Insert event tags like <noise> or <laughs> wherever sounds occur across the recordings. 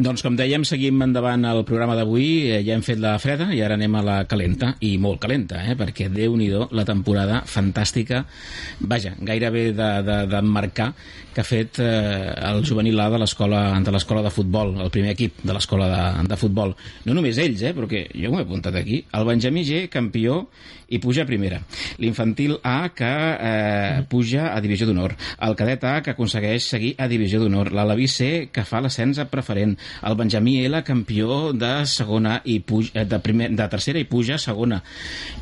Doncs com dèiem, seguim endavant el programa d'avui. Eh, ja hem fet la freda i ara anem a la calenta, i molt calenta, eh? perquè déu nhi la temporada fantàstica, vaja, gairebé de, de, de marcar que ha fet eh, el juvenil A de l'escola de l'escola de futbol, el primer equip de l'escola de, de futbol. No només ells, eh, perquè jo m'ho he apuntat aquí. El Benjamí G, campió, i puja a primera. L'infantil A, que eh, puja a divisió d'honor. El cadet A, que aconsegueix seguir a divisió d'honor. L'Alaví C, que fa l'ascens a preferent el Benjamí L, campió de segona i puja, eh, de, primer, de tercera i puja a segona.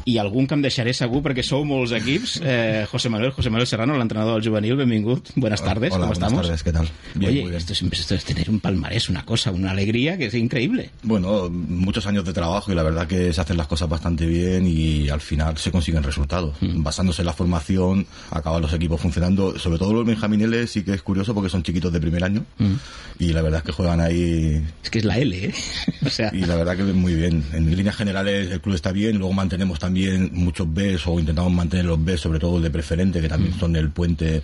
I algun que em deixaré segur perquè sou molts equips. Eh, José Manuel, José Manuel Serrano, l'entrenador del juvenil, benvingut. Buenas tardes, Hola, ¿cómo buenas estamos? tardes, ¿qué tal? Bien, Oye, muy bien. esto es, esto es tener un palmarés, una cosa, una alegría que es increíble. Bueno, muchos años de trabajo y la verdad que se hacen las cosas bastante bien y al final se consiguen resultados. Mm. Basándose en la formación, acaban los equipos funcionando. Sobre todo los benjamineles sí que es curioso porque son chiquitos de primer año Mm. y la verdad es que juegan ahí Es que es la L, ¿eh? <laughs> O sea, y la verdad que muy bien. En líneas generales el club está bien, luego mantenemos también muchos Bs o intentamos mantener los Bs, sobre todo de preferente, que también son el puente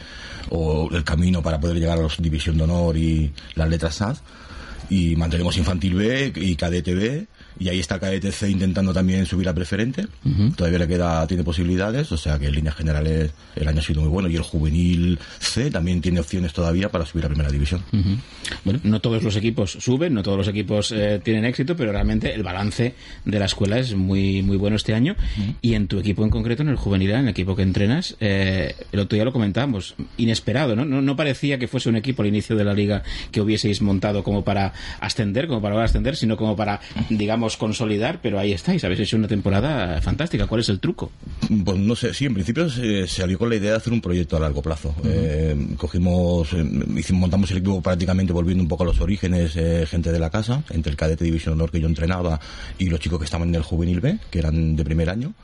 o el camino para poder llegar a los División de Honor y las letras SAS. Y mantenemos Infantil B y Cadete B. Y ahí está Cadete C intentando también subir a preferente. Todavía le queda, tiene posibilidades, o sea que en líneas generales el año ha sido muy bueno. Y el juvenil C también tiene opciones todavía para subir a primera división. Ujú. Bueno, no todos los equipos suben, no todos los equipos eh, tienen éxito, pero realmente el balance de la escuela es muy muy bueno este año. Y en tu equipo en concreto, en el juvenil, en el equipo que entrenas, eh, el otro día lo comentábamos, inesperado, ¿no? ¿no? No parecía que fuese un equipo al inicio de la liga que hubieseis montado como para ascender, como para ascender, sino como para, digamos, consolidar, pero ahí estáis, habéis hecho una temporada fantástica. ¿Cuál es el truco? Pues no sé, sí, en principio se, salió con la idea de hacer un proyecto a largo plazo. Eh, cogimos, eh, hicimos, montamos el equipo prácticamente volviendo un poco a los orígenes, eh, gente de la casa, entre el cadete División Honor que yo entrenaba y los chicos que estaban en el juvenil B, que eran de primer año.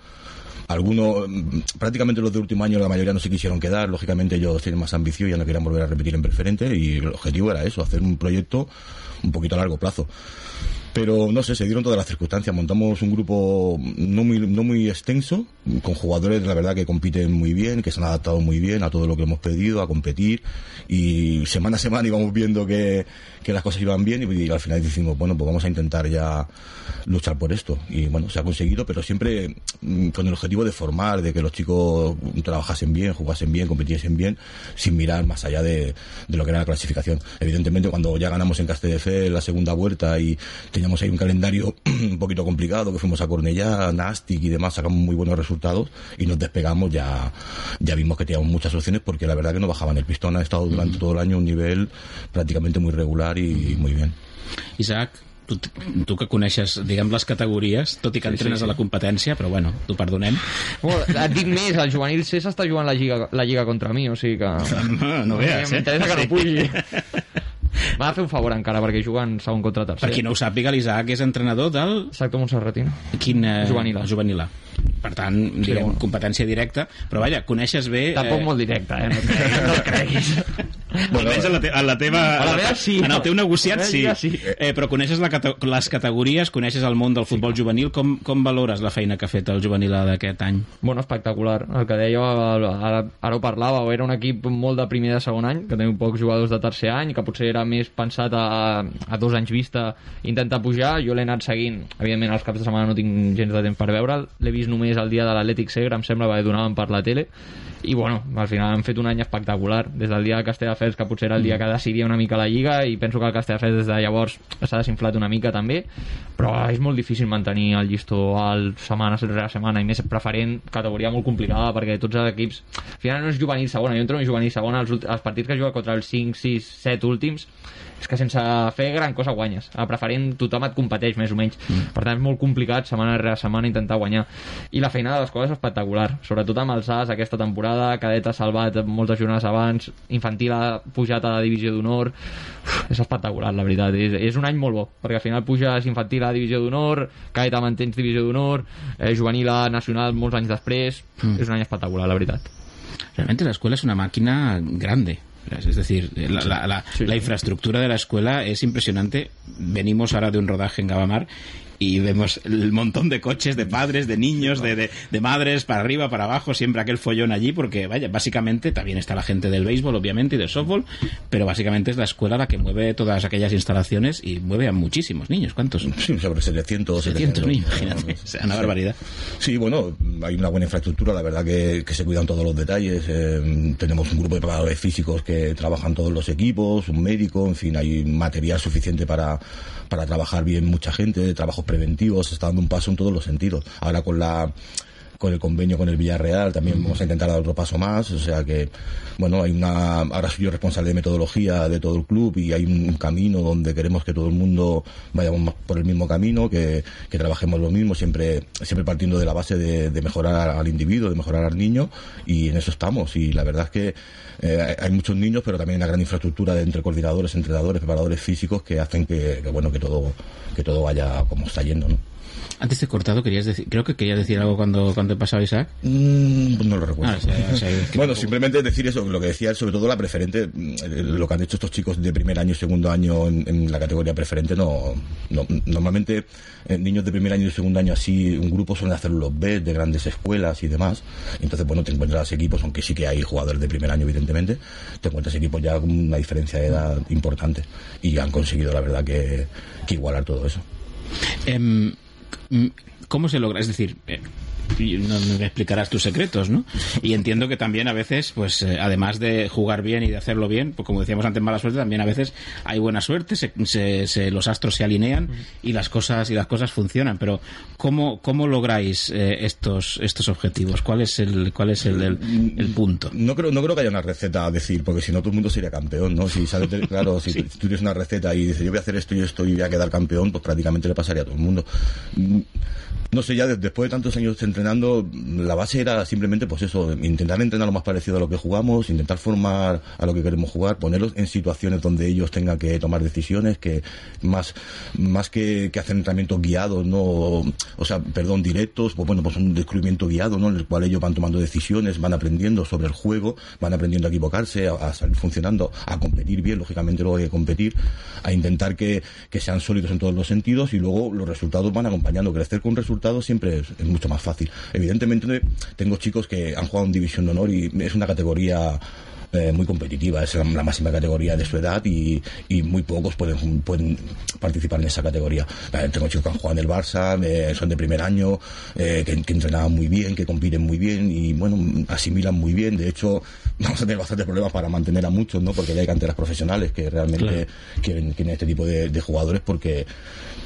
Algunos, mm, prácticamente los de último año, la mayoría no se quisieron quedar. Lógicamente ellos tienen más ambición y ya no querían volver a repetir en preferente. Y el objetivo era eso, hacer un proyecto un poquito a largo plazo. Pero no sé, se dieron todas las circunstancias. Montamos un grupo no muy, no muy extenso, con jugadores, la verdad, que compiten muy bien, que se han adaptado muy bien a todo lo que hemos pedido, a competir. Y semana a semana <laughs> íbamos viendo que, que las cosas iban bien y, al final decimos, bueno, pues vamos a intentar ya luchar por esto. Y bueno, se ha conseguido, pero siempre mm, con el objetivo de formar, de que los chicos trabajasen bien, jugasen bien, compitiesen bien, sin mirar más allá de, de lo que era la clasificación. Evidentemente, cuando ya ganamos en Castelldefels la segunda vuelta y teníamos ahí un calendario <clears throat> un poquito complicado, que fuimos a Cornellá, Nastic y demás, sacamos muy buenos resultados y nos despegamos, ya, ya vimos que teníamos muchas opciones porque la verdad que no bajaban. El pistón ha estado durante todo el año a un nivel prácticamente muy regular y muy bien. Isaac, tu, tu que coneixes, diguem, les categories, tot i que entrenes sí. a la competència, però bueno, t'ho perdonem. Bueno, et dic més, el juvenil C s'està jugant la lliga, la lliga contra mi, o sigui que... <laughs> No, no veas, eh? M'interessa que no pugi. <laughs> M'ha de fer un favor encara, perquè juguen segon contra tercer. Per qui no ho sàpiga, l'Isaac és entrenador del... Exacte, Montserratino. Quin, eh, Juvenil A. Juvenil A. Per tant, diguem, bueno. competència directa, però vaja, coneixes bé... Tampoc molt directe, eh? No et <laughs> creguis. No creguis. Almenys en la, te en la teva... A la meva sí, En el no. teu negociat sí. meva sí. Eh, però coneixes la cate les categories, coneixes el món del futbol juvenil. Com, com valores la feina que ha fet el juvenil A d'aquest any? Bueno, espectacular. El que dèieu, ara, ara ho parlàveu, era un equip molt de primer i de segon any, que teniu pocs jugadors de tercer any, que potser era més pensat a, a dos anys vista intentar pujar. Jo l'he anat seguint. Evidentment, els caps de setmana no tinc gens de temps per veure'l. L'he vist només el dia de l'Atlètic Segre, em sembla, que donaven per la tele. I bueno, al final han fet un any espectacular. Des del dia de Castelldefels, que potser era el dia que decidia una mica la Lliga, i penso que el Castelldefels des de llavors s'ha desinflat una mica també, però és molt difícil mantenir el llistó alt setmana rere setmana, i més preferent categoria molt complicada, perquè tots els equips al final no és juvenil segona, jo entro en juvenil segona els, els partits que juga contra els 5, 6, 7 últims és que sense fer gran cosa guanyes. A preferent tothom et competeix més o menys. Mm. per tant és molt complicat setmana rere setmana intentar guanyar. I la feina de l'escola és espectacular sobretot amb els As aquesta temporada cadet ha salvat moltes jornades abans infantil ha pujat a la divisió d'honor és espectacular la veritat és, és un any molt bo perquè al final puges infantil a divisió d'honor cadet mantens divisió d'honor eh, juvenil a nacional molts anys després mm. és un any espectacular la veritat Realmente la escuela es una máquina grande. Es decir, la, la- la- Sí. la infraestructura de la escuela es impresionante. Venimos ahora de un rodaje en Gavamar y vemos el montón de coches de padres, de niños, de, de, de madres, para arriba, para abajo, siempre aquel follón allí, porque vaya, básicamente también está la gente del béisbol, obviamente, y del softball, pero básicamente es la escuela la que mueve todas aquellas instalaciones y mueve a muchísimos niños. ¿Cuántos? Sí, sobre 700. 700 niños, imagínate. O sea, una barbaridad. Sí, bueno, hay una buena infraestructura, la verdad que, que se cuidan todos los detalles. eh, tenemos un grupo de preparadores físicos que trabajan todos los equipos, un médico, en fin, hay material suficiente para, para trabajar bien mucha gente, trabajos preventivos, se está dando un paso en todos los sentidos. Ahora con la con el convenio con el Villarreal también vamos a intentar dar otro paso más, o sea que, bueno, hay una, ahora soy yo responsable de metodología de todo el club y hay un camino donde queremos que todo el mundo vayamos por el mismo camino, que, que trabajemos lo mismo, siempre, siempre partiendo de la base de, de mejorar al individuo, de mejorar al niño y en eso estamos y la verdad es que eh, hay muchos niños, pero también una gran infraestructura de entre coordinadores, entrenadores, preparadores físicos que hacen que, que, bueno, que todo, que todo vaya como está yendo, ¿no? Antes de cortado, querías decir, creo que querías decir algo cuando, cuando he pasado Isaac. Mm, no lo recuerdo. Ah, o sea, o sea, es <laughs> que bueno, tampoco- simplemente decir eso, lo que decía sobre todo la preferente, mm, lo que han hecho estos chicos de primer año y segundo año en, en la categoría preferente, no, no- normalmente eh, niños de primer año y segundo año así, un grupo suelen hacer los B de grandes escuelas y demás, entonces bueno, te encuentras equipos, aunque sí que hay jugadores de primer año evidentemente, te encuentras equipos ya con una diferencia de edad importante y han conseguido la verdad que, que igualar todo eso. Em, ¿Cómo se logra? Es decir, eh, y no me explicarás tus secretos, ¿no? Y entiendo que también a veces, pues, eh, además de jugar bien y de hacerlo bien, pues como decíamos antes, mala suerte, también a veces hay buena suerte, se, se- se- los astros se alinean y las cosas y las cosas funcionan. Pero ¿cómo, cómo lográis eh, estos estos objetivos? ¿Cuál es el cuál es el, el- el punto? No creo, no creo que haya una receta a decir, porque si no todo el mundo sería campeón, ¿no? Si sabes, <laughs> claro, si tú tienes una receta y dices yo voy a hacer esto y esto y voy a quedar campeón, pues prácticamente le pasaría a todo el mundo. No sé, ya de- después de tantos años entrenando, la base era simplemente, pues eso, intentar entrenar lo más parecido a lo que jugamos, intentar formar a lo que queremos jugar, ponerlos en situaciones donde ellos tengan que tomar decisiones, que más, más que, que hacer entrenamientos guiados, no, o sea, perdón, directos, pues bueno, pues un descubrimiento guiado, ¿no? En el cual ellos van tomando decisiones, van aprendiendo sobre el juego, van aprendiendo a equivocarse, a, a salir funcionando, a competir bien, lógicamente luego hay que competir, a intentar que, que sean sólidos en todos los sentidos y luego los resultados van acompañando. Crecer con resultados siempre es, es mucho más fácil. Evidentemente tengo chicos que han jugado en División de Honor y es una categoría eh, muy competitiva, es la, la máxima categoría de su edad y, y muy pocos pueden, pueden participar en esa categoría. Tengo chicos que han jugado en el Barça, eh, son de primer año, eh, que, que entrenaban muy bien, que compiten muy bien y bueno, asimilan muy bien. De hecho, <laughs> vamos a tener bastantes problemas para mantener a muchos, ¿no? Porque ya hay canteras profesionales que realmente Claro. quieren, quieren este tipo de, de jugadores porque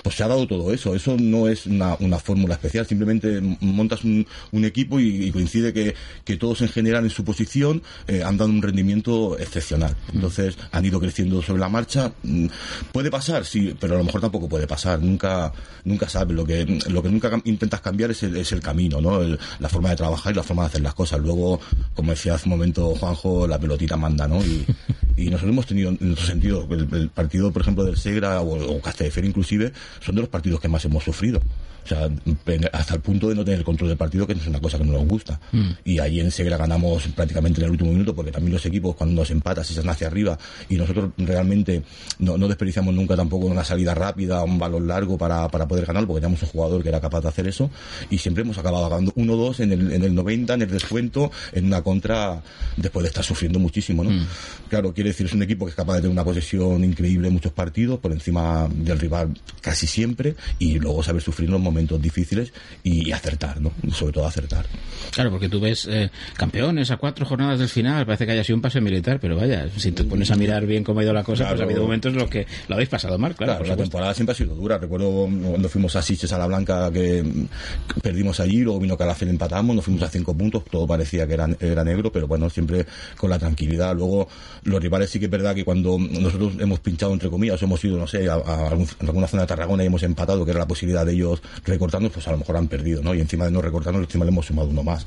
pues se ha dado todo eso. Eso no es una, una fórmula especial, simplemente montas un, un equipo y, y coincide que, que todos en general en su posición eh, han dado un rendimiento excepcional. Entonces han ido creciendo sobre la marcha. Mm, Puede pasar, sí, pero a lo mejor tampoco puede pasar. Nunca, nunca sabes. Lo que, lo que nunca intentas cambiar es el, es el camino, ¿no? El- la forma de trabajar y la forma de hacer las cosas. Luego, como decía hace un momento Juanjo, la pelotita manda, ¿no? Y, <laughs> y nosotros hemos tenido, en otro sentido, el, el partido, por ejemplo, del Segra o, o Castelldefels inclusive, son de los partidos que más hemos sufrido. O sea, hasta el punto de no tener el control del partido, que es una cosa que no nos gusta. Y ahí en Segra ganamos prácticamente en el último minuto, porque también los equipos, cuando nos empatas, se van hacia arriba, y nosotros realmente no, no desperdiciamos nunca tampoco una salida rápida, un balón largo para, para poder ganar, porque teníamos un jugador que era capaz de hacer eso, y siempre hemos acabado ganando 1-2 en el, en el 90, en el descuento, en una contra, después de estar sufriendo muchísimo, ¿no? Claro, quiere decir, es un equipo que es capaz de tener una posesión increíble en muchos partidos, por encima del rival casi siempre, y luego saber sufrir los momentos difíciles y acertar, ¿no? Sobre todo acertar. Claro, porque tú ves eh, campeones a cuatro jornadas del final, parece que haya sido un pase militar, pero vaya, si te pones a mirar bien cómo ha ido la cosa, pues Claro. ha habido momentos en los que lo habéis pasado mal, claro. Claro, la temporada siempre ha sido dura. Recuerdo cuando fuimos a Siches a la Blanca que perdimos allí, luego vino Calafel empatamos, nos fuimos a cinco puntos, todo parecía que era, era negro, pero bueno, siempre con la tranquilidad. Luego, los rivales sí que es verdad que cuando nosotros hemos pinchado, entre comillas, hemos ido, no sé, a, a algún- a alguna zona de Tarragona y hemos empatado, que era la posibilidad de ellos recortarnos, pues a lo mejor han perdido, ¿no? Y encima de no recortarnos, encima le hemos sumado uno más.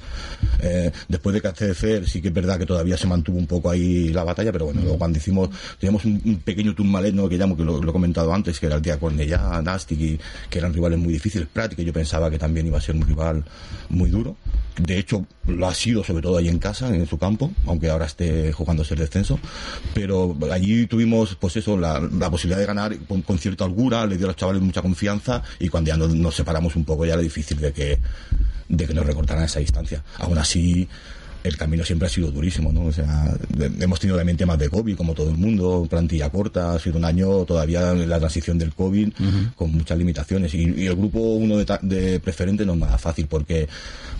Eh, después de Castelldefels sí que es verdad que todavía se mantuvo un poco ahí la batalla, pero bueno, luego cuando hicimos, teníamos un, un pequeño turmalet, ¿no? Que llamo, que lo, lo he comentado antes, que era el día Cornellá, Nastic, y que eran rivales muy difíciles. Prat, que yo pensaba que también iba a ser un rival muy duro. De hecho, lo ha sido, sobre todo ahí en casa, en su campo, aunque ahora esté jugándose el descenso. pero allí tuvimos pues eso la, la posibilidad de ganar con, con, cierta holgura le dio a los chavales mucha confianza y cuando ya nos, nos separamos un poco ya era difícil de que de que nos recortaran esa distancia aún así el camino siempre ha sido durísimo, ¿no? O sea, hemos tenido también temas de COVID, como todo el mundo, plantilla corta, ha sido un año todavía en la transición del COVID, uh -huh. con muchas limitaciones. Y, y, el grupo uno de, de preferente no es nada fácil, porque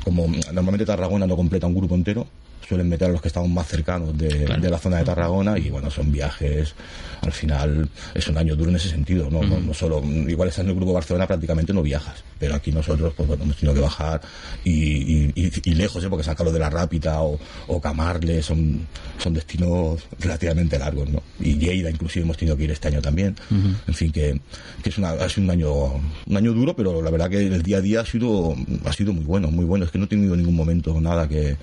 como normalmente Tarragona no completa un grupo entero, suelen meter a los que estamos más cercanos de, claro. de, la zona de Tarragona y bueno, son viajes, al final es un año duro en ese sentido, no, uh -huh. no, no, solo, igual estás en el grupo Barcelona prácticamente no viajas, pero aquí nosotros pues bueno, hemos tenido que bajar y, y, y, y lejos, ¿eh? porque San Carlos de la Rápida o, o Camarle son, son destinos relativamente largos, ¿no? Y Lleida inclusive hemos tenido que ir este año también, uh -huh. en fin, que, que es una, ha sido un año, un año duro, pero la verdad que el día a día ha sido, ha sido muy bueno, muy bueno, es que no he tenido en ningún momento nada que,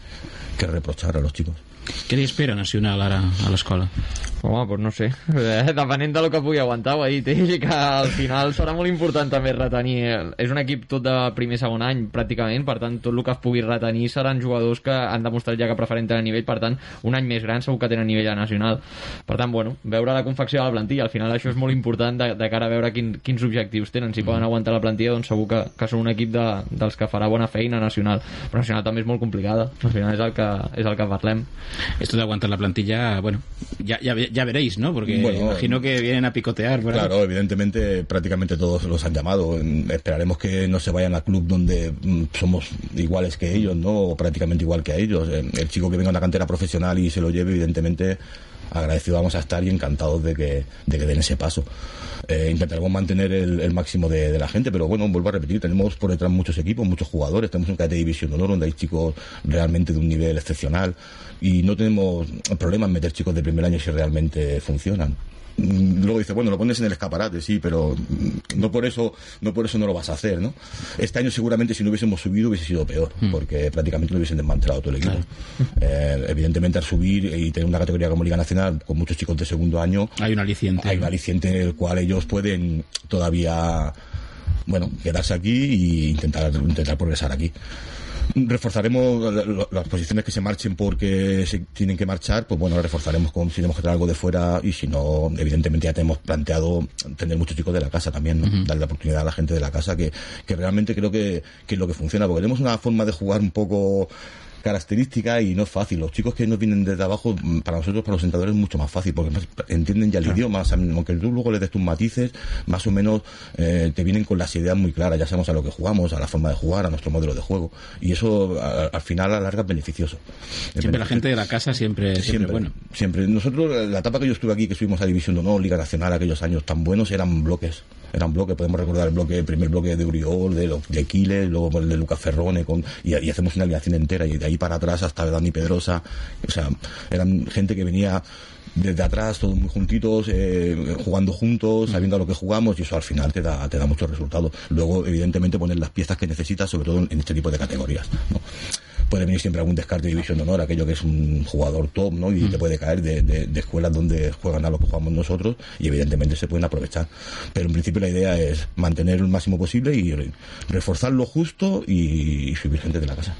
que reprochar a los chicos. Què li espera Nacional ara a l'escola? Home, doncs no sé. Eh, depenent del que pugui aguantar, ho ha dit ell, que al final serà molt important també retenir. És un equip tot de primer segon any, pràcticament, per tant, tot el que es pugui retenir seran jugadors que han demostrat ja que preferent a nivell, per tant, un any més gran segur que tenen nivell a nacional. Per tant, bueno, veure la confecció de la plantilla, al final això és molt important de, de cara a veure quin, quins objectius tenen. Si poden aguantar la plantilla, doncs segur que, que són un equip de, dels que farà bona feina nacional. Però nacional també és molt complicada. Al final és el que, és el que parlem. Esto de aguantar la plantilla, bueno, ya, ya, ya veréis, ¿no? Porque bueno, imagino que vienen a picotear. ¿verdad? Claro, evidentemente prácticamente todos los han llamado. Esperaremos que no se vayan al club donde mm, somos iguales que ellos, ¿no? O prácticamente igual que a ellos. El chico que venga a una cantera profesional y se lo lleve, evidentemente agradecidos vamos a estar y encantados de que, de que den ese paso. Eh, intentaremos mantener el, máximo de, la gente, pero bueno, vuelvo a repetir, tenemos por detrás muchos equipos, muchos jugadores, tenemos un cadete de división de honor donde hay chicos realmente de un nivel excepcional y no tenemos problema en meter chicos de primer año si realmente funcionan luego dice, bueno, lo pones en el escaparate, sí, pero no por eso no por eso no lo vas a hacer, ¿no? Este año seguramente si no hubiésemos subido hubiese sido peor, mm. porque prácticamente no hubiesen desmantelado todo el equipo. Claro. <laughs> Eh, evidentemente al subir y tener una categoría como Liga Nacional con muchos chicos de segundo año, hay un aliciente. Hay un aliciente en el cual ellos pueden todavía bueno, quedarse aquí e intentar intentar progresar aquí reforzaremos las posiciones que se marchen porque se tienen que marchar, pues bueno, reforzaremos con si tenemos que traer algo de fuera y si no, evidentemente ya tenemos planteado tener muchos chicos de la casa también, ¿no? uh -huh. darle la oportunidad a la gente de la casa que, que realmente creo que, que es lo que funciona, porque tenemos una forma de jugar un poco característica y no es fácil. Los chicos que nos vienen desde abajo, para nosotros, para los sentadores, es mucho más fácil, porque entienden ya el claro. idioma, aunque tú luego les des tus matices, más o menos eh, te vienen con las ideas muy claras, ya sabemos a lo que jugamos, a la forma de jugar, a nuestro modelo de juego, y eso a, al final a la larga es beneficioso. Siempre beneficioso. la gente de la casa siempre, siempre, siempre, bueno. Siempre. Nosotros, la etapa que yo estuve aquí, que subimos a División de Honor, Liga Nacional, aquellos años tan buenos, eran bloques eran bloques, podemos recordar el bloque, el primer bloque de Uriol, de, de Quiles, luego el de Lucas Ferrone, con, y, hacemos una alineación entera, y de ahí para atrás hasta Dani Pedrosa, o sea, eran gente que venía desde atrás, todos muy juntitos, eh, jugando juntos, sabiendo a lo que jugamos, y eso al final te da, te da muchos resultados. Luego, evidentemente, poner las piezas que necesitas, sobre todo en este tipo de categorías, ¿no? Puede venir siempre algún descarte de división de honor, aquello que es un jugador top, ¿no? Y mm. te puede caer de, de, de, escuelas donde juegan a lo que jugamos nosotros y evidentemente se pueden aprovechar. Pero en principio la idea es mantener el máximo posible y reforzar lo justo y, y subir gente de la casa.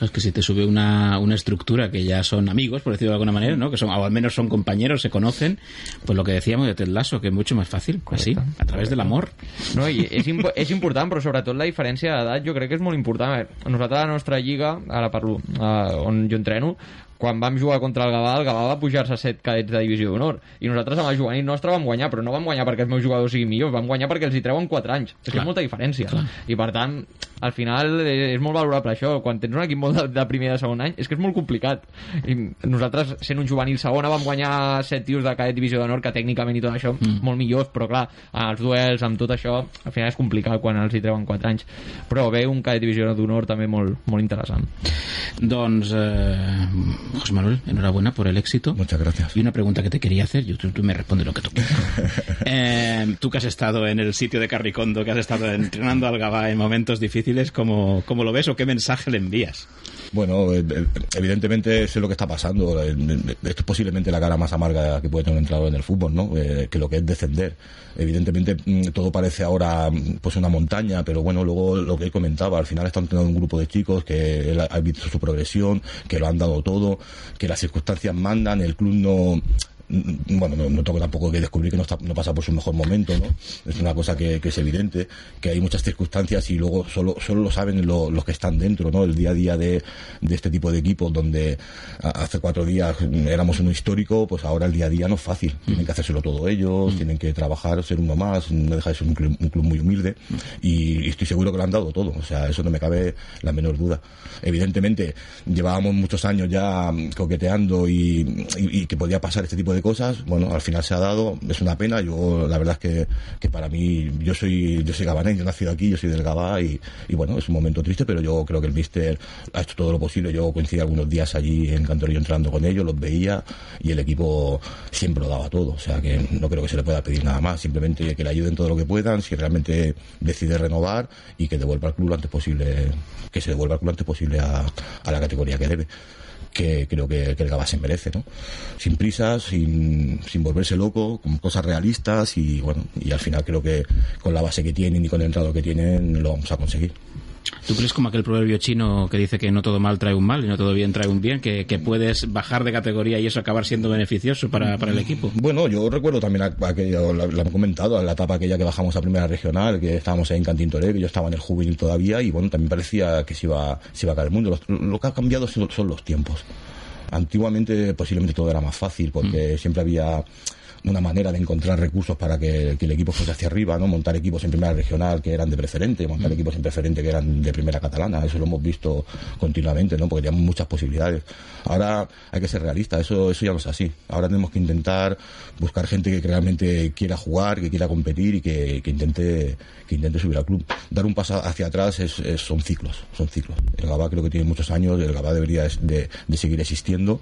Es que si te sube una, una estructura que ya son amigos, por decirlo de alguna manera, ¿no? Que son, o al menos son compañeros, se conocen, pues lo que decíamos de Ted Lasso, que es mucho más Correcte. així, a través de l'amor. No, i és, imp és important, però sobretot la diferència d'edat jo crec que és molt important. Nosaltres a la nostra lliga, ara parlo, uh, on jo entreno, quan vam jugar contra el Gavà, el Gavà va pujar-se a set cadets de divisió d'honor. I nosaltres amb el juvenil nostre vam guanyar, però no vam guanyar perquè els meus jugadors siguin millors, vam guanyar perquè els hi treuen 4 anys. És que és molta diferència. Clar. I per tant, al final és molt valorable això. Quan tens un equip molt de, de primer i de segon any, és que és molt complicat. I nosaltres, sent un juvenil segona, vam guanyar set tios de cadet divisió d'honor, que tècnicament i tot això, mm. molt millors, però clar, els duels, amb tot això, al final és complicat quan els hi treuen 4 anys. Però ve un cadet divisió d'honor també molt, molt interessant. Doncs, eh, José Manuel, enhorabuena por el éxito. Muchas gracias. Y una pregunta que te quería hacer, yo, tú, tú me respondes lo que tú quieras. <laughs> eh, tú que has estado en el sitio de Carricondo, que has estado entrenando al Gabá en momentos difíciles, ¿cómo, ¿cómo lo ves o qué mensaje le envías? Bueno, evidentemente sé lo que está pasando. Esto es posiblemente la cara más amarga que puede tener un entrenador en el fútbol, ¿no? Eh, que lo que es descender. Evidentemente todo parece ahora pues una montaña, pero bueno, luego lo que él comentaba, al final está entrenando un grupo de chicos que ha visto su progresión, que lo han dado todo, que las circunstancias mandan, el club no mm, bueno, no, no tengo tampoco que descubrir que no, está, no pasa por su mejor momento, ¿no? Es una cosa que, es evidente, que hay muchas circunstancias y luego solo, solo lo saben lo- los que están dentro, ¿no? El día a día de, de este tipo de equipos donde hace cuatro días éramos uno histórico, pues ahora el día a día no es fácil. Tienen que hacérselo todo ellos, tienen que trabajar, ser uno más, no deja de ser un club, un club muy humilde y, estoy seguro que lo han dado todo. O sea, eso no me cabe la menor duda. Evidentemente, llevábamos muchos años ya mm, coqueteando y- y que podía pasar este tipo de cosas. Bueno, al final se ha dado, es una pena. Yo, la verdad es que, que para mí, yo soy, yo soy gabanés, yo he nacido aquí, yo soy del Gabá y, y bueno, es un momento triste, pero yo creo que el míster ha hecho todo lo posible. Yo coincidí algunos días allí en Cantorillo entrando con ellos, los veía y el equipo siempre lo daba todo. O sea que no creo que se le pueda pedir nada más, simplemente que le ayuden todo lo que puedan, si realmente decide renovar y que devuelva al club lo antes posible, que se devuelva al club lo antes posible a, a la categoría que debe que creo que, el Gabá se merece, ¿no? Sin prisas, sin, sin volverse loco, con cosas realistas y bueno, y al final creo que con la base que tienen y con el entrado que tienen lo vamos a conseguir. ¿Tú crees como aquel proverbio chino que dice que no todo mal trae un mal y no todo bien trae un bien, que, que puedes bajar de categoría y eso acabar siendo beneficioso para, para el equipo? Bueno, yo recuerdo también a- aquello, lo, lo he comentado, a la etapa aquella que bajamos a primera regional, que estábamos ahí en Cantín Toré, que yo estaba en el juvenil todavía, y bueno, también parecía que se iba, se iba a caer el mundo. Lo, lo que ha cambiado son, son los tiempos. Antiguamente posiblemente todo era más fácil, porque siempre había una manera de encontrar recursos para que, que el equipo fuese hacia arriba, ¿no? Montar equipos en primera regional que eran de preferente, montar equipos en preferente que eran de primera catalana, eso lo hemos visto continuamente, ¿no? Porque teníamos muchas posibilidades. Ahora hay que ser realistas, eso, eso ya no es así. Ahora tenemos que intentar buscar gente que realmente quiera jugar, que quiera competir y que, que intente, que intente subir al club. Dar un paso hacia atrás es, es- son ciclos, son ciclos. El Gabá creo que tiene muchos años, el Gabá debería de, de seguir existiendo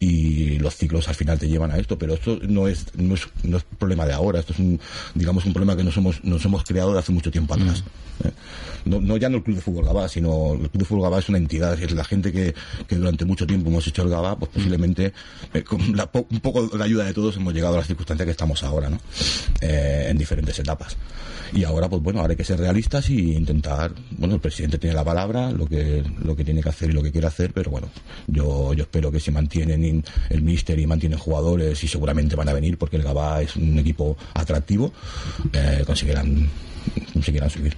y los ciclos al final te llevan a esto, pero esto no es, no es, no es problema de ahora, esto es un, digamos, un problema que nos hemos, nos hemos creado de hace mucho tiempo atrás. ¿eh? No, no ya no el Club de Fútbol Gabá, sino el Club de Fútbol Gabá es una entidad, es la gente que, que durante mucho tiempo hemos hecho el Gabá, pues posiblemente eh, con la po- un poco la ayuda de todos hemos llegado a las circunstancias que estamos ahora, ¿no? Eh, en diferentes etapas. Y ahora, pues bueno, ahora hay que ser realistas y intentar, bueno, el presidente tiene la palabra, lo que, lo que tiene que hacer y lo que quiere hacer, pero bueno, yo, yo espero que si mantienen el míster y mantienen jugadores y seguramente van a venir porque el Gabá es un equipo atractivo, eh, conseguirán, conseguirán subir.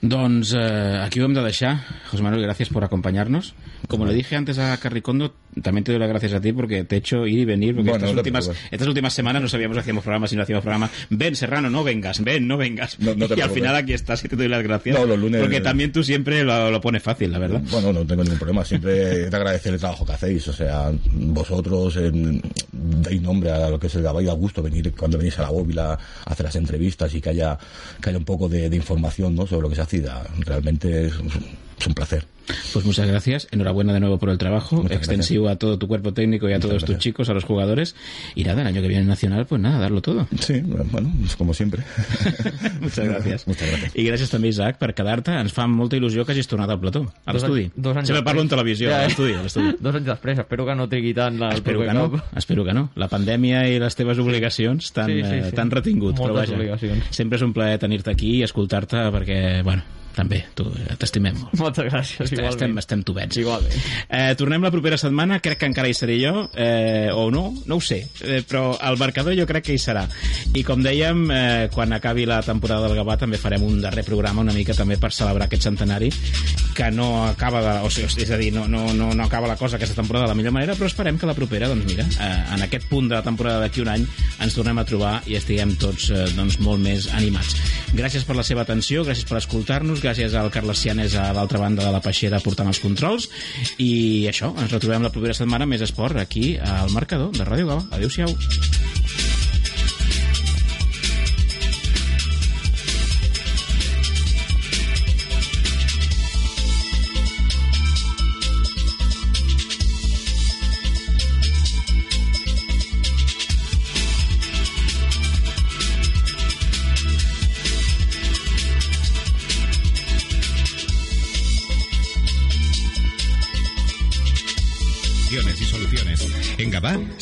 Doncs eh, aquí ho hem de deixar. José Manuel, gracias por acompañarnos. Como le dije antes a Carricondo, también te doy las gracias a ti porque te he hecho ir y venir. Porque Bueno, estas, no últimas, estas últimas semanas no sabíamos si hacíamos programa, si no hacíamos programa. Ven, Serrano, no vengas, ven, no vengas. No- no te <laughs> y al final aquí estás y te doy las gracias. No, los lunes- Porque también tú siempre lo, lo pones fácil, la verdad. Bueno, no tengo ningún problema. Siempre te agradecer el trabajo que hacéis. O sea, vosotros eh, dais nombre a lo que es el Gabá y da gusto venir cuando venís a la bóvila a hacer las entrevistas y que haya, que haya un poco de, de información ¿no? sobre lo que se da- Realmente es, es un placer. Pues muchas gracias. Enhorabuena de nuevo por el trabajo. Muchas extensivo a todo tu cuerpo técnico y a Muchas todos tus gracias. chicos, a los jugadores. Y nada, el año que viene en Nacional, pues nada, darlo todo. Sí, bueno, es como siempre. Muchas <laughs> gràcies. Muchas gracias. I gràcies també, Isaac, per quedar-te. Ens fa molta il·lusió que hagis tornat al plató, a l'estudi. Sempre parlo en televisió, Ja, a l'estudi, a l'estudi. <laughs> Dos anys després, espero que no trigui tant el Espero que no, cop. espero que no. La pandèmia i les teves obligacions t'han Sí, sí, eh, sí. retingut. però Moltes vaja, obligacions. Sempre és un plaer tenir-te aquí i escoltar-te perquè, bueno, també, eh, t'estimem molt. Moltes gràcies, Estem, igualment. estem tubets. Igualment. Eh, tornem la propera setmana, crec que encara hi seré jo, eh, o no, no ho sé, eh, però el marcador jo crec que hi serà. I com dèiem, eh, quan acabi la temporada del Gavà també farem un darrer programa una mica també per celebrar aquest centenari, que no acaba de, o sigui, és a dir, no, no, no, no acaba la cosa aquesta temporada de la millor manera, però esperem que la propera, doncs mira, eh, en aquest punt de la temporada d'aquí un any ens tornem a trobar i estiguem tots eh, doncs, molt més animats. Gràcies per la seva atenció, gràcies per escoltar-nos, gràcies al Carles Cianes a l'altra banda de la peixera portant els controls i això, ens retrobem la propera setmana més esport aquí al marcador de Ràdio Gava. Adéu-siau.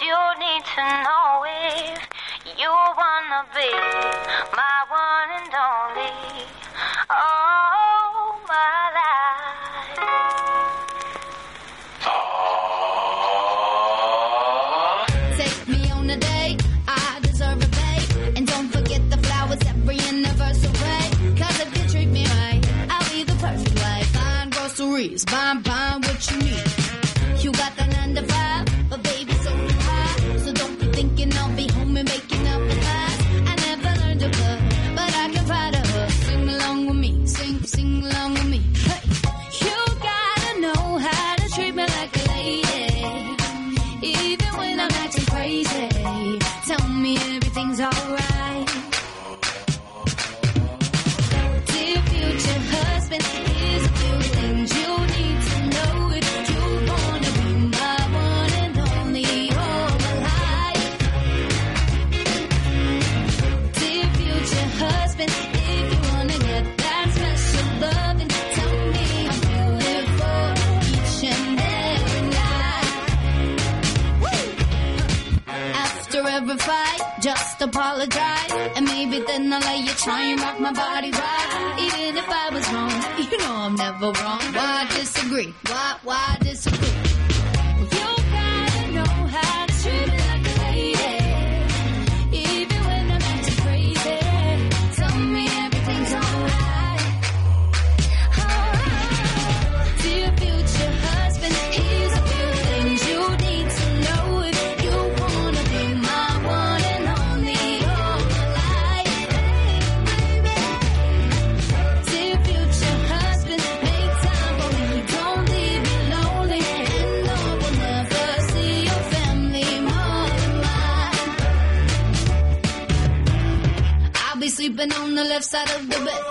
you need to know if you wanna be my one and only. Oh, my life. Just apologize. And maybe then I'll let you try and rock my body right. Even if I was wrong, you know I'm never wrong. Why disagree? Why, why Sleeping on the left side of the bed.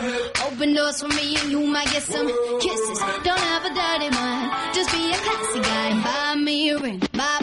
Hey. Open doors for me and you might get some kisses. Don't have a dirty mind, just be a classy guy. Buy me a ring, buy,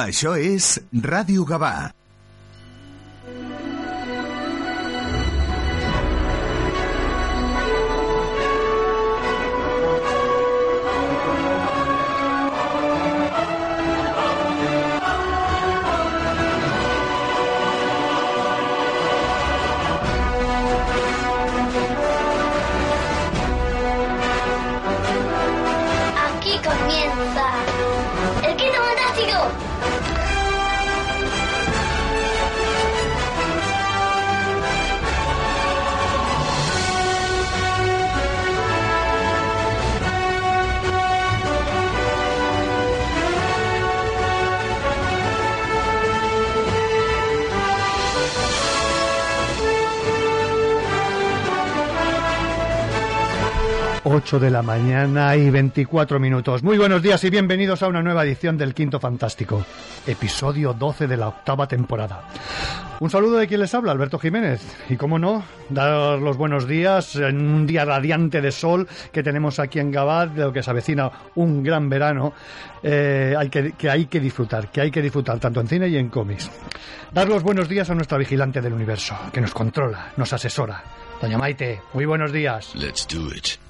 Això és Ràdio Gavà. 8 de la mañana y 24 minutos. Muy buenos días y bienvenidos a una nueva edición del Quinto Fantástico, episodio 12 de la octava temporada. Un saludo de quien les habla, Alberto Jiménez. Y cómo no, dar los buenos días en un día radiante de sol que tenemos aquí en Gabat, de lo que se avecina un gran verano, eh, hay que, que hay que disfrutar, que hay que disfrutar tanto en cine y en cómics. Dar los buenos días a nuestra vigilante del universo, que nos controla, nos asesora. Doña Maite, muy buenos días. Let's do it.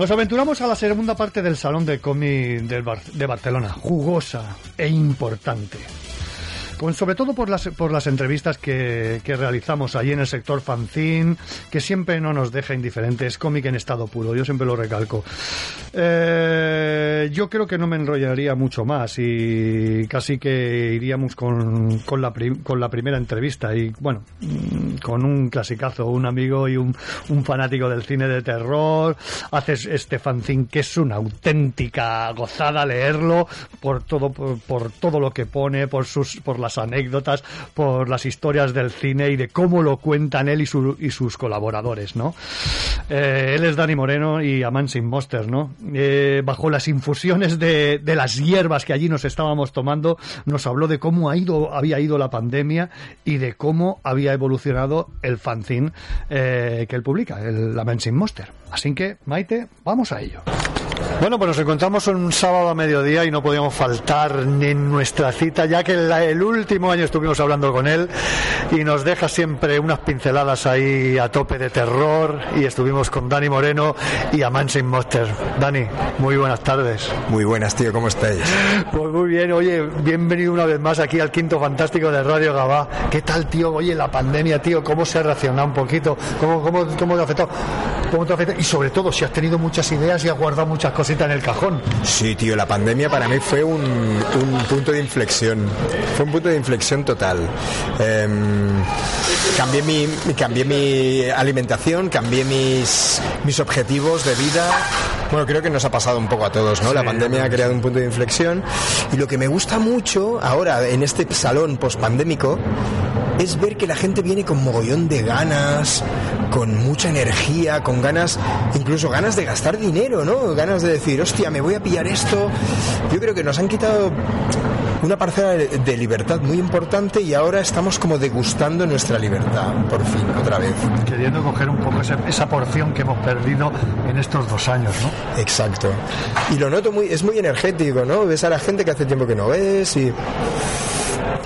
Nos aventuramos a la segunda parte del Salón de Cómic del Bar- de Barcelona, jugosa e importante. Con, sobre todo por las, por las entrevistas que, que realizamos allí en el sector fanzine, que siempre no nos deja indiferentes, cómic en estado puro, yo siempre lo recalco. Eh, yo creo que no me enrollaría mucho más y casi que iríamos con, con, la, con la primera entrevista y bueno, mm, con un clasicazo, un amigo y un, un fanático del cine de terror, haces este fanzine que es una auténtica gozada leerlo por todo, por, por todo lo que pone, por sus, por las anécdotas, por las historias del cine y de cómo lo cuentan él y, su- y sus colaboradores, ¿no? Eh, él es Dani Moreno y Amansing Monster, ¿no? Eh, bajo las infusiones de, de las hierbas que allí nos estábamos tomando, nos habló de cómo ha ido, había ido la pandemia y de cómo había evolucionado el fanzine eh, que él publica, el Amansing Monster. Así que, Maite, vamos a ello. Bueno, pues nos encontramos un sábado a mediodía y no podíamos faltar ni en nuestra cita, ya que la- el último año estuvimos hablando con él y nos deja siempre unas pinceladas ahí a tope de terror y estuvimos con Dani Moreno y Amansing Monster. Dani, muy buenas tardes. Muy buenas, tío, ¿cómo estáis? Pues muy bien, oye, bienvenido una vez más aquí al Quinto Fantástico de Radio Gabá. ¿Qué tal, tío? Oye, la pandemia, tío, ¿cómo se ha reaccionado un poquito? ¿Cómo, cómo, cómo te ha afectado? ¿Cómo te ha afectado? Y sobre todo, si has tenido muchas ideas y has guardado muchas en el cajón. Sí, tío, la pandemia para mí fue un, un punto de inflexión. Fue un punto de inflexión total. Em, cambié, mi, cambié mi alimentación, cambié mis, mis objetivos de vida. Bueno, creo que nos ha pasado un poco a todos, ¿no? la pandemia ha creado un punto de inflexión. Y lo que me gusta mucho ahora en este salón pospandémico es ver que la gente viene con mogollón de ganas, con mucha energía, con ganas, incluso ganas de gastar dinero, ¿no? Ganas de decir, hostia, me voy a pillar esto. Yo creo que nos han quitado una parcela de libertad muy importante y ahora estamos como degustando nuestra libertad, por fin, otra vez. Queriendo coger un poco esa, esa porción que hemos perdido en estos dos años, ¿no? Exacto. Y lo noto muy, es muy energético, ¿no? Ves a la gente que hace tiempo que no ves y...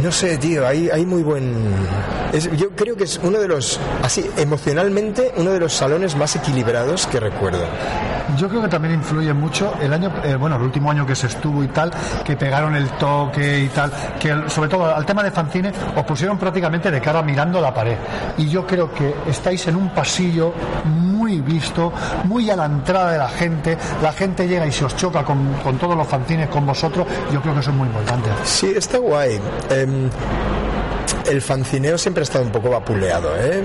No sé, tío, hay, hay muy buen... es- yo creo que es uno de los, así, emocionalmente, uno de los salones más equilibrados que recuerdo. Yo creo que también influye mucho el año, eh, bueno, el último año que se estuvo y tal, que pegaron el toque y tal, que el- sobre todo al tema de fanzine os pusieron prácticamente de cara mirando la pared. Y yo creo que estáis en un pasillo muy visto, muy a la entrada de la gente, la gente llega y se os choca con, con todos los fanzines, con vosotros, yo creo que eso es muy importante. Sí, está guay. Em, el fancineo siempre ha estado un poco vapuleado, ¿eh?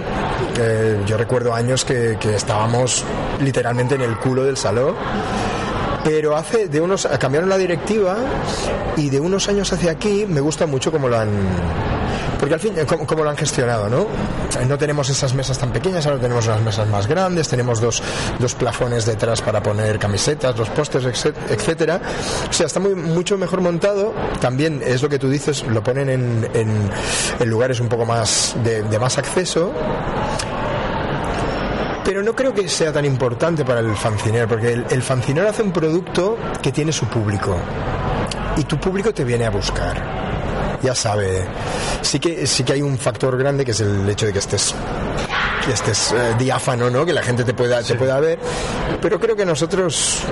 Eh, yo recuerdo años que, que estábamos literalmente en el culo del salón. Pero hace de unos cambiaron la directiva y de unos años hacia aquí me gusta mucho cómo lo han porque al fin cómo, cómo lo han gestionado, ¿no? No tenemos esas mesas tan pequeñas, ahora tenemos unas mesas más grandes, tenemos dos, dos plafones detrás para poner camisetas, los pósters, etc- etcétera. O sea, está muy, mucho mejor montado. También es lo que tú dices, lo ponen en, en- en lugares un poco más de, de más acceso. Pero no creo que sea tan importante para el fancinero, porque el, el fancinero hace un producto que tiene su público. Y tu público te viene a buscar ya sabe. Sí que, sí que hay un factor grande que es el hecho de que estés que estés eh, diáfano, ¿no? Que la gente te pueda, te pueda ver. Pero creo que nosotros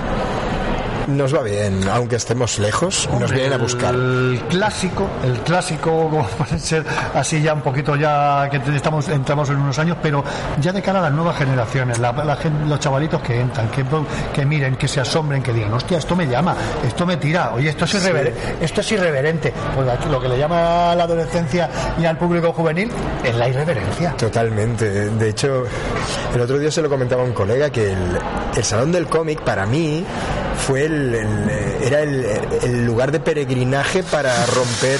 nos va bien, aunque estemos lejos, nos vienen a buscar. El clásico, el clásico, <laughs> como puede ser así ya un poquito ya que estamos entramos en unos años, pero ya de cara a las nuevas generaciones, la- la los chavalitos que entran, que, que miren, que se asombren, que digan, hostia, esto me llama, esto me tira, oye, esto es, irrever- esto es irreverente. Pues aquí lo que le llama a la adolescencia y al público juvenil es la irreverencia. Totalmente. De hecho, el otro día se lo comentaba a un colega que el, el Salón del Cómic para mí fue el, el- era el, el lugar de peregrinaje para romper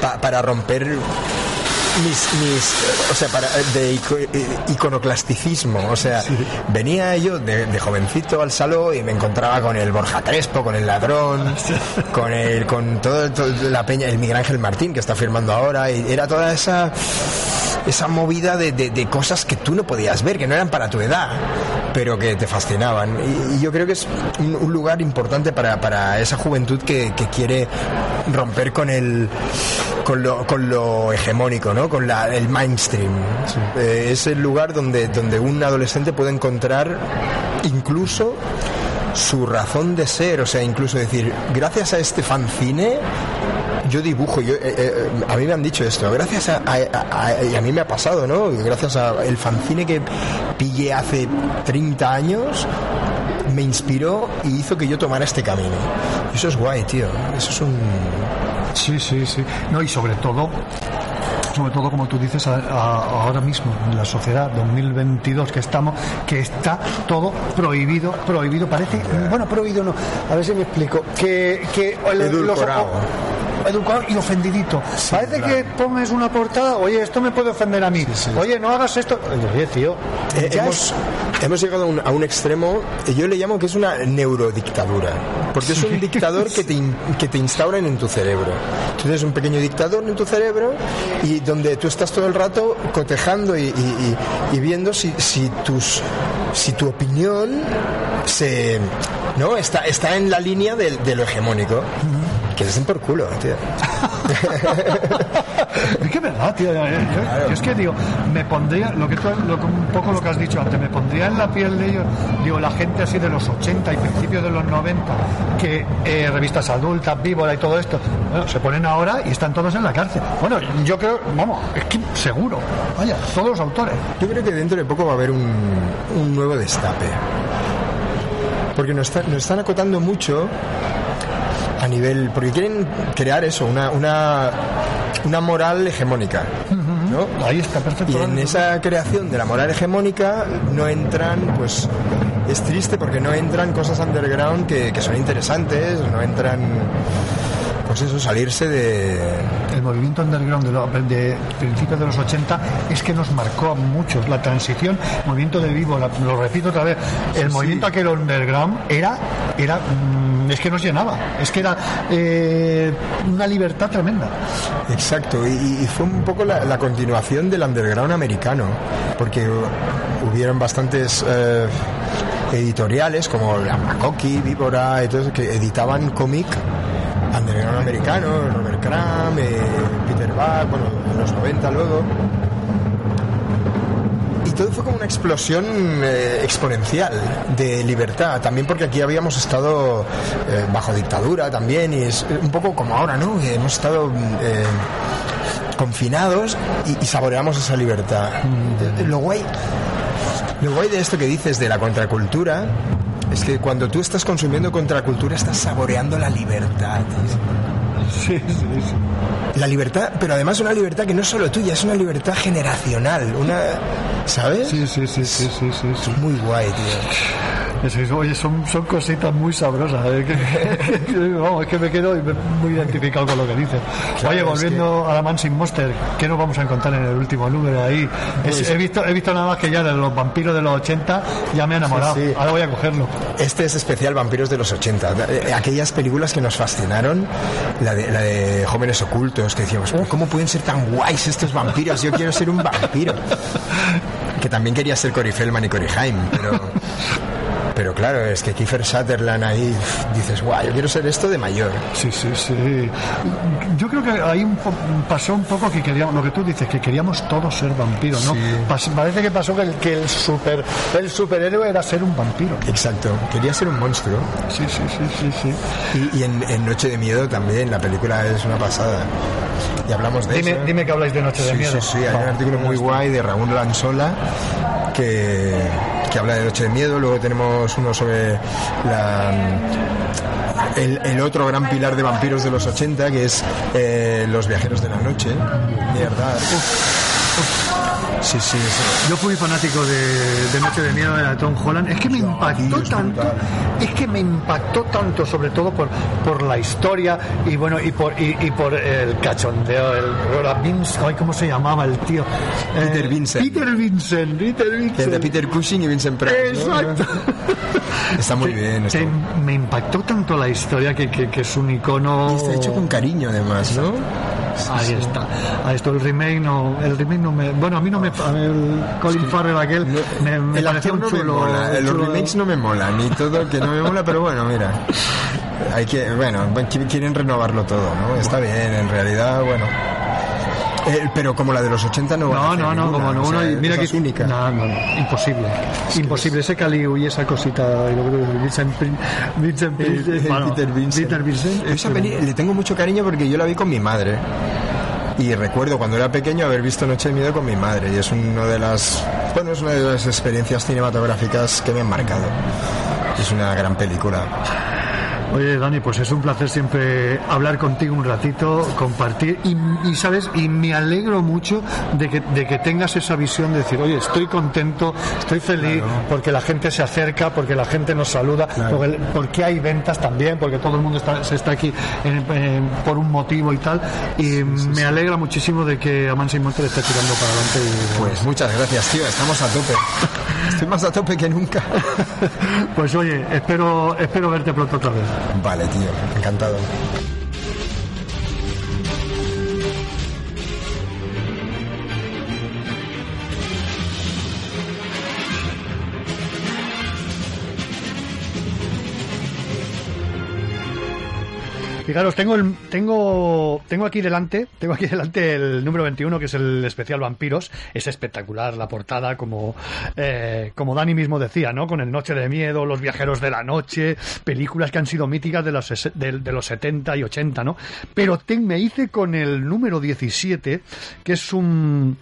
pa- para romper mis, mis o sea para de eh, iconoclasticismo. O sea venía yo de, de jovencito al salón y me encontraba con el Borja Crespo con el ladrón con el con todo, todo la peña el Miguel Ángel Martín que está firmando ahora y era toda esa esa movida de, de- cosas que tú no podías ver, que no eran para tu edad, pero que te fascinaban. Y, yo creo que es un, lugar importante para, para esa juventud que, que quiere romper con el con lo, con lo hegemónico, ¿no? con la- el mainstream. Eh, es el lugar donde, donde un adolescente puede encontrar incluso su razón de ser, o sea, incluso decir, gracias a este fanzine yo dibujo, yo, eh, eh, a mí me han dicho esto, gracias a, a- a- y a mí me ha pasado, ¿no? Gracias al fanzine que pillé hace 30 años, me inspiró y hizo que yo tomara este camino. Eso es guay, tío. Eso es un... Sí, sí, sí. No, y sobre todo, sobre todo como tú dices a- a- ahora mismo en la sociedad 2022 que estamos, que está todo prohibido, prohibido, parece, bueno, prohibido no, a ver si me explico, que, que el- Edulcorado. Edulcorado y ofendidito. Parece que pones una portada, oye, esto me puede ofender a mí, oye, no hagas esto, oye, tío, Eh, hemos, hemos llegado a un, a un extremo, eh, yo le llamo que es una neurodictadura, porque es un dictador que <laughs> te, in- que te instauran en tu cerebro. Entonces es un pequeño dictador en tu cerebro y donde tú estás todo el rato cotejando y, y- y- y viendo si, si, tus, si tu opinión se, ¿no? está, está en la línea de, de lo hegemónico. Que les den por culo, tío. <laughs> Es que es verdad, tío. yo- es que digo, me pondría, lo que tú, lo un poco lo que has dicho antes, me pondría en la piel de ellos, digo, la gente así de los 80 y principios de los 90, que eh, revistas adultas, víbora y todo esto, bueno, se ponen ahora y están todos en la cárcel. Bueno, yo creo, vamos, es que seguro, vaya, todos los autores. Yo creo que dentro de poco va a haber un, un nuevo destape. Porque nos, está- nos están acotando mucho a nivel. Porque quieren crear eso, una, una, una moral hegemónica. ¿no? Ahí está, perfecto. Y en esa creación de la moral hegemónica no entran, pues. Es triste porque no entran cosas underground que, que son interesantes, no entran. Pues eso, salirse de. El movimiento underground de, lo- de principios de los 80 es que nos marcó a muchos la transición, movimiento de vivo, la- lo repito otra vez, el movimiento aquel underground era, era mm, es que nos llenaba, es que era eh, una libertad tremenda. Exacto, y, y fue un poco la, la continuación del underground americano, porque hu- hubieron bastantes eh, editoriales como la Makoki, Víbora, eso, que editaban cómic underground americano, Robert Crumb, eh, Peter Buck, bueno, en los 90 luego. Y todo fue como una explosión eh, exponencial de libertad, también porque aquí habíamos estado eh, bajo dictadura también, y es un poco como ahora, ¿no? Que hemos estado confinados y, y saboreamos esa libertad. Eh, Lo guay, lo guay de esto que dices de la contracultura es que cuando tú estás consumiendo contracultura estás saboreando la libertad. Sí, sí, sí. La libertad, pero además una libertad que no es solo tuya, es una libertad generacional, una, ¿sabes? Sí, sí, sí, sí, sí, sí, sí. Muy guay, tío. Es, oye, son, son cositas muy sabrosas. ¿eh? Que- <laughs> vamos, es que me quedo muy identificado con lo que dices. Claro, oye, es volviendo a la Mansing Monster, ¿qué nos vamos a encontrar en el último número ahí? Es- Pues- he, visto, he visto nada más que ya de los vampiros de los 80, ya me he enamorado. Sí, sí. Ahora voy a cogerlo. Este es especial Vampiros de los 80. Eh, Aquellas películas que nos fascinaron, la de, la de jóvenes ocultos, que decíamos, "Oh, ¿cómo pueden ser tan guays estos vampiros? Yo quiero ser un vampiro. Que también quería ser Cory Feldman y Cory Haim, pero... pero claro, es que Kiefer Sutherland ahí dices, guau, yo quiero ser esto de mayor. Sí, sí, sí. Yo creo que ahí pasó un poco que queríamos, lo que tú dices, que queríamos todos ser vampiros, ¿no? Sí. Parece que pasó que el, que el super el superhéroe era ser un vampiro. Exacto, quería ser un monstruo. Sí, sí, sí, sí, sí. Y, y en, en Noche de Miedo también, la película es una pasada. Y hablamos de Dime, eso. dime que habláis de Noche de Sí, Miedo. sí, sí, hay un artículo muy guay de Raúl Lanzola que, que habla de Noche de Miedo. Luego tenemos uno sobre la, el, otro gran pilar de vampiros de los 80, que es eh, Los Viajeros de la Noche. Sí, sí, sí. Yo fui fanático de, de Noche de Miedo de Tom Holland. Es que me impactó tanto, es que me impactó tanto, sobre todo por, por la historia y bueno y por y, y por el cachondeo, el era Vince- ay, ¿cómo se llamaba el tío? Eh, Peter Vincent. Peter Vincent, Peter Vincent. de Peter Cushing y Vincent Price. ¿no? Exacto. <laughs> Está muy bien. Está, Te- me impactó tanto la historia que, que, que es un icono. y está hecho con cariño, además, ¿no? Ahí está. Ahí está el remake no, el remake no me, bueno a mí no me, el Colin Farrell aquel me, me el pareció actor un no me mola, los remakes no me molan, ni todo que no me mola, pero bueno, mira. Hay que, bueno, qui- quieren renovarlo todo, ¿no? Está bien, en realidad, bueno. Eh, pero como la de los 80 no van a No, no, no, ninguna, como no, o sea, uno, mira que es única. No, no, no, imposible. Imposible ese Caliu y esa cosita y lo que Vincent Vincent Eh, Prin- eh, bueno, Peter Vincent. Peter Vincent, Esa es- peli le tengo mucho cariño porque yo la vi con mi madre. Y recuerdo cuando era pequeño haber visto Noche de Miedo con mi madre. Y es una de las, bueno, es una de las experiencias cinematográficas que me han marcado. Es una gran película. Oye, Dani, pues es un placer siempre hablar contigo un ratito, compartir y, y, sabes, y me alegro mucho de que, de que tengas esa visión de decir, oye, estoy contento, estoy feliz porque la gente se acerca, porque la gente nos saluda, porque, porque hay ventas también, porque todo el mundo está, se está aquí en- en- por un motivo y tal. Y me alegra muchísimo de que Amansa y Monter esté tirando para adelante. y- Pues muchas gracias, tío. Estamos a tope. <laughs> Estoy más a tope que nunca. Pues oye, espero, espero verte pronto otra vez. Vale, tío. Encantado. Fijaros, tengo, el, tengo, tengo aquí delante, tengo aquí delante el número 21, que es el especial Vampiros. Es espectacular la portada, como, eh, como Dani mismo decía, ¿no? Con el Noche de Miedo, Los Viajeros de la Noche, películas que han sido míticas de los, de, los 70 y 80, ¿no? Pero ten- me hice con el número 17, que es un,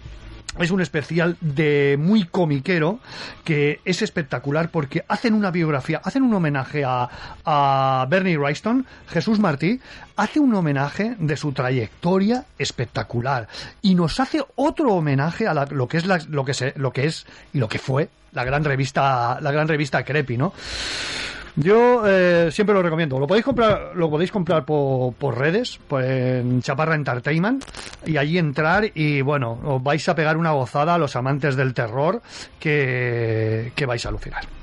es un especial de muy comiquero que es espectacular porque hacen una biografía, hacen un homenaje a, a Bernie Wrightson, Jesús Martí, hace un homenaje de su trayectoria espectacular y nos hace otro homenaje a la- lo que es la- lo que se, lo que es y lo que fue la gran revista la gran revista Creepy, ¿no? Yo eh, siempre lo recomiendo. Lo podéis comprar, lo podéis comprar por, por redes, pues en Chaparra Entertainment, y allí entrar y bueno, os vais a pegar una gozada a los amantes del terror que, que vais a alucinar.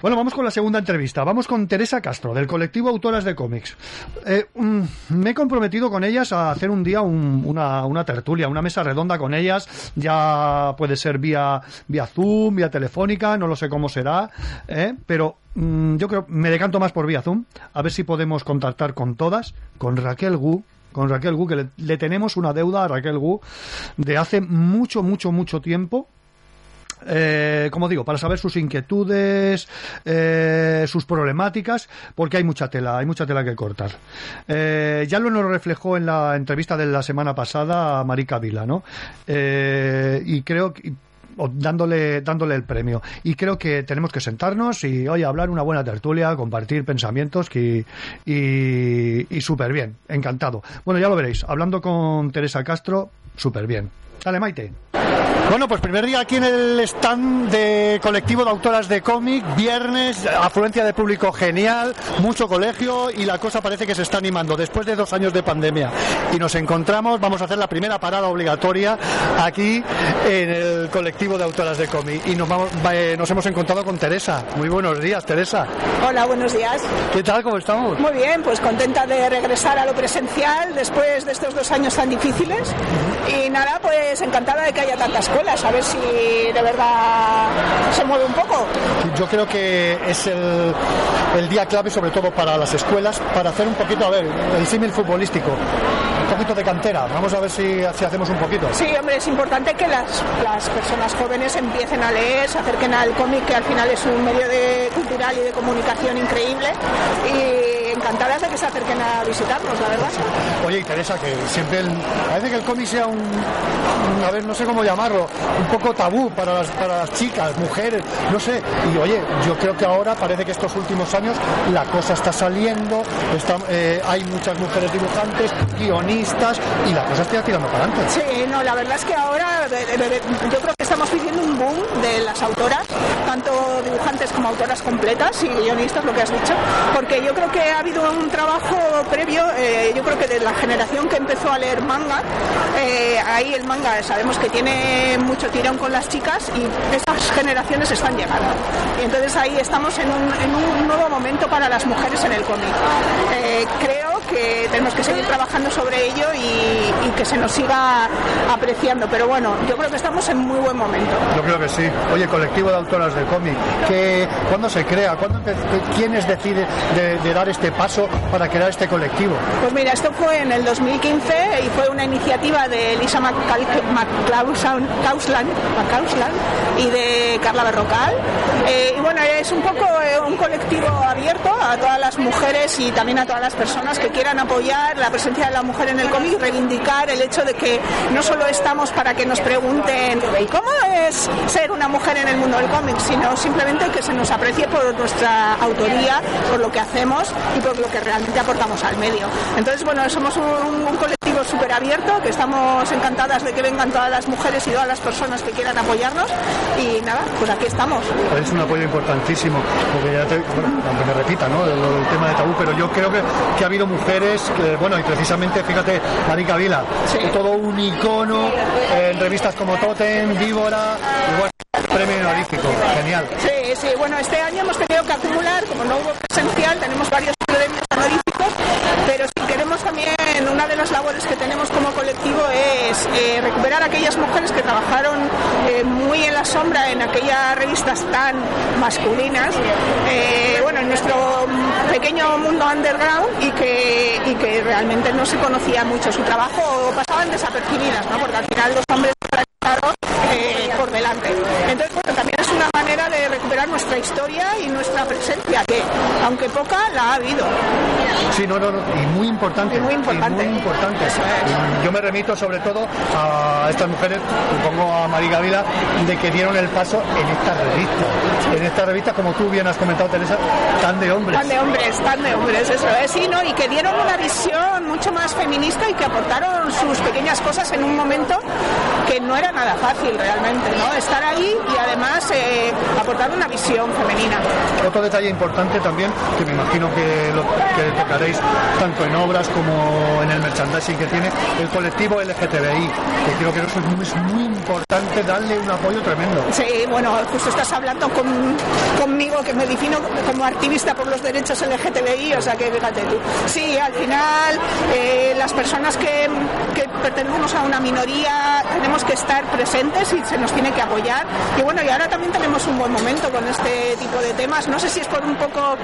Bueno, vamos con la segunda entrevista. Vamos con Teresa Castro, del colectivo Autoras de Cómics. Eh, mm, me he comprometido con ellas a hacer un día un- una, una tertulia, una mesa redonda con ellas. Ya puede ser vía, vía Zoom, vía telefónica, no lo sé cómo será, ¿eh? pero mm, yo creo, me decanto más por vía Zoom, a ver si podemos contactar con todas, con Raquel Gu, con Raquel Gu, que le, le tenemos una deuda a Raquel Gu de hace mucho, mucho, mucho tiempo. Eh, como digo, para saber sus inquietudes, eh, sus problemáticas, porque hay mucha tela, hay mucha tela que cortar. Eh, ya lo nos reflejó en la entrevista de la semana pasada a Marica Vila, ¿no? Eh, y creo que dándole, dándole el premio. Y creo que tenemos que sentarnos y, oye, hablar una buena tertulia, compartir pensamientos que, y, y súper bien, encantado. Bueno, ya lo veréis, hablando con Teresa Castro, súper bien. Dale, Maite. Bueno, pues primer día aquí en el stand de colectivo de autoras de cómic, viernes, afluencia de público genial, mucho colegio y la cosa parece que se está animando después de dos años de pandemia. Y nos encontramos, vamos a hacer la primera parada obligatoria aquí en el colectivo de autoras de cómic. Y nos, vamos, va- eh, nos hemos encontrado con Teresa. Muy buenos días, Teresa. Hola, buenos días. ¿Qué tal? ¿Cómo estamos? Muy bien, pues contenta de regresar a lo presencial después de estos dos años tan difíciles. Y nada, pues encantada de que haya tantas escuelas, a ver si de verdad se mueve un poco. Yo creo que es el, el día clave, sobre todo para las escuelas, para hacer un poquito, a ver, el símil futbolístico, un poquito de cantera. Vamos a ver si, si hacemos un poquito. Sí, hombre, es importante que las, las personas jóvenes empiecen a leer, se acerquen al cómic, que al final es un medio de cultural y de comunicación increíble. Y encantadas de que se acerquen a visitarnos, la verdad. Oye, y Teresa, que siempre el- parece que el cómic sea un, a ver, no sé cómo llamarlo, un poco tabú para las, para las chicas, mujeres, no sé. Y oye, yo creo que ahora parece que estos últimos años la cosa está saliendo, está- eh, hay muchas mujeres dibujantes, guionistas, y la cosa está tirando para adelante. Sí, no, la verdad es que ahora de- de- de- yo creo que estamos viviendo un boom de las autoras, tanto dibujantes como autoras completas y guionistas, lo que has dicho, porque yo creo que ha habido un trabajo previo, eh, yo creo que de la generación que empezó a leer manga, eh, ahí el manga sabemos que tiene mucho tirón con las chicas y esas generaciones están llegando. Y entonces ahí estamos en un, en un nuevo momento para las mujeres en el cómic. Eh, creo que tenemos que seguir trabajando sobre ello y, y que se nos siga apreciando, pero bueno, yo creo que estamos en muy buen momento. Yo creo que sí. Oye, colectivo de autoras de cómic, ¿cuándo se crea? ¿Cuándo ¿Quiénes deciden de, de dar este paso para crear este colectivo? Pues mira, esto fue en el 2015 y fue una iniciativa de Elisa McCausland y de Carla Berrocal. Eh, y bueno, es un poco eh, un colectivo abierto a todas las mujeres y también a todas las personas que quieran apoyar la presencia de la mujer en el cómic y reivindicar el hecho de que no solo estamos para que nos pregunten "¿Y cómo es ser una mujer en el mundo del cómic, sino simplemente que se nos aprecie por nuestra autoría, por lo que hacemos y por lo que realmente aportamos al medio. Entonces, bueno, somos un, un colectivo súper abierto, que estamos encantadas de que vengan todas las mujeres y todas las personas que quieran apoyarnos y nada, pues aquí estamos. Es un apoyo importantísimo, porque ya te, bueno, aunque me repita, ¿no? El, el tema de tabú, pero yo creo que, que ha habido mujeres, que, bueno, y precisamente, fíjate, Marica Vila, todo un icono en revistas como Totem, Víbora, y bueno, premio honorífico, genial. Sí, sí, bueno, este año hemos tenido que acumular, como no hubo presencial, tenemos varios pero si queremos también, una de las labores que tenemos como colectivo es eh, recuperar a aquellas mujeres que trabajaron eh, muy en la sombra en aquellas revistas tan masculinas, eh, bueno, en nuestro pequeño mundo underground y que, y que realmente no se conocía mucho su trabajo o pasaban desapercibidas, ¿no? Porque al final los hombres eh, por delante. Entonces, bueno, también nuestra historia y nuestra presencia, que aunque poca, la ha habido. Sí, no, no, no, y muy importante. Y muy importante. y muy importante. Yo me remito sobre todo a estas mujeres, supongo a María Vila, de que dieron el paso en esta revista. En esta revista, como tú bien has comentado, Teresa, tan de hombres. Tan de hombres, tan de hombres, eso es, sí, ¿no? Y que dieron una visión mucho más feminista y que aportaron sus pequeñas cosas en un momento que no era nada fácil realmente, ¿no? Estar ahí y además eh, aportar una visión femenina. Otro detalle importante también, que me imagino que lo que tocaréis tanto en obras como en el merchandising que tiene, el colectivo LGTBI, que creo que eso es muy, es muy importante darle un apoyo tremendo. Sí, bueno, justo estás hablando con- conmigo que me defino como activista por los derechos LGTBI, o sea que fíjate tú. Sí, al final eh, las personas que, que pertenecemos a una minoría tenemos que estar presentes y se nos tiene que apoyar. Y bueno, y ahora también tenemos un buen momento con este tipo de temas. No sé si es por un poco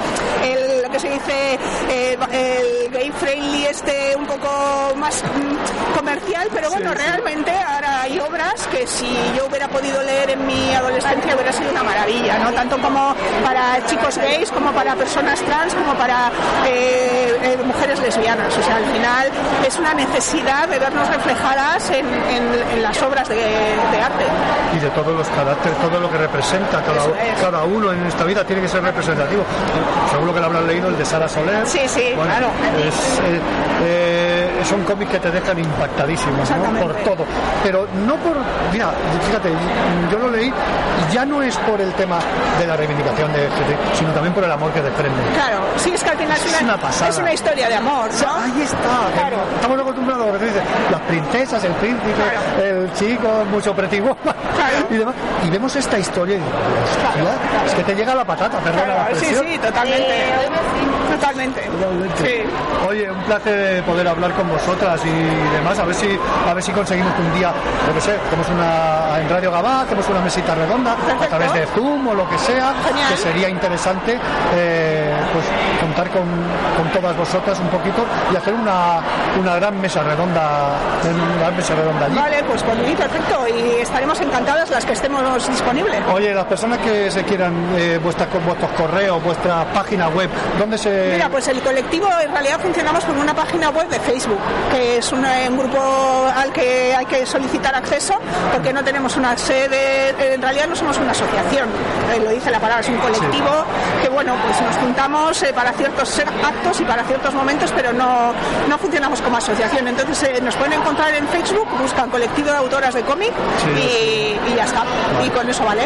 el, lo que se dice eh, el gay friendly este un poco más mm, comercial, pero bueno, realmente ahora hay obras que si yo hubiera podido leer en mi adolescencia hubiera sido una maravilla, ¿no? Tanto como para chicos gays, como para personas trans, como para eh, eh, mujeres lesbianas. O sea, al final es una necesidad de vernos reflejadas en, en- en las obras de, de arte. y de todos los caracteres, todo lo que representa cada, es. cada uno en esta vida tiene que ser representativo. Seguro que lo habrán leído el de Sara Soler. Sí, sí, Bueno, claro. es, eh, eh, son cómics que te dejan impactadísimos ¿no? Por todo. Pero no por. Mira, fíjate, yo lo leí y ya no es por el tema de la reivindicación de sino también por el amor que desprende. Claro, sí, es que al final es Es una, una pasada. es una historia de amor, ¿no? Ahí está. Claro. Estamos acostumbrados a lo que dices, las princesas, el príncipe, el chico, mucho pretty y demás. Y vemos esta historia y digo, hostia, es que te llega la patata, perdona la Claro, sí, expresión. sí, totalmente. Totalmente. Sí. Oye, un placer poder hablar con vosotras y demás. A ver si, a ver si conseguimos que un día, yo que sé, hacemos una en Radio Gabá, hacemos una mesita redonda a través de Zoom o lo que sea, que sería interesante eh, pues contar con, con todas vosotras un poquito y hacer una, una gran mesa redonda, una gran mesa redonda allí. Vale, pues por mí perfecto y estaremos encantadas las que estemos disponibles. Oye, las personas que se quieran eh, vuestras, vuestros correos, vuestra página web, ¿dónde se...? Mira, pues el colectivo en realidad funcionamos con una página web de Facebook, que es un, eh, un grupo al que hay que solicitar acceso porque no tenemos una sede, en realidad no somos una asociación, eh, lo dice la palabra, es un colectivo que bueno, pues nos juntamos eh, para ciertos actos y para ciertos momentos, pero no, no funcionamos como asociación. Entonces eh, nos pueden encontrar en Facebook, buscan colectivo de autoras de cómic y, y ya está. Y con eso vale.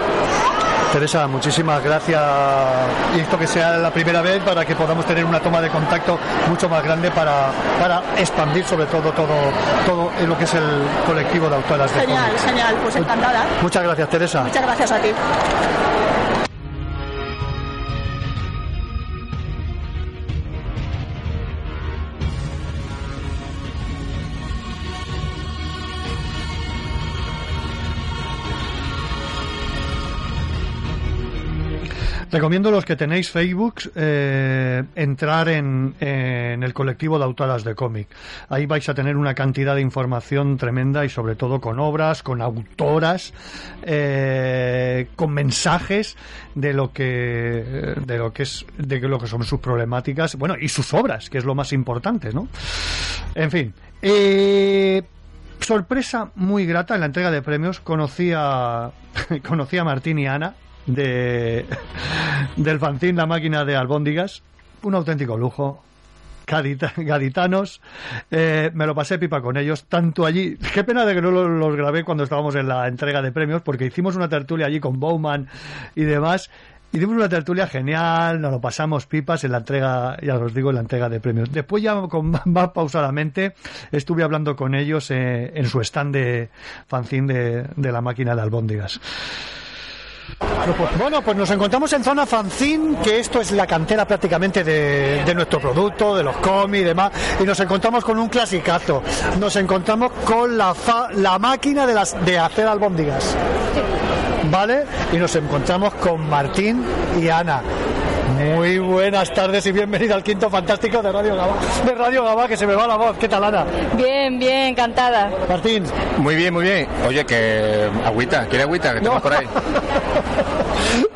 Teresa, muchísimas gracias. Y esto que sea la primera vez para que podamos tener una toma de contacto mucho más grande para, para expandir sobre todo todo todo en lo que es el colectivo de autoras de Genial, cómic. genial, pues encantada. Muchas gracias, Teresa. Muchas gracias a ti. Recomiendo a los que tenéis Facebook eh, entrar en, en el colectivo de autoras de cómic. Ahí vais a tener una cantidad de información tremenda y sobre todo con obras, con autoras, eh, con mensajes de lo que de lo que es de lo que son sus problemáticas, bueno y sus obras, que es lo más importante, ¿no? En fin. Eh, sorpresa muy grata en la entrega de premios conocí a <laughs> conocí a Martín y Ana de del fanzine La máquina de albóndigas. Un auténtico lujo. Gadita- gaditanos. Eh, me lo pasé pipa con ellos tanto allí. Qué pena de que no lo- los grabé cuando estábamos en la entrega de premios porque hicimos una tertulia allí con Bowman y demás. Hicimos una tertulia genial, nos lo pasamos pipas en la entrega, ya os digo, en la entrega de premios. Después ya con <laughs> más pausadamente estuve hablando con ellos eh, en su stand de fanzine de, de la máquina de albóndigas. Bueno, pues nos encontramos en zona fanzine, que esto es la cantera prácticamente de, nuestro producto, de los cómics y demás, y nos encontramos con un clasicazo. Nos encontramos con la, fa- la máquina de, las, de hacer albóndigas. ¿Vale? Y nos encontramos con Martín y Ana. Muy buenas tardes y bienvenida al quinto fantástico de Radio Gabá. De Radio Gabá, que se me va la voz. ¿Qué tal, Ana? Bien, bien, encantada. Martín. Muy bien, muy bien. Oye, que agüita, ¿quiere agüita? Que tenemos por ahí. <laughs>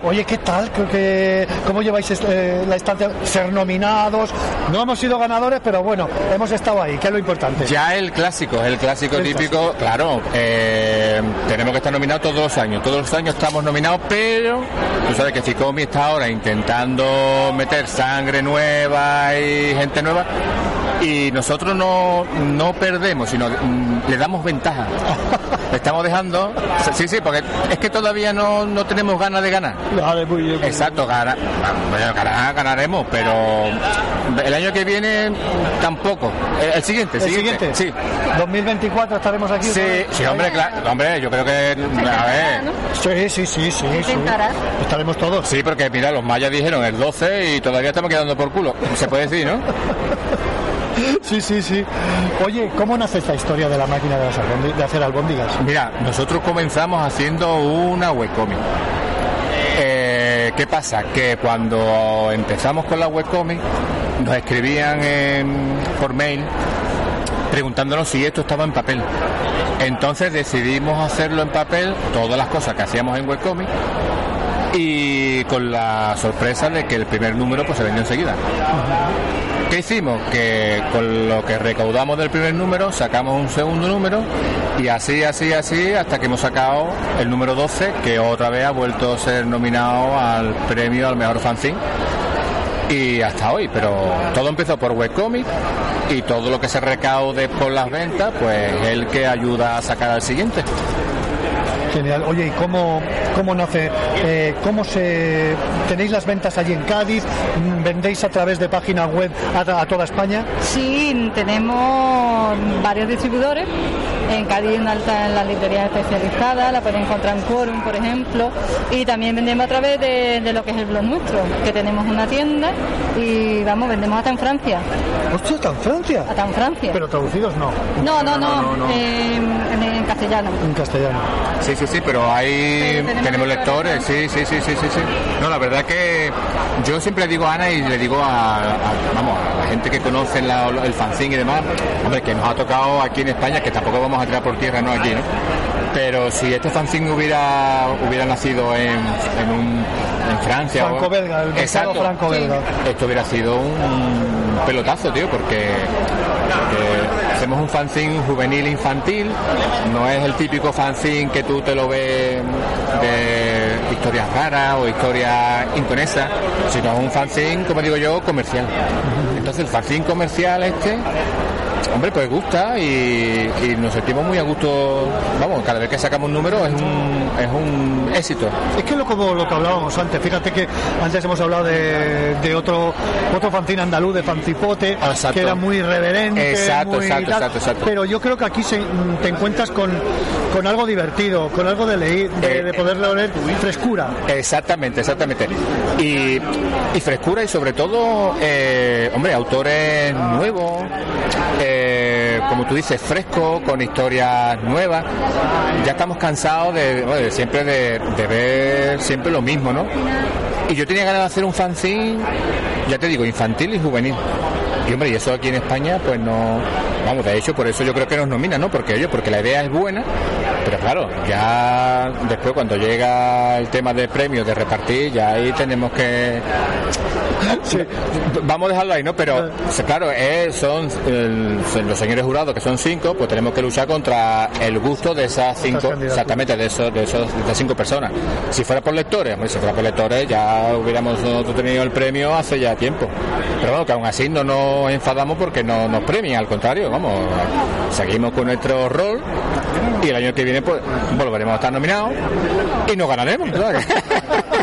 Oye, ¿qué tal? Creo que- ¿Cómo lleváis este- la estancia? Ser nominados. No hemos sido ganadores, pero bueno, hemos estado ahí, que es lo importante. Ya el clásico, el clásico El típico, claro, eh, tenemos que estar nominados todos los años, todos los años estamos nominados, pero tú sabes que Ficomi está ahora intentando meter sangre nueva y gente nueva y nosotros no, no perdemos, sino mm, le damos ventaja. <laughs> Estamos dejando, sí, sí, porque es que todavía no, no tenemos ganas de ganar. Vale, muy bien. Exacto, gana- bueno, ganar, ganaremos, pero el año que viene tampoco. El, el siguiente, el ¿El siguiente. siguiente? 2024 estaremos aquí. Sí, sí, hombre, claro, hombre, yo creo que, a ver, Sí, sí, sí, sí. sí. Estaremos todos. sí, porque mira, los mayas dijeron el 12 y todavía estamos quedando por culo, se puede decir, ¿no? <laughs> Sí, sí, sí. Oye, ¿cómo nace esta historia de la máquina de, hacer albóndigas? Mira, nosotros comenzamos haciendo una webcomic. Eh, ¿Qué pasa? Que cuando empezamos con la webcomic nos escribían por mail preguntándonos si esto estaba en papel. Entonces decidimos hacerlo en papel, todas las cosas que hacíamos en webcomic y con la sorpresa de que el primer número pues se vendió enseguida. ¿Qué hicimos? Que con lo que recaudamos del primer número sacamos un segundo número y así, así, así hasta que hemos sacado el número 12 que otra vez ha vuelto a ser nominado al premio al mejor fanzine y hasta hoy, pero todo empezó por webcomic y todo lo que se recaude por las ventas pues es el que ayuda a sacar al siguiente. Genial. Oye, ¿y cómo, cómo nace? Eh, ¿Cómo se tenéis las ventas allí en Cádiz? ¿Vendéis a través de página web a toda España? Sí, tenemos varios distribuidores. En Cádiz una alta en la librería especializada, la pueden encontrar en Quorum, por ejemplo. Y también vendemos a través de, de lo que es el blog nuestro, que tenemos una tienda y vamos, vendemos hasta en Francia. ¡Hostia, hasta en Francia! Hasta en Francia. Pero traducidos no. No, no, no, no, no. En, en- en castellano. En castellano. Sí, sí, sí, pero hay tenemos tenemos lectores, sí, sí, sí, sí, sí, sí. No, la verdad que yo siempre digo a Ana y le digo a, a- vamos, a la gente que conoce la- el fanzine y demás, hombre, que nos ha tocado aquí en España, que tampoco vamos a tirar por tierra, no aquí, ¿no? Pero si este fanzine hubiera hubiera nacido en, en, un, en Francia o- Franco-belga, el mercado franco-belga. esto hubiera sido un pelotazo, tío, porque porque hacemos un fanzine juvenil infantil, no es el típico fanzine que tú te lo ves de historias raras o historias inconesas, sino es un fanzine, como digo yo, comercial. Entonces el fanzine comercial este Hombre, pues gusta y, y nos sentimos muy a gusto. Vamos, cada vez que sacamos un número es un, es un éxito. Es que lo como lo que hablábamos antes, fíjate que antes hemos hablado de, de otro otro fanzine andaluz, de Fancipote, Exacto. que era muy irreverente, Exacto, muy exacto, tal, exacto, exacto. pero yo creo que aquí se- te encuentras con, con algo divertido, con algo de leer, de, Eh, de poder leer frescura. Exactamente, exactamente. Y, y frescura y sobre todo, eh, hombre, autores nuevos, eh, como tú dices, frescos, con historias nuevas. Ya estamos cansados de, siempre de, ver siempre lo mismo, ¿no? Y yo tenía ganas de hacer un fanzine, ya te digo, infantil y juvenil. Y hombre, y eso aquí en España, pues no. Vamos, de hecho, por eso yo creo que nos nominan, ¿no? Porque, oye, porque la idea es buena, pero claro, ya después cuando llega el tema de premios, de repartir, ya ahí tenemos que. Vamos a dejarlo ahí, ¿no? Pero, sí, claro, eh, son los señores jurados, que son cinco, pues tenemos que luchar contra el gusto de esas cinco, exactamente, de esos, de esos, de esas cinco personas. Si fuera por lectores, hombre, si fuera por lectores, ya hubiéramos nosotros tenido el premio hace ya tiempo. Pero bueno, que aún así no nos enfadamos porque no nos premian, al contrario, vamos, seguimos con nuestro rol y el año que viene, pues, volveremos a estar nominados y nos ganaremos. <laughs>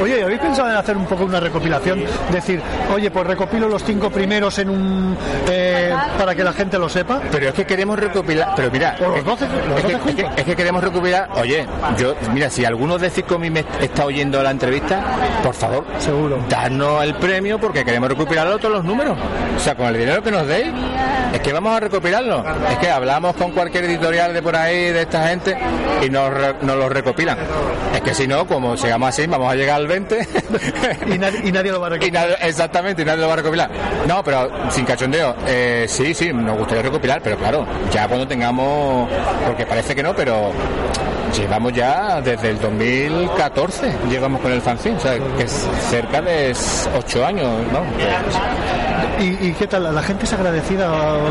Oye, ¿habéis pensado en hacer un poco una recopilación? Decir, oye, pues recopilo los cinco primeros en un eh, para que la gente lo sepa. Pero es que queremos recopilar. Pero mira. O los 12, los es, que, 12 es que- es que queremos recopilar. Oye, yo, mira, si alguno de Cicomi me está oyendo la entrevista, por favor, seguro, darnos el premio porque queremos recuperar todos los números. O sea, con el dinero que nos deis, es que vamos a recopilarlo. Es que hablamos con cualquier editorial de por ahí, de esta gente, y nos, nos lo recopilan. Es que si no, como sigamos así, vamos a llegar al 20. <laughs> y, nadie, y nadie lo va a recopilar. exactamente, y nadie lo va a recopilar. No, pero sin cachondeo, eh, sí, sí, nos gustaría recopilar, pero claro, ya cuando tengamos, porque parece que no, pero llevamos ya desde el 2014, llevamos con el fanzine, o sea, que es cerca de 8 años, ¿no? ¿Y, y qué tal? ¿La gente es agradecida?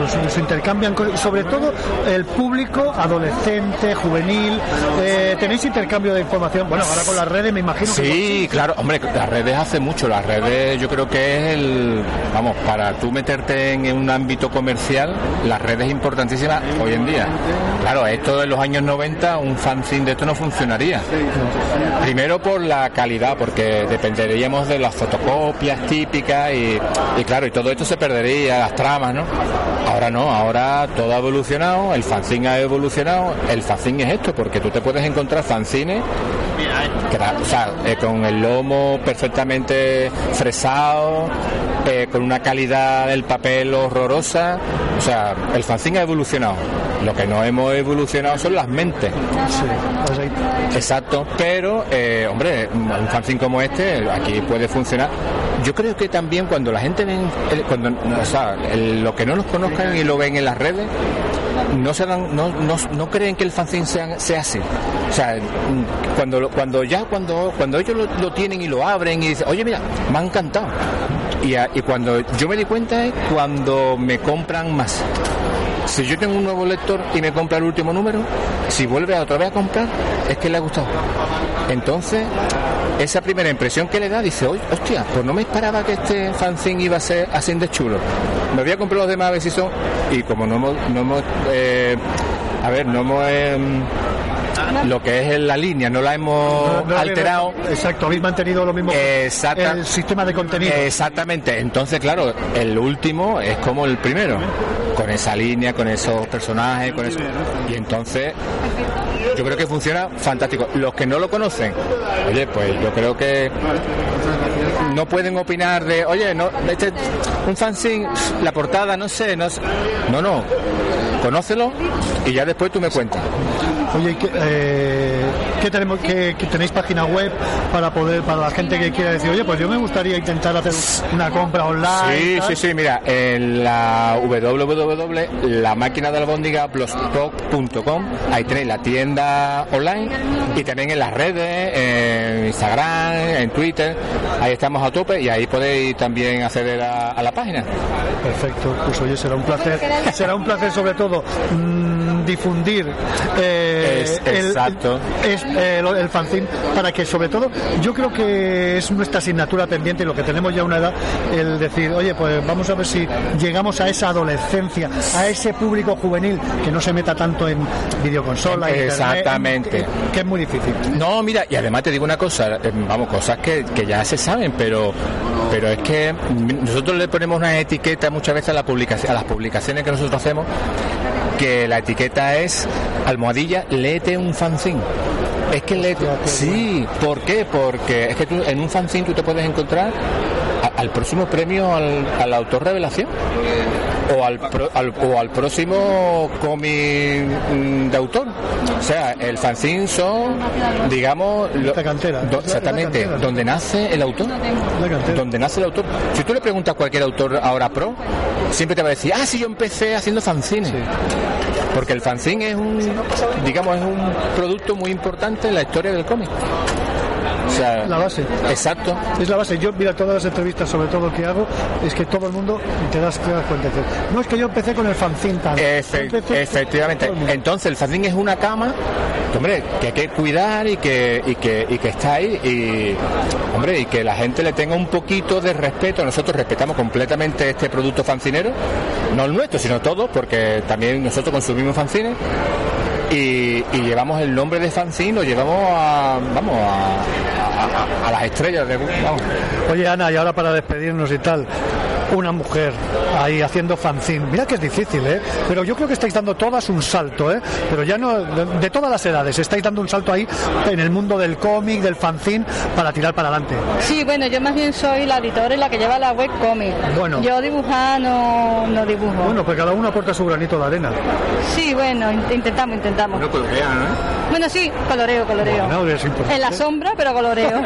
¿Se, se intercambian? Sobre todo el público adolescente, juvenil. eh, ¿Tenéis intercambio de información? Bueno, ahora con las redes me imagino que... Sí, claro, hombre, las redes hace mucho, las redes yo creo que es el, vamos, para tú meterte en un ámbito comercial, las redes es importantísima hoy en día. Claro, esto en los años 90, un fanzine de esto no funcionaría. Primero por la calidad, porque dependeríamos de las fotocopias típicas y, y claro, y todo esto se perdería, las tramas, ¿no? Ahora no, ahora todo ha evolucionado, el fanzine ha evolucionado, el fanzine es esto, porque tú te puedes encontrar fanzines o sea, eh, con el lomo perfectamente fresado, eh, con una calidad del papel horrorosa. O sea, el fanzine ha evolucionado. Lo que no hemos evolucionado son las mentes. Exacto, pero, eh, hombre, un fanzine como este aquí puede funcionar. Yo creo que también cuando la gente ven, el- cuando, o sea, el- lo que no nos conozcan y lo ven en las redes, no se dan, no, no, no creen que el fanzine sea, sea así. O sea, cuando, cuando ya, cuando, cuando ellos lo, lo tienen y lo abren y dicen, oye, mira, me ha encantado. Y, a- y cuando yo me di cuenta es cuando me compran más. Si yo tengo un nuevo lector y me compra el último número, si vuelve a otra vez a comprar, es que le ha gustado. Entonces, esa primera impresión que le da, dice, "Oye, hostia, pues no me esperaba que este fanzine iba a ser así de chulo. Me voy a comprar los demás a ver si son. Y como no hemos, no hemos eh, a ver, no hemos, eh, lo que es la línea, no la hemos No, no, alterado. Exacto, habéis mantenido lo mismo. Exacta- El sistema de contenido. Exactamente. Entonces, claro, el último es como el primero, con esa línea, con esos personajes, con eso. Y entonces, yo creo que funciona fantástico. Los que no lo conocen, oye, pues yo creo que no pueden opinar de, oye, no, este, un fanzine, la portada, no sé, no sé. No, no. Conócelo y ya después tú me cuentas. Oye, ¿y ¿qué, eh, ¿qué tenemos, qué, qué tenéis página web para poder, para la gente que quiera decir, oye, pues yo me gustaría intentar hacer una compra online? Sí, tal"? sí, sí, mira, en la www.lamáquinadelbondiga.blogspot.com ahí tenéis la tienda online y también en las redes, en Instagram, en Twitter, ahí estamos a tope y ahí podéis también acceder a, a la página. Perfecto, pues oye, será un placer, será un placer sobre todo mm, difundir eh, Es- el, exacto. es, eh, lo- el fanzine para que sobre todo yo creo que es nuestra asignatura pendiente y lo que tenemos ya una edad el decir oye pues vamos a ver si llegamos a esa adolescencia a ese público juvenil que no se meta tanto en videoconsola Exactamente. que, que es muy difícil No, mira, y además te digo una cosa, eh, vamos, cosas que, que ya se saben, pero pero es que nosotros le ponemos una etiqueta muchas veces a, la publicación, a las publicaciones que nosotros hacemos, que la etiqueta es almohadilla, léete un fanzine. Es que léete... Sí, ¿por qué? Porque es que tú, en un fanzine tú te puedes encontrar a- al próximo premio al, al autor revelación o al, pro- al- o al próximo cómic mm, de autor. O sea, el fanzine son, digamos, lo- do- exactamente, donde nace el autor. Donde nace el autor. Si tú le preguntas a cualquier autor ahora pro, siempre te va a decir, ah, sí, yo empecé haciendo fanzine. Porque el fanzine es un, digamos, es un producto muy importante en la historia del cómic. O sea, la base. Exacto. Es la base. Yo, mira, todas las entrevistas, sobre todo que hago, es que todo el mundo te das, te das cuenta. No es que yo empecé con el fanzine. Efe- efectivamente. Entonces el fanzine es una cama, que, hombre, que hay que cuidar y que, y que, y que está ahí y, hombre, y que la gente le tenga un poquito de respeto. Nosotros respetamos completamente este producto fancinero, no el nuestro, sino todo, porque también nosotros consumimos fanzines. Y, y llevamos el nombre de fanzine, llevamos a, vamos, a, a- a las estrellas de, vamos. Oye, Ana, y ahora para despedirnos y tal, una mujer ahí haciendo fanzine. Mira que es difícil, ¿eh? Pero yo creo que estáis dando todas un salto, ¿eh? Pero ya no, de, de todas las edades, estáis dando un salto ahí en el mundo del cómic, del fanzine, para tirar para adelante. Sí, bueno, yo más bien soy la editora y la que lleva la web cómic. Bueno. Yo dibujar no, no dibujo. Bueno, pues cada uno aporta su granito de arena. Sí, bueno, in- intentamos, intentamos. No colorean, ¿eh? Bueno, sí, coloreo, coloreo. Bueno, es importante. en la sombra, pero coloreo. <laughs>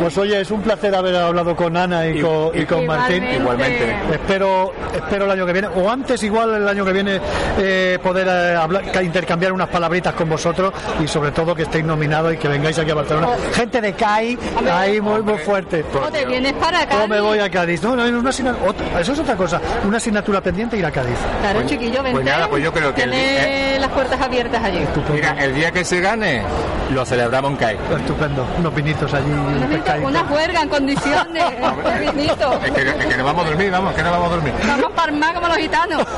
Pues oye, es un placer haber hablado con Ana y, con, y con Martín. Igualmente. Espero, espero el año que viene, o antes igual el año que viene, eh, poder eh, hablar, ca- intercambiar unas palabritas con vosotros y sobre todo que estéis nominados y que vengáis aquí a Barcelona. Gente de CAI, ahí muy, muy fuerte. o te vienes para acá. O me voy a Cádiz. No, no, una asigna- otra- eso es otra cosa. Una asignatura pendiente ir a Cádiz. Claro, chiquillo, vente. pues nada, pues yo creo que el Tiene las puertas abiertas allí. Mira, el día que se gane, lo celebramos en CAI. Estupendo. Unos vinitos allí, un. Una juerga en condiciones. <laughs> <laughs> Es que, es que no vamos a dormir, vamos, que no vamos a dormir. Vamos para el mar como los gitanos. <laughs>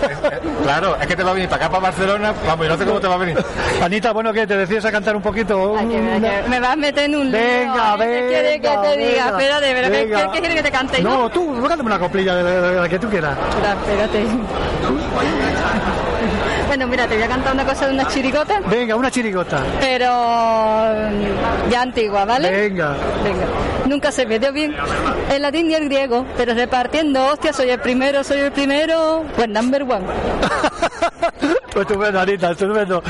Claro, es que te va a venir para acá, para Barcelona, vamos, yo no sé cómo te va a venir. Anita, bueno, ¿qué? ¿Te decías a cantar un poquito? Una- Me vas a meter en un lío. Venga, ¿eh? ¿Qué quieres que venga, te diga? venga, Espérate, pero ¿qué, venga. qué, qué quieres que te cante? No, tú, cántame una coplilla de, la que tú quieras. Espérate. Bueno, mira, te voy a cantar una cosa de unas chirigotas, Venga, una chirigota. pero mm, ya antigua, ¿vale? Venga. Venga. Nunca se me dio bien el latín y el griego, pero repartiendo hostias, soy el primero, soy el primero, pues number one. <laughs> Pues estupendo, Anita, estupendo.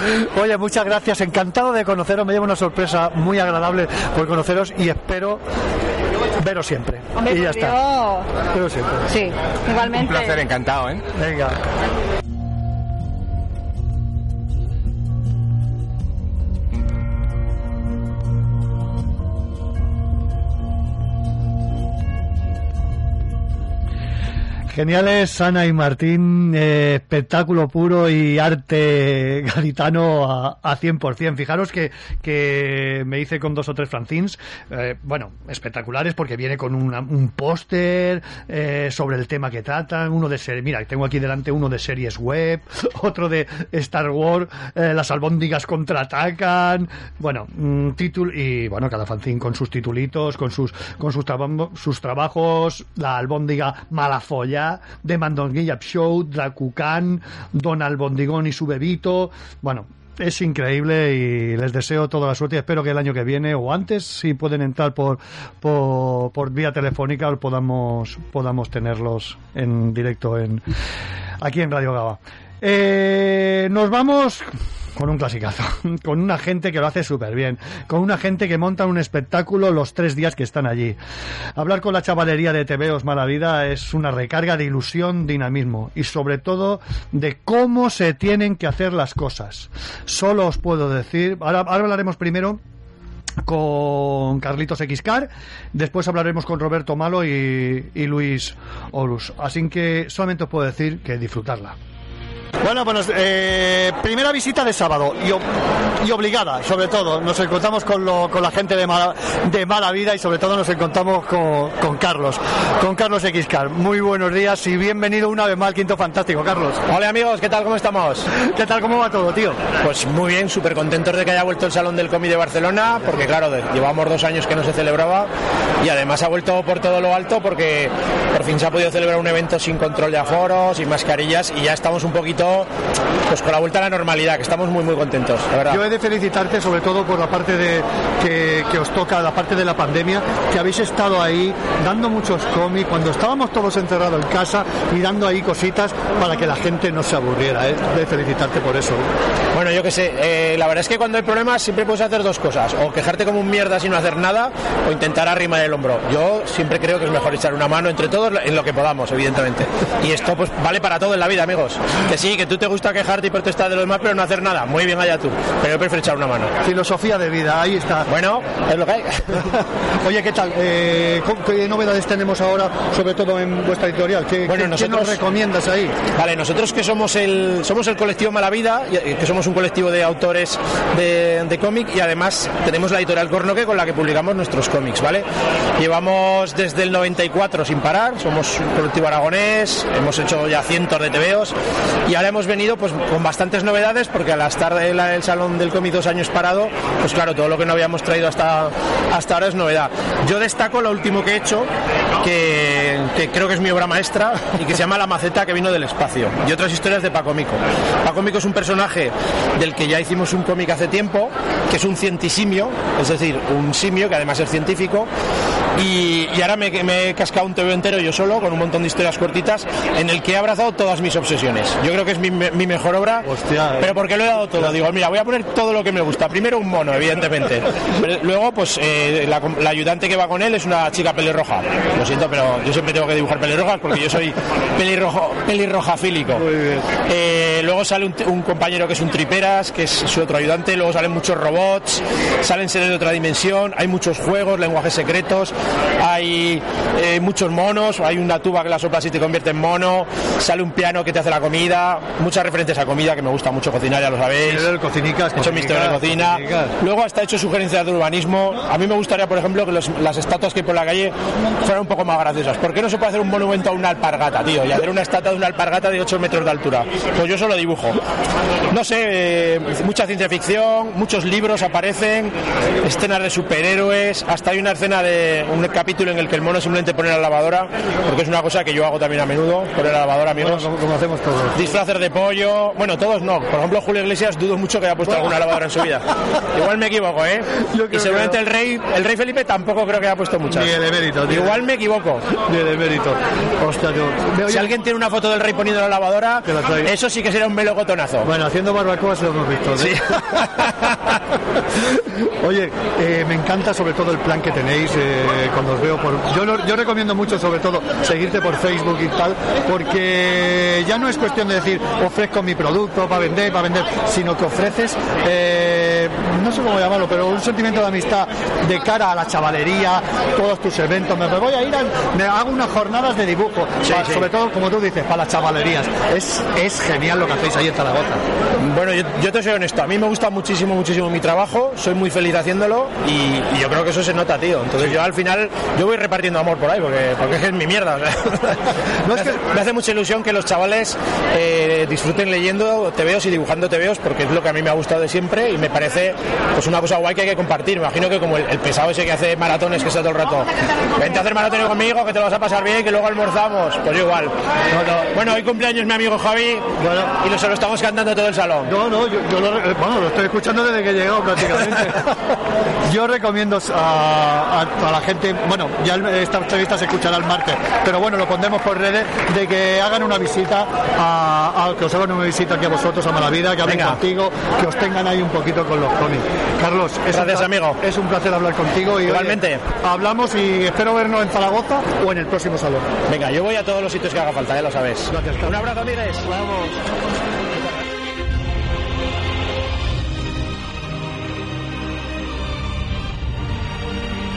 Oye, muchas gracias. Encantado de conoceros. Me lleva una sorpresa muy agradable por conoceros y espero veros siempre. Hombre, y ya está. Veros siempre. Sí, igualmente. Un placer, encantado, ¿eh? Venga. Geniales, Ana y Martín, eh, espectáculo puro y arte gaditano a, a 100%. Fijaros que, me hice con dos o tres fanzines, eh, bueno, espectaculares porque viene con una- un póster eh, sobre el tema que tratan, uno de series, mira, tengo aquí delante uno de series web, <laughs> otro de Star Wars, eh, las albóndigas contraatacan, bueno, un título y bueno, cada fanzine con sus titulitos, con sus con sus, traba- sus trabajos, la albóndiga Malafolla, de Mandonguilla Show, Dracucan, Don Albondigón y su bebito, bueno, es increíble y les deseo toda la suerte espero que el año que viene o antes, si pueden entrar por, por, por vía telefónica, podamos, podamos tenerlos en directo en, aquí en Radio Gaba. Eh, nos vamos con un clasicazo, <laughs> con una gente que lo hace súper bien, con una gente que monta un espectáculo los tres días que están allí. Hablar con la chavalería de TVOs Mala Vida es una recarga de ilusión, dinamismo y sobre todo de cómo se tienen que hacer las cosas. Solo os puedo decir, ahora, ahora hablaremos primero con Carlitos Xcar, después hablaremos con Roberto Malo y, y Luis Horus. Así que solamente os puedo decir que disfrutarla. Bueno, bueno, eh, primera visita de sábado y, y obligada, sobre todo. Nos encontramos con, lo- con la gente de mala, de mala vida y sobre todo nos encontramos con, con Carlos, con Carlos Xcar. Muy buenos días y bienvenido una vez más al Quinto Fantástico, Carlos. Hola amigos, ¿qué tal? ¿Cómo estamos? ¿Qué tal? ¿Cómo va todo, tío? Pues muy bien, súper contentos de que haya vuelto el Salón del Cómic de Barcelona, porque claro, llevamos dos años que no se celebraba y además ha vuelto por todo lo alto porque por fin se ha podido celebrar un evento sin control de aforos, sin mascarillas y ya estamos un poquito pues con la vuelta a la normalidad, que estamos muy muy contentos, la verdad. Yo he de felicitarte sobre todo por la parte de que, que os toca, la parte de la pandemia, que habéis estado ahí dando muchos cómics, cuando estábamos todos encerrados en casa y dando ahí cositas para que la gente no se aburriera. ¿eh? De felicitarte por eso. Bueno, yo qué sé, eh, la verdad es que cuando hay problemas siempre puedes hacer dos cosas, o quejarte como un mierda sin no hacer nada, o intentar arrimar el hombro. Yo siempre creo que es mejor echar una mano entre todos en lo que podamos, evidentemente. Y esto pues vale para todo en la vida, amigos. Que sí, que tú te gusta quejarte y protestar de los demás, pero no hacer nada. Muy bien allá tú. Pero yo prefiero echar una mano. Filosofía de vida, ahí está. Bueno, es lo que hay. <laughs> Oye, ¿qué tal? Eh, ¿cómo- ¿Qué novedades tenemos ahora, sobre todo en vuestra editorial? ¿Qué, Bueno, qué- qué nosotros- nos recomiendas ahí? Vale, nosotros que somos el somos el colectivo Mala Vida, y- que somos un colectivo de autores de, de cómic y además tenemos la editorial Cornoque con la que publicamos nuestros cómics, ¿vale? Llevamos desde el 94 sin parar, somos un colectivo aragonés, hemos hecho ya cientos de TVOs y ahora hemos venido pues con bastantes novedades porque al estar el, Salón del Cómic dos años parado, pues claro, todo lo que no habíamos traído hasta, hasta ahora es novedad. Yo destaco lo último que he hecho, que, que creo que es mi obra maestra y que se llama La maceta que vino del espacio y otras historias de Paco Mico. Paco Mico es un personaje del que ya hicimos un cómic hace tiempo, que es un cientisimio, es decir, un simio que además es científico y, y ahora me, me he cascado un TV entero yo solo con un montón de historias cortitas en el que he abrazado todas mis obsesiones. Yo creo que es mi, mi mejor obra, pero porque lo he dado todo. Digo, mira, voy a poner todo lo que me gusta. Primero un mono, evidentemente. Pero luego, pues eh, la, la ayudante que va con él es una chica pelirroja. Lo siento, pero yo siempre tengo que dibujar pelirrojas porque yo soy pelirrojo, pelirroja fílico. Eh, luego sale un, un compañero que es un triperas, que es su otro ayudante. Luego salen muchos robots, salen seres de otra dimensión. Hay muchos juegos, lenguajes secretos. Hay eh, muchos monos. Hay una tuba que la soplas y te convierte en mono. Sale un piano que te hace la comida. Muchas referencias a comida que me gusta mucho cocinar, ya lo sabéis. Cocinicas, He hecho mi historia de cocina. Luego hasta he hecho sugerencias de urbanismo. A mí me gustaría, por ejemplo, que los- las estatuas que hay por la calle fueran un poco más graciosas. ¿Por qué no se puede hacer un monumento a una alpargata, tío? Y hacer una estatua de una alpargata de 8 metros de altura. Pues yo solo dibujo. No sé, eh, mucha ciencia ficción, muchos libros aparecen, escenas de superhéroes, hasta hay una escena de un capítulo en el que el mono simplemente pone la lavadora, porque es una cosa que yo hago también a menudo, poner la lavadora, amigos. como, hacemos todos. Disfraces de pollo, bueno, todos no. Por ejemplo, Julio Iglesias dudo mucho que haya puesto alguna lavadora en su vida. Igual me equivoco, ¿eh? Y seguramente que el rey, el rey Felipe tampoco creo que haya puesto muchas. Ni el emérito. Igual me equivoco. Ni el emérito. Hostia, yo... Si alguien tiene una foto del rey poniendo la lavadora, eso sí que sería un melocotonazo. Bueno, haciendo barbacoa se lo hemos visto. ¿eh? <laughs> Oye, eh, me encanta sobre todo el plan que tenéis eh, cuando os veo por... Yo, lo- yo recomiendo mucho sobre todo seguirte por Facebook y tal, porque ya no es cuestión de decir ofrezco mi producto para vender, para vender, sino que ofreces, eh, no sé cómo llamarlo, pero un sentimiento de amistad de cara a la chavalería, todos tus eventos. Me voy a ir, a, me hago unas jornadas de dibujo, sí. sobre todo como tú dices, para las chavalerías. Es, es genial lo que hacéis ahí en Zaragoza. Bueno, yo, yo te soy honesto, a mí me gusta muchísimo, muchísimo mi trabajo, soy muy feliz haciéndolo y, y yo creo que eso se nota, tío. Entonces yo al final, yo voy repartiendo amor por ahí, porque, porque es mi mierda. <laughs> o sea. me, hace, me hace mucha ilusión que los chavales eh, disfruten leyendo tebeos y dibujando tebeos, porque es lo que a mí me ha gustado de siempre y me parece pues una cosa guay que hay que compartir. Me imagino que como el, el pesado ese que hace maratones, que está todo el rato, vente a hacer maratones conmigo, que te lo vas a pasar bien, que luego almorzamos. Pues yo igual. Bueno, hoy cumpleaños mi amigo Javi y lo- se lo estamos cantando todo el salón. No, no, yo, yo lo, bueno, lo estoy escuchando desde que he llegado prácticamente. <laughs> yo recomiendo a, a- a la gente, bueno, ya esta entrevista se escuchará el martes, pero bueno, lo pondremos por redes, de que hagan una visita, a, a- que os hagan una visita aquí a vosotros, a Malavida, que hablen Venga. contigo, que os tengan ahí un poquito con los cómics. Carlos, es Gracias, amigo. Es un placer hablar contigo y oye, Igualmente. hablamos y espero vernos en Zaragoza o en el próximo salón. Venga, yo voy a todos los sitios que haga falta, ya lo sabes. Un abrazo, amigues. Vamos.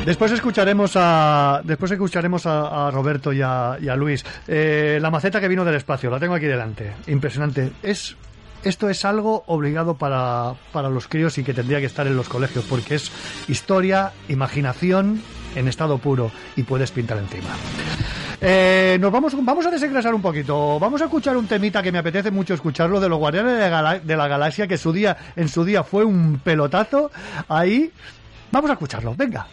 Después escucharemos a después escucharemos a, a Roberto y a, y a Luis. Eh, la maceta que vino del espacio, la tengo aquí delante. Impresionante. Es esto es algo obligado para, para los críos y que tendría que estar en los colegios porque es historia, imaginación en estado puro y puedes pintar encima. Eh, nos vamos, vamos a desengrasar un poquito. Vamos a escuchar un temita que me apetece mucho escucharlo de los Guardianes de de la Galaxia, que su día, en su día fue un pelotazo. Ahí, vamos a escucharlo. Venga.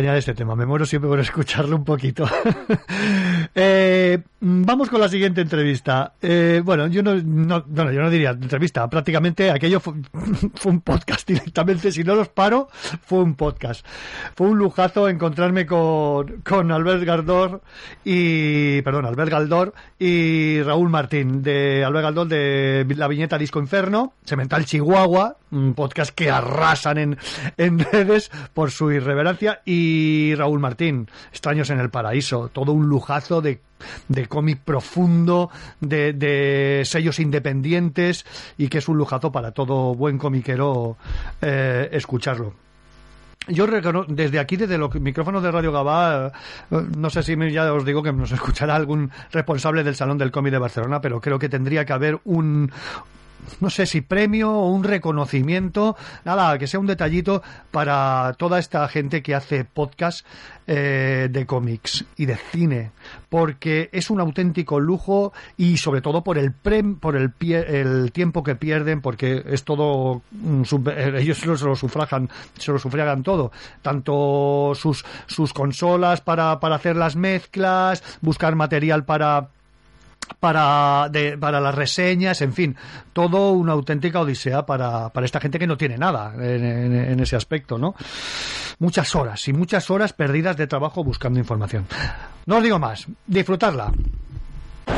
Genial este tema, me muero siempre por escucharlo un poquito. <laughs> Eh, vamos con la siguiente entrevista. Eh, bueno, yo no, no, no, yo no diría entrevista, prácticamente aquello <laughs> fue, un podcast directamente, si no los paro, fue un podcast. Fue un lujazo encontrarme con, con Albert Galdor y, perdón, Albert Galdor y Raúl Martín, de Albert Galdor de la viñeta Disco Inferno, Semental Chihuahua, un podcast que arrasan en, en redes por su irreverencia, y Raúl Martín, Extraños en el Paraíso, todo un lujazo de, de cómic profundo, de, sellos independientes, y que es un lujazo para todo buen comiquero eh, escucharlo. Yo desde aquí, desde los micrófonos de Radio Gabá, eh, no sé si ya os digo que nos escuchará algún responsable del Salón del Cómic de Barcelona, pero creo que tendría que haber un, no sé si premio o un reconocimiento, nada, que sea un detallito para toda esta gente que hace podcast eh, de cómics y de cine, porque es un auténtico lujo y sobre todo por el prem, por el, pie- el tiempo que pierden, porque es todo, eh, ellos se lo, se sufragan, se lo sufragan todo, tanto sus, sus consolas para, para hacer las mezclas, buscar material para para, de- para las reseñas, en fin, todo una auténtica odisea para, para esta gente que no tiene nada en, en- ese aspecto, ¿no? Muchas horas y muchas horas perdidas de trabajo buscando información. No os digo más, disfrutarla.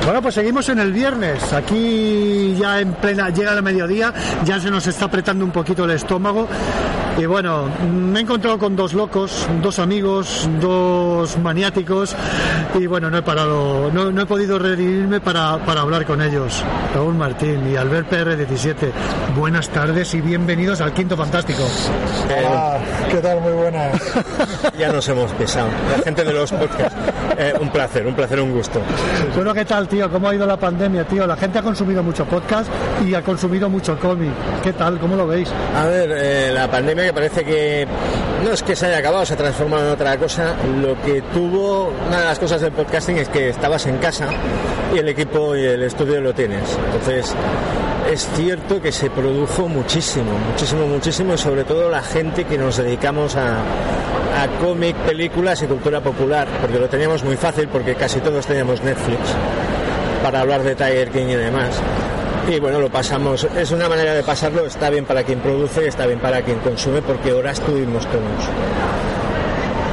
Bueno, pues seguimos en el viernes. Aquí ya en plena, llega el mediodía, ya se nos está apretando un poquito el estómago. Y bueno, me he encontrado con dos locos, dos amigos, dos maniáticos. Y bueno, no he parado, no, no he podido redimirme para, para hablar con ellos. Raúl Martín y Albert PR17. Buenas tardes y bienvenidos al Quinto Fantástico. Hola, ¿qué tal? Muy buenas. ya nos hemos pesado. La gente de los podcasts. Eh, un placer, un placer, un gusto. Bueno, ¿qué tal, tío? ¿Cómo ha ido la pandemia, tío? La gente ha consumido mucho podcast y ha consumido mucho cómic. ¿Qué tal? ¿Cómo lo veis? A ver, eh, la pandemia que parece que no es que se haya acabado, se ha transformado en otra cosa. Lo que tuvo, una de las cosas del podcasting es que estabas en casa y el equipo y el estudio lo tienes. Entonces, es cierto que se produjo muchísimo, muchísimo, muchísimo y sobre todo la gente que nos dedicamos a, a cómic, películas y cultura popular, porque lo teníamos muy fácil porque casi todos teníamos Netflix para hablar de Tiger King y demás. Y bueno, lo pasamos, es una manera de pasarlo, está bien para quien produce, está bien para quien consume, porque horas tuvimos todos.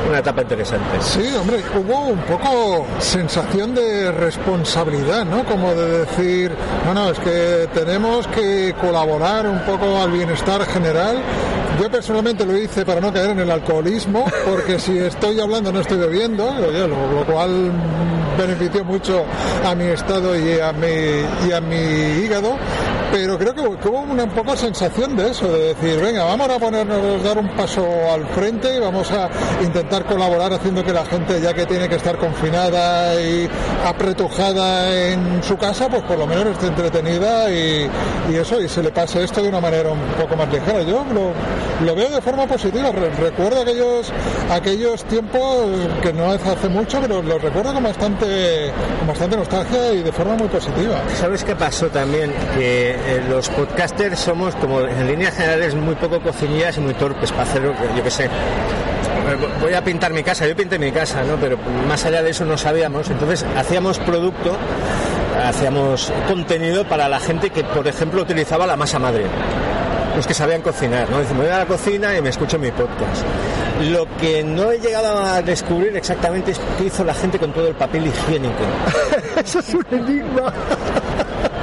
Una etapa interesante. Sí, hombre, hubo un poco sensación de responsabilidad, ¿no? Como de decir, no, no, es que tenemos que colaborar un poco al bienestar general. Yo personalmente lo hice para no caer en el alcoholismo, porque si estoy hablando no estoy bebiendo, lo, cual benefició mucho a mi estado y a mi, y a mi hígado. Pero creo que, hubo una un poco sensación de eso, de decir, venga, vamos a ponernos, dar un paso al frente y vamos a intentar colaborar haciendo que la gente, ya que tiene que estar confinada y apretujada en su casa, pues por lo menos esté entretenida y, y eso, y se le pase esto de una manera un poco más ligera. Yo lo, lo veo de forma positiva. Re- recuerdo aquellos, aquellos tiempos que no es hace mucho, pero los recuerdo con bastante, con bastante nostalgia y de forma muy positiva. ¿Sabes qué pasó también? Que eh, los podcasters somos, como en líneas generales, muy poco cocinillas y muy torpes para hacer, yo qué sé. Eh, Voy a pintar mi casa, yo pinté mi casa, ¿no? Pero más allá de eso no sabíamos. Entonces hacíamos producto, hacíamos contenido para la gente que, por ejemplo, utilizaba la masa madre. Los que sabían cocinar, ¿no? Dicen, me voy a la cocina y me escucho mi podcast. Lo que no he llegado a descubrir exactamente es qué hizo la gente con todo el papel higiénico. <laughs> Eso es un enigma.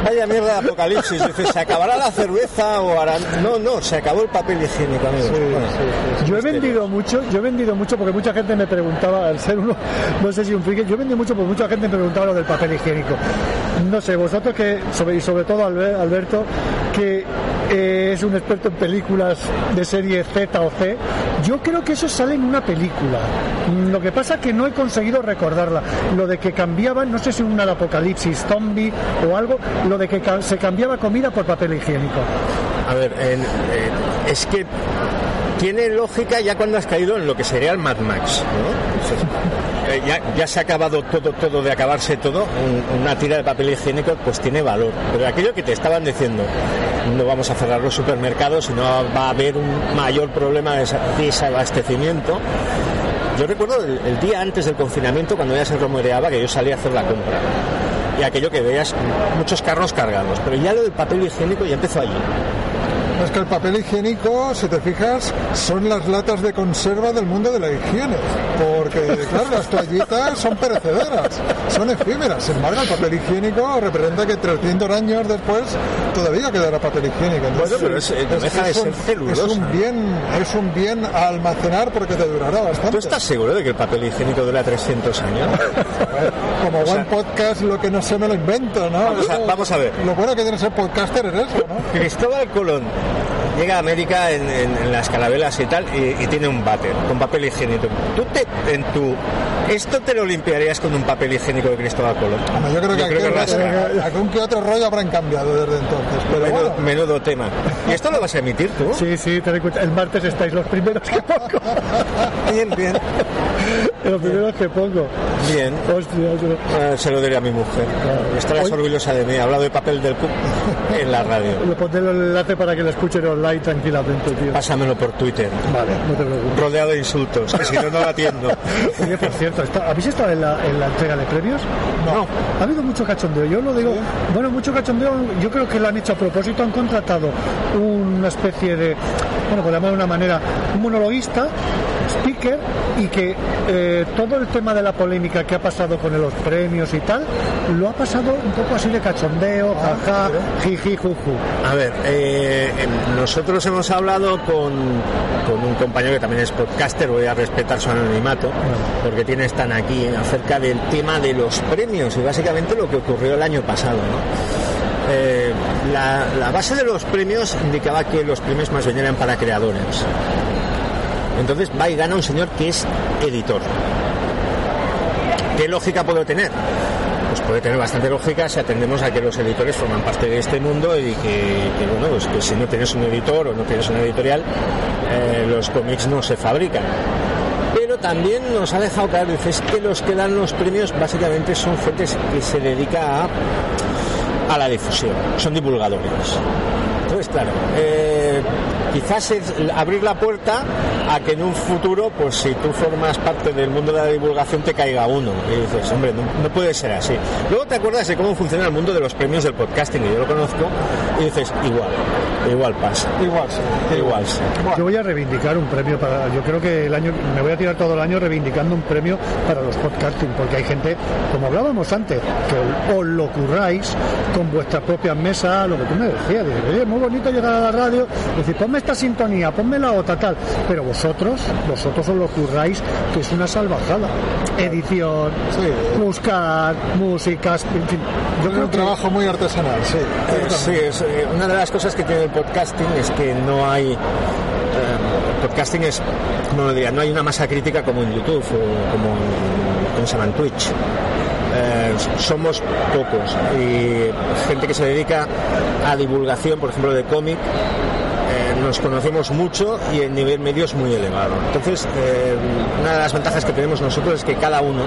Vaya mierda de apocalipsis. Dice, ¿se acabará la cerveza o harán.? No, no, se acabó el papel higiénico, amigo. Bueno, Yo he vendido mucho, yo he vendido mucho porque mucha gente me preguntaba, al ser uno, no sé si un friki, yo he vendido mucho porque mucha gente me preguntaba lo del papel higiénico. No sé, vosotros que, sobre, y sobre todo Albe- Alberto, que eh, es un experto en películas de serie Z o C, yo creo que eso sale en una película. Lo que pasa que no he conseguido recordarla. Lo de que cambiaban, no sé si una de apocalipsis zombie o algo, lo de que se cambiaba comida por papel higiénico. A ver, en- es que tiene lógica ya cuando has caído en lo que sería el Mad Max, eh, ya, se ha acabado todo, todo de acabarse todo, un- una tira de papel higiénico pues tiene valor. Pero aquello que te estaban diciendo, no vamos a cerrar los supermercados, sino va a haber un mayor problema de desa- desabastecimiento. Yo recuerdo el, el día antes del confinamiento, cuando ya se rumoreaba que yo salía a hacer la compra. Y aquello que veías muchos carros cargados. Pero ya lo del papel higiénico ya empezó allí. Es que el papel higiénico, si te fijas, son las latas de conserva del mundo de la higiene. Porque, claro, las toallitas son perecederas, son efímeras. Sin embargo, el papel higiénico representa que 300 años después todavía quedará papel higiénico. Bueno, pero es- no deja de es ser un- celulosa. Es un bien, es un bien a almacenar porque te durará bastante. ¿Tú estás seguro de que el papel higiénico dura 300 años? <laughs> Como O sea, buen podcast, lo que no sé me lo invento, ¿no? Vamos a- vamos a ver. Lo bueno que tiene ser podcaster es eso, ¿no? Cristóbal Colón llega a América en, en- en las calaveras y tal y, y tiene un váter con papel higiénico. ¿Tú te, en tu... ¿Esto te lo limpiarías con un papel higiénico de Cristóbal Colón? Bueno, yo creo que, algún que otro rollo habrán cambiado desde entonces. Pero Menudo, bueno, menudo tema. ¿Y esto lo vas a emitir tú? Sí, sí, cuenta, el martes estáis los primeros que pongo. <laughs> Bien, bien. los primeros que pongo. Bien. Hostia. Eh, se lo diré a mi mujer. Estarás Hoy- orgullosa de mí. He hablado de papel del cup en la radio. Le pondré el enlace para que lo escuchen online tranquilamente, tío. Pásamelo por Twitter. Vale, no te preocupes. Rodeado de insultos, que si no, no lo atiendo. <laughs> Oye, por cierto, ¿está- ¿habéis estado en la, en la entrega de premios? No. Ha habido mucho cachondeo, yo lo digo. Bueno, mucho cachondeo, yo creo que lo han hecho a propósito, han contratado una especie de, bueno, por llamar de una manera, un monologuista, y que eh, todo el tema de la polémica que ha pasado con los premios y tal, lo ha pasado un poco así de cachondeo, jaja, jiji, juju. A ver, eh, em, nosotros hemos hablado con, con un compañero que también es podcaster, voy a respetar su anonimato, porque tiene están aquí acerca del tema de los premios y básicamente lo que ocurrió el año pasado. ¿no? Eh, la, la base de los premios indicaba que los premios más bien eran para creadores. Entonces va y gana un señor que es editor. ¿Qué lógica puede tener? Pues puede tener bastante lógica si atendemos a que los editores forman parte de este mundo y que, bueno, pues que si no tienes un editor o no tienes una editorial, eh, los cómics no se fabrican. Pero también nos ha dejado caer, dices que los que dan los premios básicamente son gentes que se dedica a, a la difusión, son divulgadores. Entonces, claro, eh, quizás es abrir la puerta a que en un futuro, pues si tú formas parte del mundo de la divulgación, te caiga uno. Y dices, hombre, no, no puede ser así. Luego te acuerdas de cómo funciona el mundo de los premios del podcasting, que yo lo conozco, y dices, igual, igual pasa. Igual sí. Igual sí. Yo voy a reivindicar un premio para. Yo creo que el año. Me voy a tirar todo el año reivindicando un premio para los podcasting, porque hay gente, como hablábamos antes, que os lo curráis con vuestra propia mesa, lo que tú me decías. Dices, oye, muy bonito llegar a la radio, decir, ponme esta sintonía, ponme la otra, tal. Pero vosotros, vosotros os lo curráis, que es una salvajada. Edición, buscar músicas, en fin. Yo es creo un que. trabajo muy artesanal, sí. Eh, sí, es, eh, una de las cosas que tiene el podcasting es que no hay. eh, podcasting es, como lo diría, no hay una masa crítica como en YouTube o como en, ¿cómo se llama? en Twitch. Eh, somos pocos y gente que se dedica a divulgación, por ejemplo, de cómic, nos conocemos mucho y el nivel medio es muy elevado. Entonces, eh, una de las ventajas que tenemos nosotros es que cada uno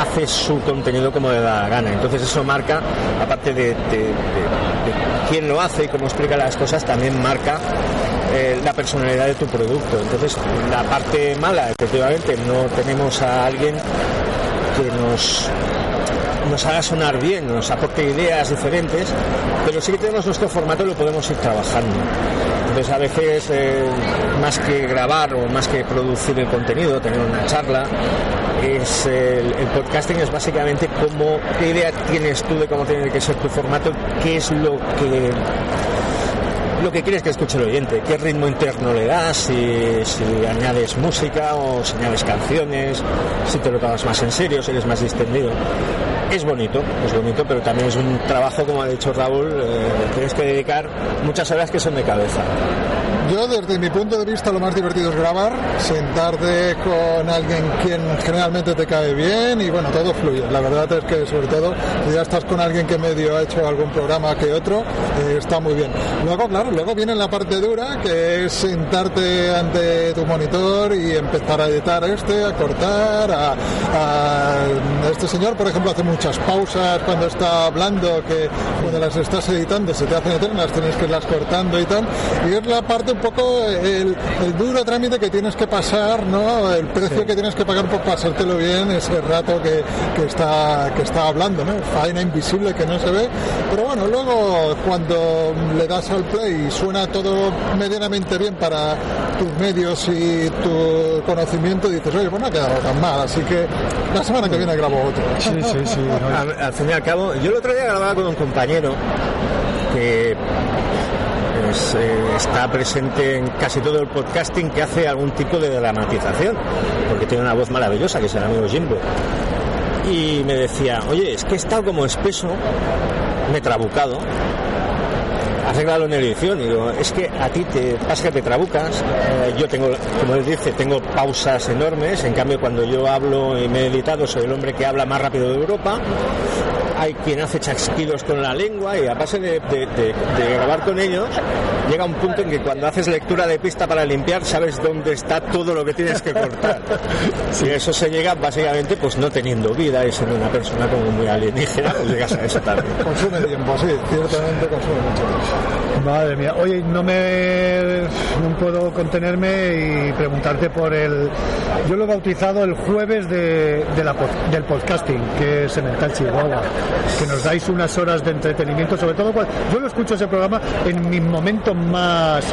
hace su contenido como le da la gana. Entonces eso marca, aparte de, quién lo hace y cómo explica las cosas, también marca eh, la personalidad de tu producto. Entonces, la parte mala, efectivamente, no tenemos a alguien que nos nos haga sonar bien, nos aporte ideas diferentes, pero sí que tenemos nuestro formato y lo podemos ir trabajando. Entonces a veces, eh, más que grabar o más que producir el contenido, tener una charla, es el, podcasting es básicamente cómo, qué idea tienes tú de cómo tiene que ser tu formato, qué es lo que lo que quieres que escuche el oyente, qué ritmo interno le das, si, si añades música o si añades canciones, si te lo tomas más en serio, si eres más distendido. Es bonito, es bonito, pero también es un trabajo, como ha dicho Raúl, eh, tienes que dedicar muchas horas que son de cabeza. Yo desde mi punto de vista lo más divertido es grabar, sentarte con alguien quien generalmente te cae bien y bueno, todo fluye. La verdad es que sobre todo si ya estás con alguien que medio ha hecho algún programa que otro, eh, está muy bien. Luego, claro, luego viene la parte dura que es sentarte ante tu monitor y empezar a editar este, a cortar, a, a- este señor por ejemplo hace muchas pausas cuando está hablando que cuando las estás editando se te hacen eternas, tienes que irlas cortando y tal. Y es la parte un poco el, el duro trámite que tienes que pasar, ¿no? El precio que tienes que pagar por pasártelo bien ese rato que, que está que está hablando, ¿no? Faena invisible que no se ve. Pero bueno, luego cuando le das al play y suena todo medianamente bien para tus medios y tu conocimiento, dices, oye, pues no ha quedado tan mal, así que la semana que viene grabo otro. <laughs> al, al fin y al cabo, yo el otro día grababa con un compañero que pues, eh, está presente en casi todo el podcasting que hace algún tipo de dramatización, porque tiene una voz maravillosa, que es el amigo Jimbo. Y me decía, oye, es que he estado como espeso, me trabucado, arréglalo en edición. Y digo, es que a ti te pasa que te trabucas. Eh, yo tengo, como él dice, tengo pausas enormes. En cambio, cuando yo hablo y me he editado, soy el hombre que habla más rápido de Europa. Hay quien hace chasquidos con la lengua y a base de, de- de- de grabar con ellos, llega un punto en que cuando haces lectura de pista para limpiar, sabes dónde está todo lo que tienes que cortar. <laughs> Si eso se llega básicamente pues no teniendo vida y siendo una persona como muy alienígena, pues llegas a eso también. Consume tiempo, sí, ciertamente consume mucho tiempo. Madre mía, oye, no me no puedo contenerme y preguntarte por el. Yo lo he bautizado el jueves de, de la del podcasting, que es en el Chihuahua, que nos dais unas horas de entretenimiento, sobre todo cuando yo lo escucho ese programa en mis momentos más,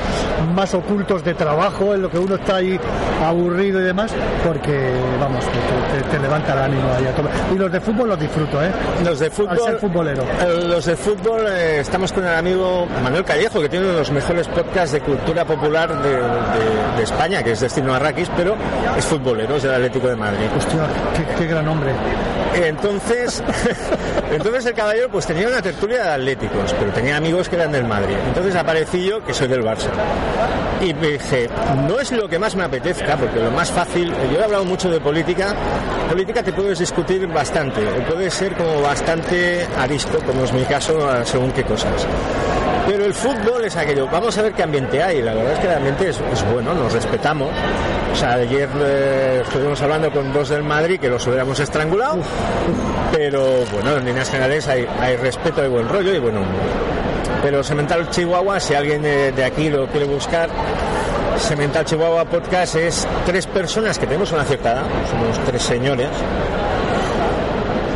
más ocultos de trabajo, en lo que uno está ahí aburrido y demás, porque vamos, te, te levanta el ánimo ahí a todo. Y los de fútbol los disfruto, ¿eh? Los de Al fútbol, ser futbolero. eh, los de fútbol eh, estamos con el amigo Manuel Callejo, que tiene uno de los mejores podcasts de cultura popular de, de- de España, que es Destino Arrakis, pero es futbolero, es del Atlético de Madrid. Hostia, qué, qué gran hombre. Entonces, <laughs> entonces el caballero pues tenía una tertulia de atléticos, pero tenía amigos que eran del Madrid. Entonces aparecí yo, que soy del Barça. Y me dije, no es lo que más me apetezca, porque lo más fácil, yo he hablado mucho de política, política te puedes discutir bastante, puedes ser como bastante arisco, como es mi caso, según qué cosas. Pero el fútbol es aquello, vamos a ver qué ambiente hay, la verdad es que el ambiente es, bueno, nos respetamos. O sea, ayer eh, estuvimos hablando con dos del Madrid que los hubiéramos estrangulado, pero bueno, en líneas generales hay, hay respeto, hay buen rollo y bueno. Pero Semental Chihuahua, si alguien de aquí lo quiere buscar, Semental Chihuahua Podcast es tres personas que tenemos una cierta edad, somos tres señores,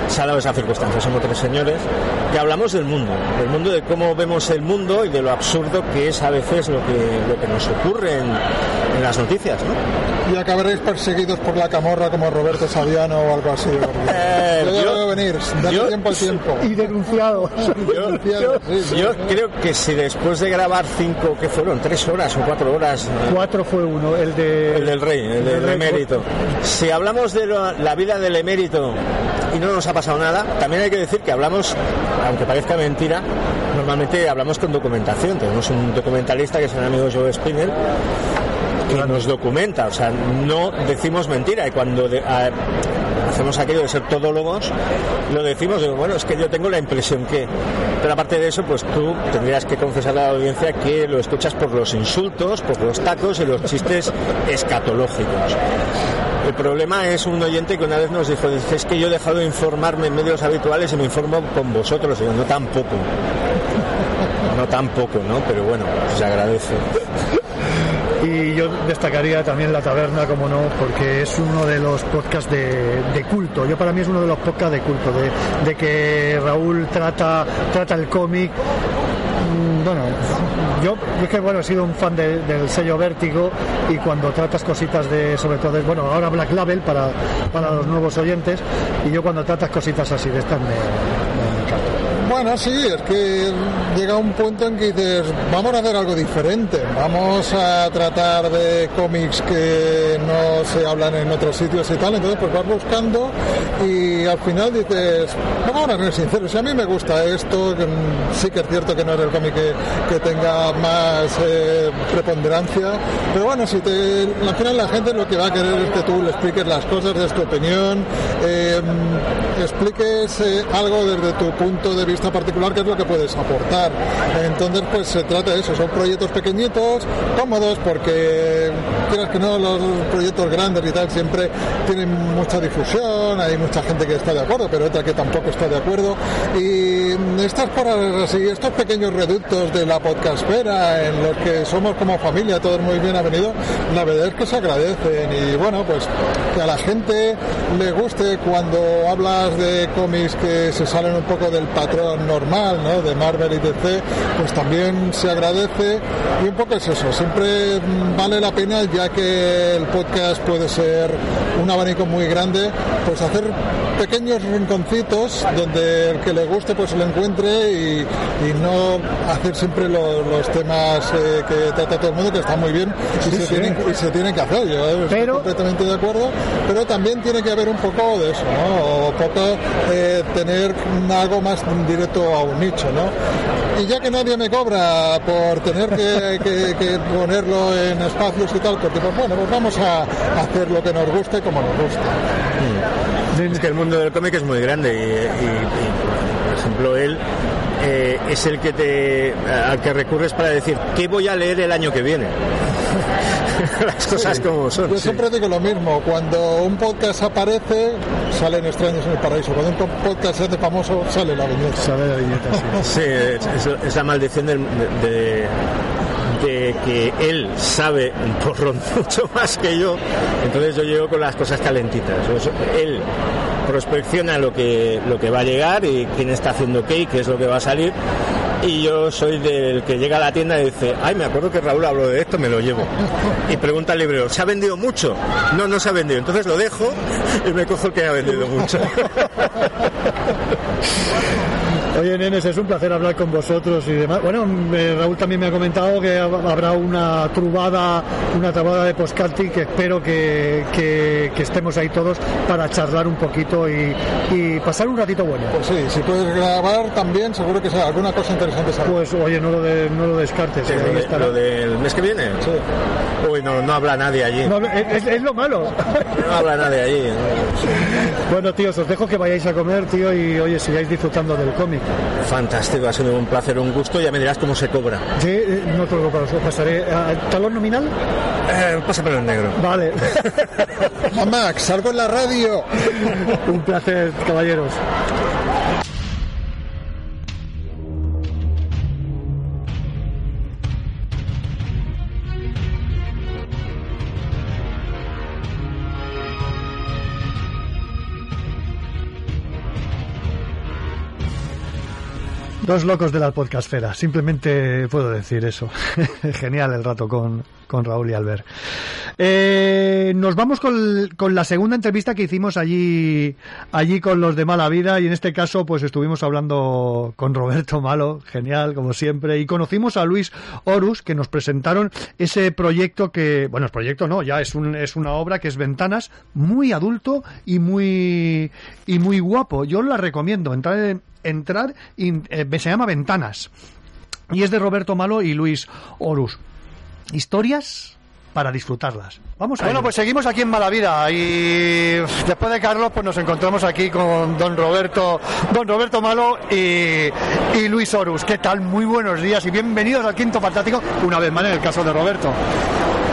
se ha dado esa circunstancia, somos tres señores, que hablamos del mundo, del mundo de cómo vemos el mundo y de lo absurdo que es a veces lo que, lo que nos ocurre en, en las noticias, ¿no? Y acabaréis perseguidos por la camorra como Roberto Saviano o algo así. porque <laughs> Eh, yo veo venir, yo- tiempo al tiempo. Y denunciado. <laughs> Yo, yo- yo creo que si después de grabar cinco, ¿qué fueron? ¿Tres horas o cuatro horas? Cuatro fue uno, el de... El del rey, el del rey. emérito. Si hablamos de lo- la vida del emérito y no nos ha pasado nada, también hay que decir que hablamos, aunque parezca mentira, normalmente hablamos con documentación. Tenemos un documentalista que es el amigo Joe Spinner que nos documenta, o sea, no decimos mentira. Y cuando de- a- hacemos aquello de ser todólogos, lo decimos, digo, bueno, es que yo tengo la impresión que, pero aparte de eso, pues tú tendrías que confesar a la audiencia que lo escuchas por los insultos, por los tacos y los chistes escatológicos. El problema es un oyente que una vez nos dijo, es que yo he dejado de informarme en medios habituales y me informo con vosotros. Digo, no tampoco. No tampoco, ¿no? Pero bueno, se agradece. Y yo destacaría también La Taberna, como no, porque es uno de los podcasts de, de culto. Yo para mí es uno de los podcasts de culto, de, de que Raúl trata, trata el cómic. Bueno, yo es que bueno he sido un fan de- del sello Vértigo y cuando tratas cositas de, sobre todo, de- bueno, ahora Black Label para, para los nuevos oyentes, y yo cuando tratas cositas así de estas me, me- Bueno, sí, es que llega un punto en que dices, vamos a hacer algo diferente, vamos a tratar de cómics que no se hablan en otros sitios y tal, entonces pues vas buscando y al final dices, vamos a ser sinceros, si a mí me gusta esto, sí que es cierto que no es el cómic que, que tenga más eh, preponderancia, pero bueno, si te, al final la gente lo que va a querer es que tú le expliques las cosas desde tu opinión, eh, expliques eh, algo desde tu punto de vista particular, que es lo que puedes aportar. Entonces, pues se trata de eso, son proyectos pequeñitos, cómodos, porque quieras que no, los proyectos grandes y tal siempre tienen mucha difusión, hay mucha gente que está de acuerdo, pero otra que tampoco está de acuerdo. Y estas cosas así, estos pequeños reductos de la podcastfera, en los que somos como familia, todos muy bien avenidos, la verdad es que se agradecen. Y bueno, pues que a la gente le guste cuando hablas de cómics que se salen un poco del patrón normal, ¿no? De Marvel y DC, pues también se agradece. Y un poco es eso, siempre vale la pena, ya que el podcast puede ser un abanico muy grande, pues hacer pequeños rinconcitos donde el que le guste pues lo encuentre y, y no hacer siempre lo- los temas eh, que trata todo el mundo, que está muy bien y, Sí, se, sí. Tienen, y se tienen que hacer. Yo eh, estoy completamente de acuerdo, pero también tiene que haber un poco de eso, ¿no? O poco eh, tener algo más directo a un nicho, ¿no? Y ya que nadie me cobra por tener que, <laughs> que- que ponerlo en espacios y tal, pues digo, bueno, pues vamos a hacer lo que nos guste como nos gusta. Es que el mundo del cómic es muy grande y, y- y, por ejemplo, él eh, es el que te al que recurres para decir qué voy a leer el año que viene. <laughs> Las cosas Sí. como son. Yo sí. siempre digo lo mismo, cuando un podcast aparece, salen extraños en el paraíso. Cuando un podcast se hace famoso, sale la viñeta. Sale la viñeta, <laughs> Sí, es, es- es la maldición del- de, de- de que él sabe un porrón <laughs> mucho más que yo, entonces yo llego con las cosas calentitas. Él prospecciona lo que, lo que va a llegar y quién está haciendo qué y qué es lo que va a salir. Y yo soy del que llega a la tienda y dice, ay, me acuerdo que Raúl habló de esto, me lo llevo. Y pregunta al librero, ¿se ha vendido mucho? No, no se ha vendido. Entonces lo dejo y me cojo el que ha vendido mucho. <laughs> Oye, nenes, es un placer hablar con vosotros y demás. Bueno, eh, Raúl también me ha comentado que hab- habrá una trubada, una trubada de podcasting que espero que, que- que estemos ahí todos para charlar un poquito y, y pasar un ratito bueno. Pues sí, si puedes grabar también, seguro que sea alguna cosa interesante. sale. Pues oye, no lo, de- no lo descartes. Sí, eh, lo, de- del mes que viene. Uy, no, no habla nadie allí. No, es, es lo malo. <laughs> No habla nadie allí. Bueno, tíos, os dejo que vayáis a comer, tío, y oye, sigáis disfrutando del cómic. Fantástico, ha sido un placer, un gusto. Ya me dirás cómo se cobra. Sí, eh, no te lo pasaré. ¿A ¿Talón nominal? Eh, pásamelo en negro. Vale. <laughs> Max, salgo en la radio. un placer, caballeros. Dos locos de la podcastfera, simplemente puedo decir eso. <laughs> Genial el rato con, con Raúl y Albert. Eh, nos vamos con, con la segunda entrevista que hicimos allí, allí con los de Mala Vida y en este caso pues estuvimos hablando con Roberto Malo, genial como siempre, y conocimos a Luis Horus que nos presentaron ese proyecto que, bueno, el proyecto no, ya es, un, es una obra que es Ventanas, muy adulto y muy, y muy guapo. Yo la recomiendo, entrar, en- entrar eh, se llama Ventanas. Y es de Roberto Malo y Luis Horus. Historias para disfrutarlas. Vamos a Bueno, pues seguimos aquí en Malavida y después de Carlos pues nos encontramos aquí con don Roberto, don Roberto Malo y, y Luis Horus. ¿Qué tal? Muy buenos días y bienvenidos al Quinto Fantástico, una vez más en el caso de Roberto.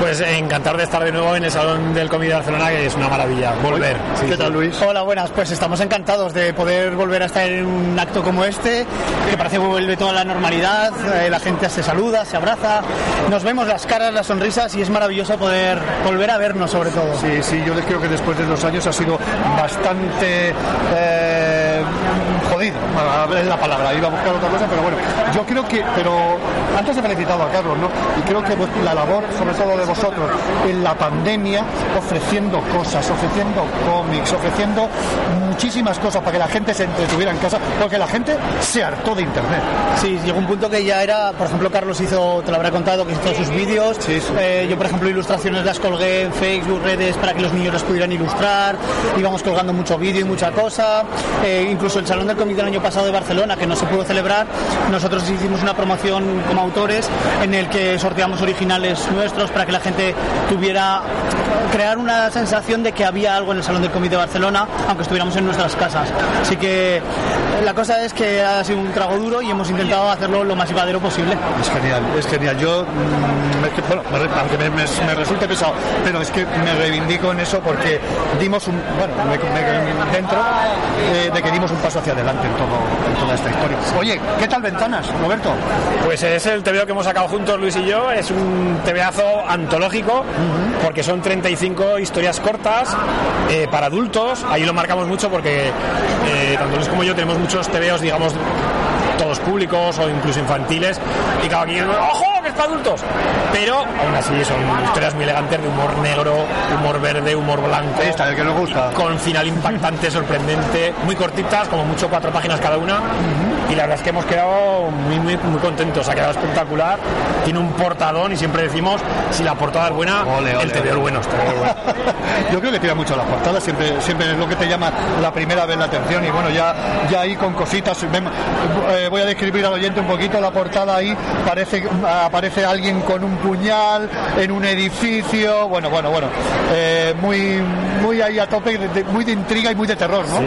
Pues encantado de estar de nuevo en el Salón del Comité de Barcelona, que es una maravilla volver. Sí, ¿Qué tal. Luis? Hola, buenas. Pues estamos encantados de poder volver a estar en un acto como este, que parece que vuelve toda la normalidad, eh, la gente se saluda, se abraza, nos vemos las caras, las sonrisas y es maravilloso poder volver a vernos sobre todo. Sí, sí, yo creo que después de dos años ha sido bastante eh, es la palabra, iba a buscar otra cosa, pero bueno, yo creo que, pero antes he felicitado a Carlos, ¿no? Y creo que la labor, sobre todo de vosotros, en la pandemia, ofreciendo cosas, ofreciendo cómics, ofreciendo muchísimas cosas para que la gente se entretuviera en casa, porque la gente se hartó de internet. Sí, llegó un punto que ya era, por ejemplo, Carlos hizo, te lo habrá contado, que hizo sus vídeos. Eh, yo, por ejemplo, ilustraciones las colgué en Facebook, redes, para que los niños las pudieran ilustrar. Íbamos colgando mucho vídeo y mucha cosa. Eh, incluso el Salón del Comité del año pasado de Barcelona, que no se pudo celebrar, nosotros hicimos una promoción como autores en el que sorteamos originales nuestros para que la gente tuviera, crear una sensación de que había algo en el Salón del Comité de Barcelona, aunque estuviéramos en nuestras casas. Así que la cosa es que ha sido un trago duro y hemos intentado hacerlo lo más llevadero posible. Es genial, es genial. Yo, mm, bueno, aunque me, resulte pesado, pero es que me reivindico en eso porque dimos un, bueno, me- dentro eh, de que dimos un paso hacia adelante en, todo, en toda esta historia. Oye, ¿qué tal Ventanas, Roberto? Pues es el TVO que hemos sacado juntos Luis y yo, es un TVazo antológico, porque son 35 historias cortas eh, para adultos, ahí lo marcamos mucho porque eh, tanto Luis como yo tenemos muchos TVOs, digamos, todos públicos o incluso infantiles, y cada quien, ¡ojo! que es para adultos! Pero aún así son historias muy elegantes de humor negro, humor verde, humor blanco. Esta, el que nos gusta. Con final impactante, sorprendente, muy cortitas, como mucho cuatro páginas cada una. Y la verdad es que hemos quedado muy, muy, muy contentos, ha quedado espectacular. Tiene un portadón y siempre decimos, si la portada es buena, el TVO es bueno. bueno. <laughs> Yo creo que tira mucho las portadas, siempre, siempre es lo que te llama la primera vez la atención y bueno, ya, ya ahí con cositas, ven- eh, voy a describir al oyente un poquito la portada ahí, parece, aparece alguien con un puñal en un edificio, bueno, bueno, bueno, eh, muy, muy ahí a tope, de- muy de intriga y muy de terror, ¿no?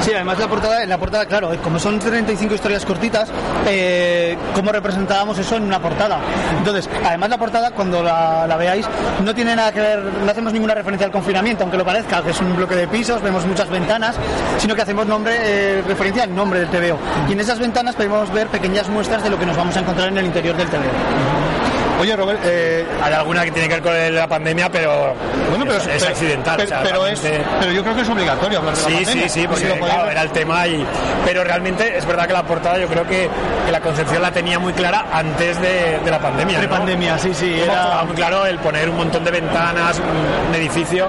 Sí, además la portada, en la portada, claro, como son 35 historias cortitas, eh, ¿cómo representábamos eso en una portada? Entonces, además la portada, cuando la, veáis, no tiene nada que ver, no hacemos ninguna referencia al confinamiento, aunque lo parezca, que es un bloque de pisos, vemos muchas ventanas, sino que hacemos nombre, eh, referencia al nombre del TVO. Y en esas ventanas podemos ver pequeñas muestras de lo que nos vamos a encontrar en el interior del TVO. Oye, Robert, eh, hay alguna que tiene que ver con la pandemia, pero, Bueno, pero es, es pero- accidental. pero- o sea, pero es- pero yo creo que es obligatorio hablar de la Sí, pandemia, sí, sí, porque si lo podéis claro, ver. era el tema y pero realmente es verdad que la portada yo creo que, que la concepción la tenía muy clara antes de, de la pandemia. ¿no? Pre-pandemia, sí, sí, era- muy claro el poner un montón de ventanas, un, un edificio.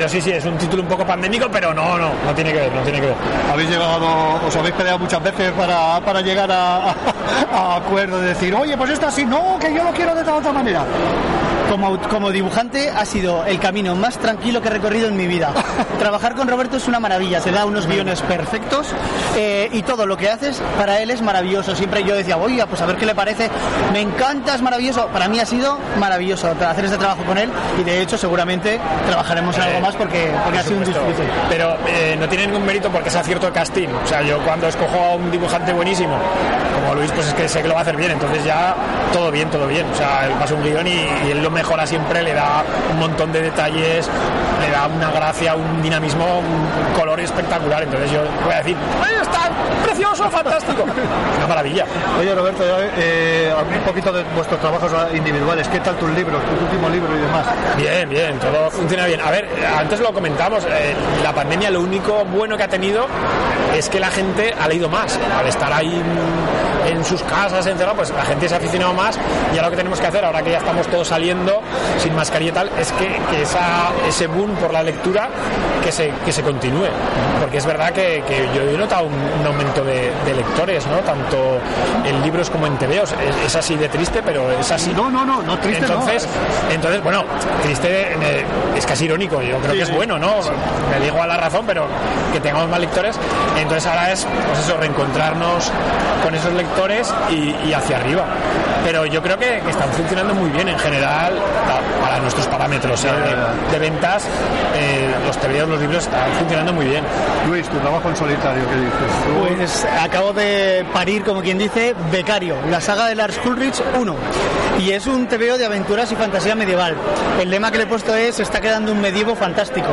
Pero sí, sí, es un título un poco pandémico, pero no, no, no tiene que ver, no tiene que ver. Habéis llegado, os habéis peleado muchas veces para, para llegar a, <laughs> a, acuerdo de decir, oye, pues esto así, no, que yo lo quiero de tal otra manera. Como, como dibujante ha sido el camino más tranquilo que he recorrido en mi vida. <laughs> Trabajar con Roberto es una maravilla, te da unos guiones perfectos eh, y todo lo que haces para él es maravilloso. Siempre yo decía, oiga, pues a ver qué le parece. Me encanta, es maravilloso. Para mí ha sido maravilloso hacer este trabajo con él y de hecho seguramente trabajaremos en algo más porque, porque ha sido un disfrute. Pero eh, no tiene ningún mérito porque es acierto de casting. O sea, yo cuando escojo a un dibujante buenísimo, como Luis, pues es que sé que lo va a hacer bien. Entonces ya todo bien, todo bien. O sea, él pasa un guion y, y él lo mejora siempre, le da un montón de detalles, le da una gracia, un dinamismo, un color espectacular. Entonces yo voy a decir, ¡Ay, está precioso, fantástico! <laughs> Una maravilla. Oye, Roberto, eh, un poquito de vuestros trabajos individuales, ¿qué tal tus libros, tu último libro y demás? Bien, bien, todo funciona bien. A ver, antes lo comentamos, eh, la pandemia lo único bueno que ha tenido es que la gente ha leído más. Al estar ahí en sus casas, encerrado, pues la gente se ha aficionado más y ahora lo que tenemos que hacer, ahora que ya estamos todos saliendo sin mascarilla y tal, es que, que esa, ese boom por la lectura que se, que se continúe. Porque es verdad que, que yo he notado un, un aumento de, de lectores, ¿no? Tanto en libros como en TVOs. Es, es así de triste, pero es así. No, no, no, no triste no. Entonces, entonces bueno, triste eh, es casi irónico, yo creo Sí, que es sí. bueno, ¿no? Me digo a la razón, pero que tengamos más lectores. Entonces ahora es, pues eso, reencontrarnos con esos lectores y, y hacia arriba. Pero yo creo que, que están funcionando muy bien en general para nuestros parámetros ¿eh? de, de ventas. eh, los TVOs, los libros están funcionando muy bien. Luis, tu trabajo en solitario, ¿qué dices? Pues acabo de parir, como quien dice, Becario, la saga de Lars Ulrich 1. Y es un TVO de aventuras y fantasía medieval. El lema que le he puesto es está quedando un medievo fantástico.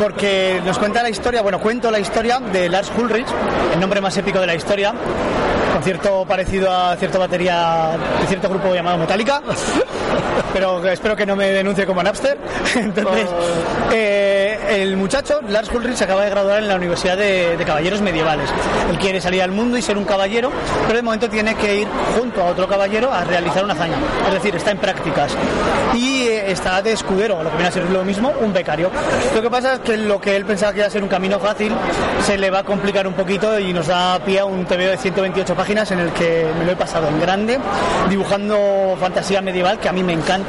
Porque nos cuenta la historia, bueno, cuento la historia de Lars Ulrich, el nombre más épico de la historia, con cierto parecido a cierta batería de cierto grupo llamado Metallica. Pero espero que no me denuncie como Napster. <laughs> Entonces, eh, el muchacho, Lars Ulrich, se acaba de graduar en la Universidad de, de Caballeros Medievales. Él quiere salir al mundo y ser un caballero, pero de momento tiene que ir junto a otro caballero a realizar una hazaña. Es decir, está en prácticas. Y eh, está de escudero, lo que viene a ser lo mismo, un becario. Lo que pasa es que lo que él pensaba que iba a ser un camino fácil se le va a complicar un poquito y nos da pie a un TVO de 128 páginas en el que me lo he pasado en grande, dibujando fantasía medieval que a mí me encanta,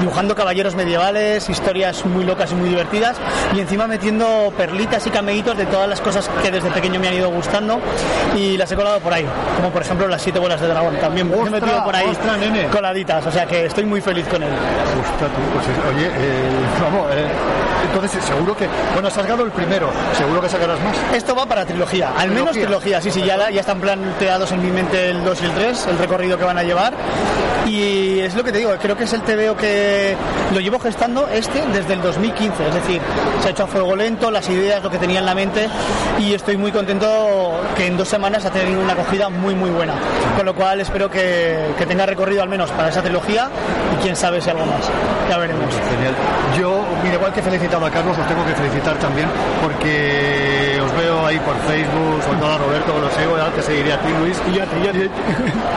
dibujando caballeros medievales, historias muy locas y muy divertidas y encima metiendo perlitas y cameitos de todas las cosas que desde pequeño me han ido gustando y las he colado por ahí, como por ejemplo las siete bolas de dragón, también me he metido por ahí ostras, nene. coladitas, o sea que estoy muy feliz con él. Ostras, tú, pues, eh, oye, eh, <laughs> vamos, eh, entonces eh, seguro que, bueno, has sacado el primero, seguro que sacarás más. Esto va para trilogía, al menos trilogía, sí, sí, ya, la- ya están planteados en mi mente el 2 y el 3, el recorrido que van a llevar. Y es lo que te digo, creo que es el TVO que lo llevo gestando este desde el 2015, es decir, se ha hecho a fuego lento, las ideas, lo que tenía en la mente, y estoy muy contento que en dos semanas ha tenido una acogida muy, muy buena. Con lo cual espero que, que tenga recorrido al menos para esa trilogía y quién sabe si algo más. Ya veremos. Genial. Yo, mira, igual que he felicitado a Carlos, os tengo que felicitar también porque os veo ahí por Facebook, sobre todo a Roberto, lo sigo, ya te seguiré a ti, Luis. Y a ti, y a ti.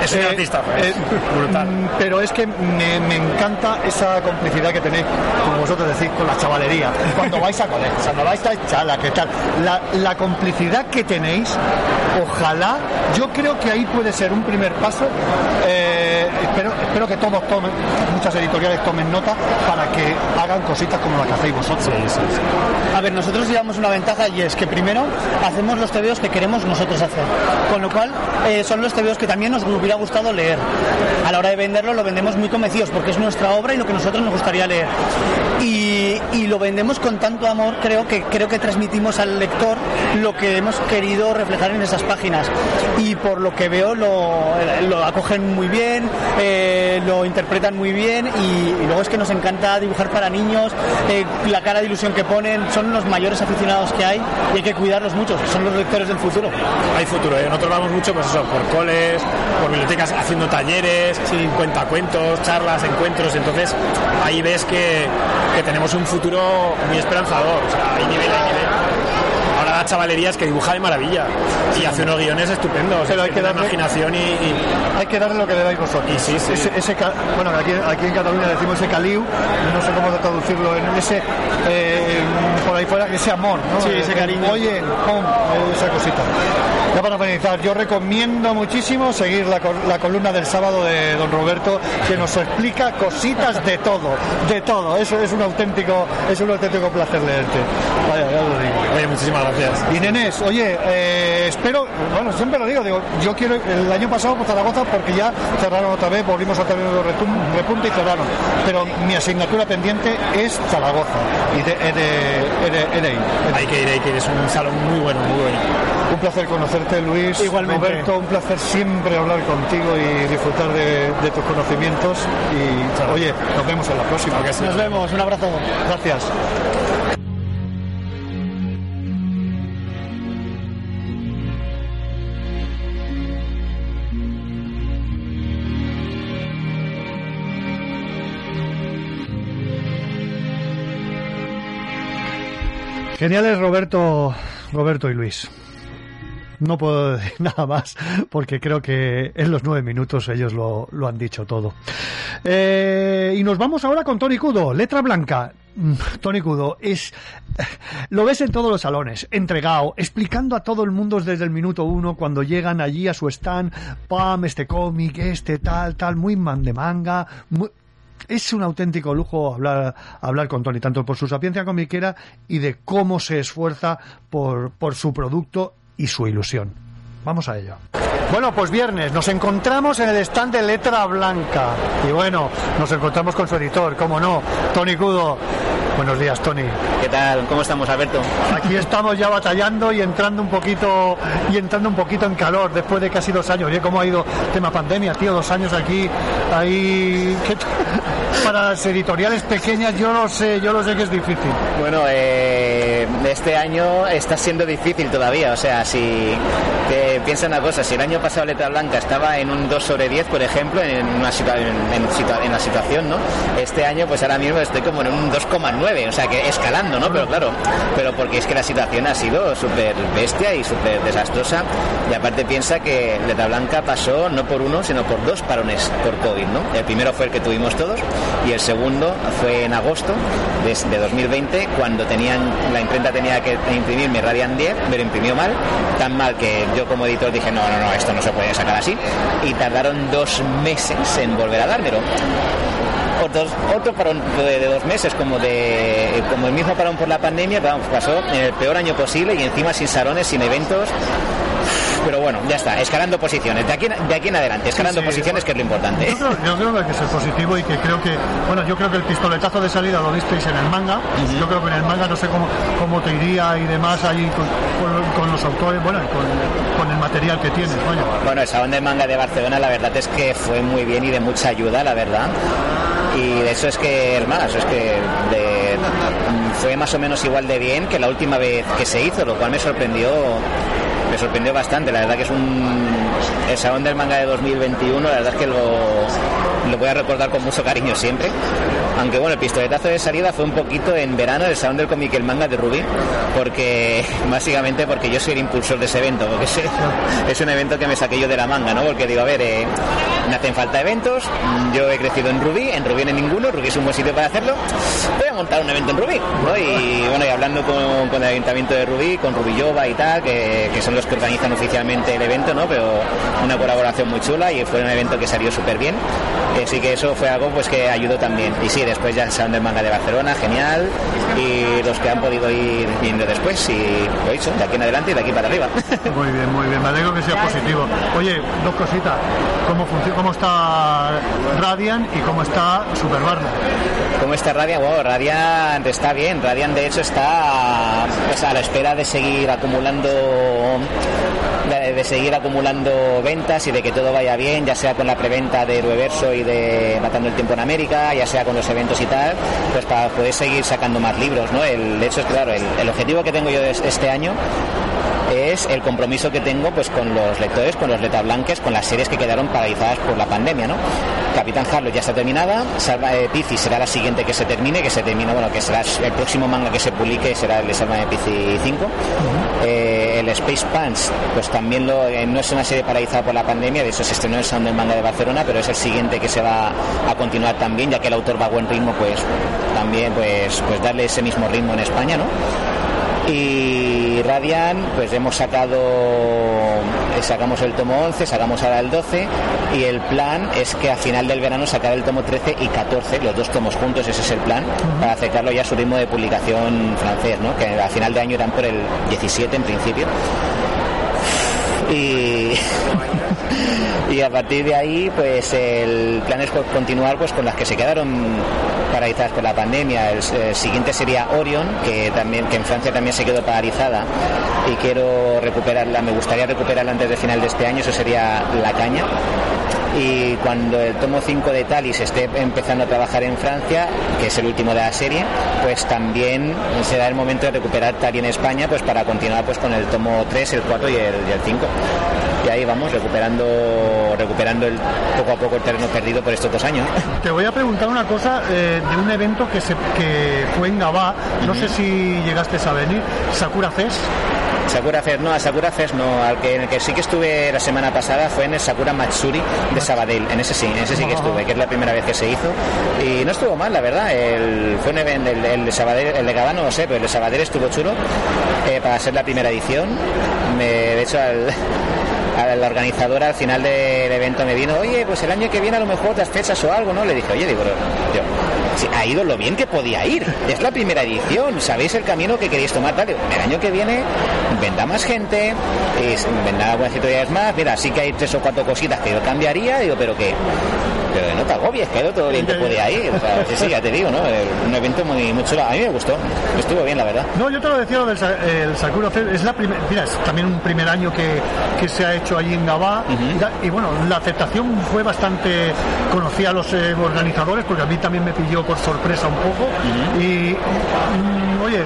Es un Eh, artista, pues, eh, brutal. mm, Pero es que me, me encanta esa complicidad que tenéis, como vosotros decís, con la chavalería. Cuando vais a colegio, cuando vais a chala, ¿qué tal? La, la complicidad que tenéis, ojalá, yo creo que ahí puede ser un primer paso. eh, espero, espero que todos tomen, muchas editoriales tomen nota para que hagan cositas como la que hacéis vosotros. A ver, nosotros llevamos una ventaja y es que primero hacemos los TVOs que queremos nosotros hacer. Con lo cual, eh, son los TVOs que también nos hubiera gustado leer. A la hora de venderlo lo vendemos muy convencidos porque es nuestra obra y lo que nosotros nos gustaría leer. Y, y lo vendemos con tanto amor, creo que creo que transmitimos al lector lo que hemos querido reflejar en esas páginas. Y por lo que veo lo, lo acogen muy bien, eh, lo interpretan muy bien y, y luego es que nos encanta dibujar para niños, eh, la cara de ilusión que ponen, son los mayores aficionados que hay y hay que cuidarlos mucho, son los lectores del futuro. Hay futuro, ¿eh? nosotros vamos mucho pues eso, por coles, por bibliotecas, haciendo talleres, cuentacuentos, charlas, encuentros, entonces ahí ves que, que tenemos un futuro muy esperanzador, o sea, hay nivel, hay nivel. Ahora la chavalería es que dibuja de maravilla y hace unos guiones estupendos, Pero hay que darle- imaginación y, y- Hay que darle lo que le dais vosotros. Y sí, sí. Ese, ese ca- bueno, aquí, aquí en Cataluña decimos ese caliu, no sé cómo traducirlo, en ese, eh, por ahí fuera, ese amor, ¿no? Sí, ese Eh, cariño. Oye, esa cosita. Ya para finalizar, yo recomiendo muchísimo seguir la, col- la columna del sábado de don Roberto, que nos explica cositas de todo, de todo. Eso es un auténtico, es un auténtico placer leerte. Vaya, ya lo digo. Oye, muchísimas gracias. Y nenes, oye, eh, espero, bueno, siempre lo digo, digo, yo quiero, el año pasado por Zaragoza, porque ya cerraron otra vez, volvimos a tener un repunte y cerraron. Pero mi asignatura pendiente es Zaragoza. Y de, de, de- de hay que ir, hay que ir, es un salón muy bueno, muy bueno. Un placer conocerte, Luis. Igualmente. Roberto, un placer siempre hablar contigo y disfrutar de, de tus conocimientos. Y, oye, nos vemos en la próxima. Nos vemos, un abrazo. Gracias. Geniales Roberto, Roberto y Luis. No puedo decir <laughs> nada más porque creo que en los nueve minutos ellos lo, lo han dicho todo. Eh, y nos vamos ahora con Tony Cudo, letra blanca. Mm, Tony Cudo es <laughs> lo ves en todos los salones, entregado, explicando a todo el mundo desde el minuto uno cuando llegan allí a su stand, pam, este cómic, este tal, tal, muy man de manga, muy- es un auténtico lujo hablar, hablar con Tony, tanto por su sapiencia comiquera y de cómo se esfuerza por, por su producto y su ilusión. Vamos a ello. Bueno, pues viernes nos encontramos en el stand de Letra Blanca. Y bueno, nos encontramos con su editor, cómo no, Tony Cudo. Buenos días, Tony. ¿Qué tal? ¿Cómo estamos, Alberto? Aquí <laughs> estamos ya batallando y entrando un poquito y entrando un poquito en calor después de casi dos años. Oye, ¿cómo ha ido tema pandemia, tío? Dos años aquí, ahí. ¿qué Para las editoriales pequeñas, yo lo sé, yo lo sé que es difícil. Bueno, eh, este año está siendo difícil todavía. O sea, si te piensa una cosa, si el año pasado Letra Blanca estaba en un 2 sobre 10, por ejemplo, en, una la situación, ¿no? Este año, pues ahora mismo estoy como en un 2,9, o sea, que escalando, ¿no? Pero claro, pero porque es que la situación ha sido súper bestia y súper desastrosa. Y aparte piensa que Letra Blanca pasó no por uno, sino por dos parones por COVID, ¿no? El primero fue el que tuvimos todos y el segundo fue en agosto de, de 2020, cuando tenían la imprenta tenía que imprimir mi Radiant 10, me imprimió mal, tan mal que yo como editor dije, no, no, no, esto no se puede sacar así. Y tardaron dos meses en volver a dármelo. Otros, otro parón de, dos meses, como de como el mismo parón por la pandemia, vamos, pasó en el peor año posible y encima sin salones, sin eventos. Pero bueno, ya está, escalando posiciones. De aquí, en- de aquí en adelante, escalando Sí, posiciones, que es lo importante. Yo creo, yo creo que hay que ser positivo y que creo que, bueno, yo creo que el pistoletazo de salida lo visteis en el manga. Yo creo que en el manga no sé cómo, cómo te iría y demás ahí con, con- con los autores, bueno, con, con el material que tienes, coño. Bueno, el Salón del Manga de Barcelona la verdad es que fue muy bien y de mucha ayuda, la verdad. Y de eso es que, más, es que de- fue más o menos igual de bien que la última vez que se hizo, lo cual me sorprendió me sorprendió bastante. La verdad que es un el Salón del Manga de 2021, la verdad es que lo, lo voy a recordar con mucho cariño siempre. Aunque bueno, el pistoletazo de salida fue un poquito en verano del Salón del Cómic y el Manga de Rubí, porque <laughs> básicamente porque yo soy el impulsor de ese evento, porque es, <laughs> es un evento que me saqué yo de la manga, ¿no? Porque digo, a ver, eh, me hacen falta eventos, yo he crecido en Rubí, en Rubí no hay ninguno, Rubí es un buen sitio para hacerlo, voy a montar un evento en Rubí, ¿no? Y bueno, y hablando con, con el Ayuntamiento de Rubí, con Rubillova y tal, que, que son los que organizan oficialmente el evento, ¿no? Pero una colaboración muy chula y fue un evento que salió súper bien. Así que eso fue algo pues que ayudó también. Y sí, después ya el Salón del Manga de Barcelona, genial. Y los que han podido ir viendo después, y lo he dicho, de aquí en adelante y de aquí para arriba. <laughs> Muy bien, muy bien, me alegro que sea positivo. Oye, dos cositas. ¿Cómo, funciona, cómo está Radiant y cómo está Super Barna? ¿Cómo está Radiant? Bueno, Radiant está bien. Radiant, de hecho, está pues, a la espera de seguir acumulando de, de seguir acumulando ventas y de que todo vaya bien, ya sea con la preventa de Reverso y de Matando el Tiempo en América, ya sea con los eventos y tal, pues para poder seguir sacando más libros, ¿no? El, de hecho, es claro, el, el objetivo que tengo yo es- este año es el compromiso que tengo pues con los lectores, con los letablanques, con las series que quedaron paralizadas por la pandemia, ¿no? Capitán Harlow ya está terminada, Salva de Pizzi será la siguiente que se termine, que se termina, bueno, que será el próximo manga que se publique será el de Salva de Pizzi 5. Eh, el Space Punch, pues también eh, no es una serie paralizada por la pandemia, de hecho se estrenó el Sound del Manga de Barcelona, pero es el siguiente que se va a continuar también, ya que el autor va a buen ritmo, pues también pues, pues darle ese mismo ritmo en España, ¿no? Y Radiant, pues hemos sacado, eh, sacamos el tomo 11, sacamos ahora el 12 y el plan es que a final del verano sacar el tomo 13 y 14, los dos tomos juntos, ese es el plan, para acercarlo ya a su ritmo de publicación francés, ¿no? que a final de año eran por el 17 en principio. Y, <laughs> <laughs> y a partir de ahí pues el plan es co- continuar pues con las que se quedaron paralizadas por la pandemia. El, eh, siguiente sería Orion que también que en Francia también se quedó paralizada. Y quiero recuperarla me gustaría recuperarla antes de final de este año eso sería La Caña y cuando el tomo 5 de Talis esté empezando a trabajar en Francia, que es el último de la serie, pues también será el momento de recuperar Tali en España pues para continuar pues con el tomo 3, el 4 y el, y el 5. Y ahí vamos, recuperando recuperando el, poco a poco el terreno perdido por estos dos años. <laughs> Te voy a preguntar una cosa eh, de un evento que, se, que fue en Gabá, no sé si llegaste a venir, Sakura Fest. Sakura Fest, no, a Sakura Fest no, al que, en el que sí que estuve la semana pasada fue en el Sakura Matsuri de Sabadell, en ese sí, en ese sí que estuve, que es la primera vez que se hizo y no estuvo mal, la verdad, el, fue un evento, el, de Sabadell, el de Gabá no lo sé, pero el de Sabadell estuvo chulo eh, para ser la primera edición, me, de hecho al, <laughs> a la organizadora al final del evento me vino, oye, pues el año que viene a lo mejor otras fechas o algo, ¿no? Le dije, oye, digo, yo, ha ido lo bien que podía ir, es la primera edición, sabéis el camino que queréis tomar, Digo, el año que viene vendrá más gente, vendrá algunas editoriales más, mira, sí que hay tres o cuatro cositas que yo cambiaría, digo, pero que pero no te agobies, que ha ido todo bien que podía ir, o sea, sí, sí, ya te digo, ¿no? Un evento muy, muy chulo, a mí me gustó, estuvo bien, la verdad. No, yo te lo decía, lo del el Sakura Fest, es la primera, mira, es también un primer año que, que se ha hecho allí en Gabá, y, bueno, la aceptación fue bastante, conocí a los eh, organizadores, porque a mí también me pilló por sorpresa un poco, y mm, oye,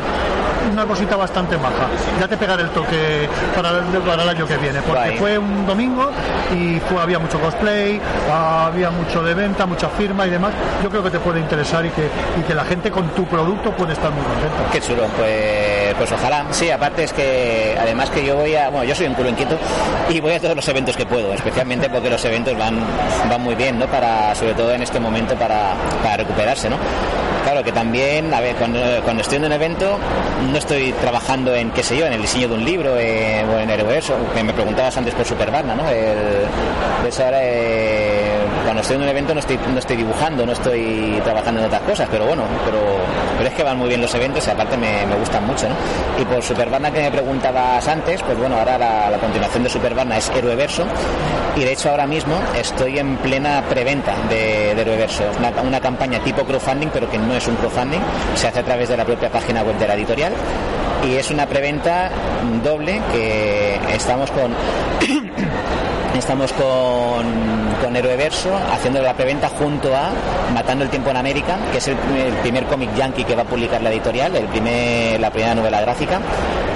una cosita bastante maja. Ya te pegaré el toque para el, para el año que viene, porque fue un domingo y fue, había mucho cosplay, había mucho de venta, mucha firma y demás. Yo creo que te puede interesar y que, y que la gente con tu producto puede estar muy contenta. Qué chulo, pues, pues ojalá. Sí, aparte es que además que yo voy a, bueno, yo soy un culo inquieto y voy a todos los eventos que puedo, especialmente porque los eventos van, van muy bien, ¿no? Para, sobre todo en este momento para, para recuperarse, ¿no? Claro que también, a ver, cuando, cuando estoy en un evento no estoy trabajando en, qué sé yo, en el diseño de un libro eh, o en el universo, que me preguntabas antes por Superbarna, ¿no? El, eso ahora, eh, cuando estoy en un evento no estoy, no estoy dibujando, no estoy trabajando en otras cosas, pero bueno, pero, pero es que van muy bien los eventos y aparte me, gustan mucho, ¿no? Y por Superbarna que me preguntabas antes, pues bueno, ahora la, la continuación de Superbarna es Heroeverso y de hecho ahora mismo estoy en plena preventa de, de Heroeverso, Es una, una campaña tipo crowdfunding, pero que no es un crowdfunding, se hace a través de la propia página web de la editorial y es una preventa doble que estamos con Estamos con, con Heroeverso haciendo la preventa junto a Matando el Tiempo en América, que es el, el primer cómic yankee que va a publicar la editorial, el primer, la primera novela gráfica,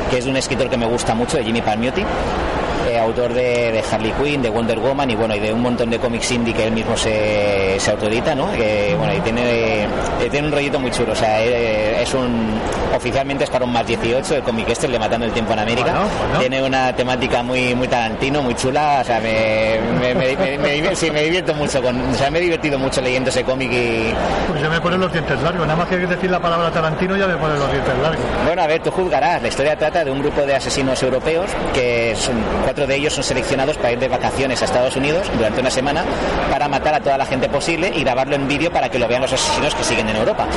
que es de un escritor que me gusta mucho, de Jimmy Palmiotti, eh, autor de, de Harley Quinn, de Wonder Woman y bueno, y de un montón de cómics indie que él mismo se, se ¿no? Que, bueno, y tiene, eh, tiene un rollito muy chulo, o sea, eh, es un oficialmente es para un más 18 el cómic este, el de Matando el Tiempo en América. Bueno, bueno. Tiene una temática muy muy tarantino, muy chula, o sea, me, me, me- me- me divier- sí, me divierto mucho con, o sea, me he divertido mucho leyendo ese cómic y Pues ya me ponen los dientes largos, nada más que decir la palabra Tarantino ya me ponen los dientes largos. Bueno, a ver, tú juzgarás. La historia trata de un grupo de asesinos europeos que son, cuatro de ellos son seleccionados para ir de vacaciones a Estados Unidos durante una semana para matar a toda la gente posible y grabarlo en vídeo para que lo vean los asesinos que siguen en Europa.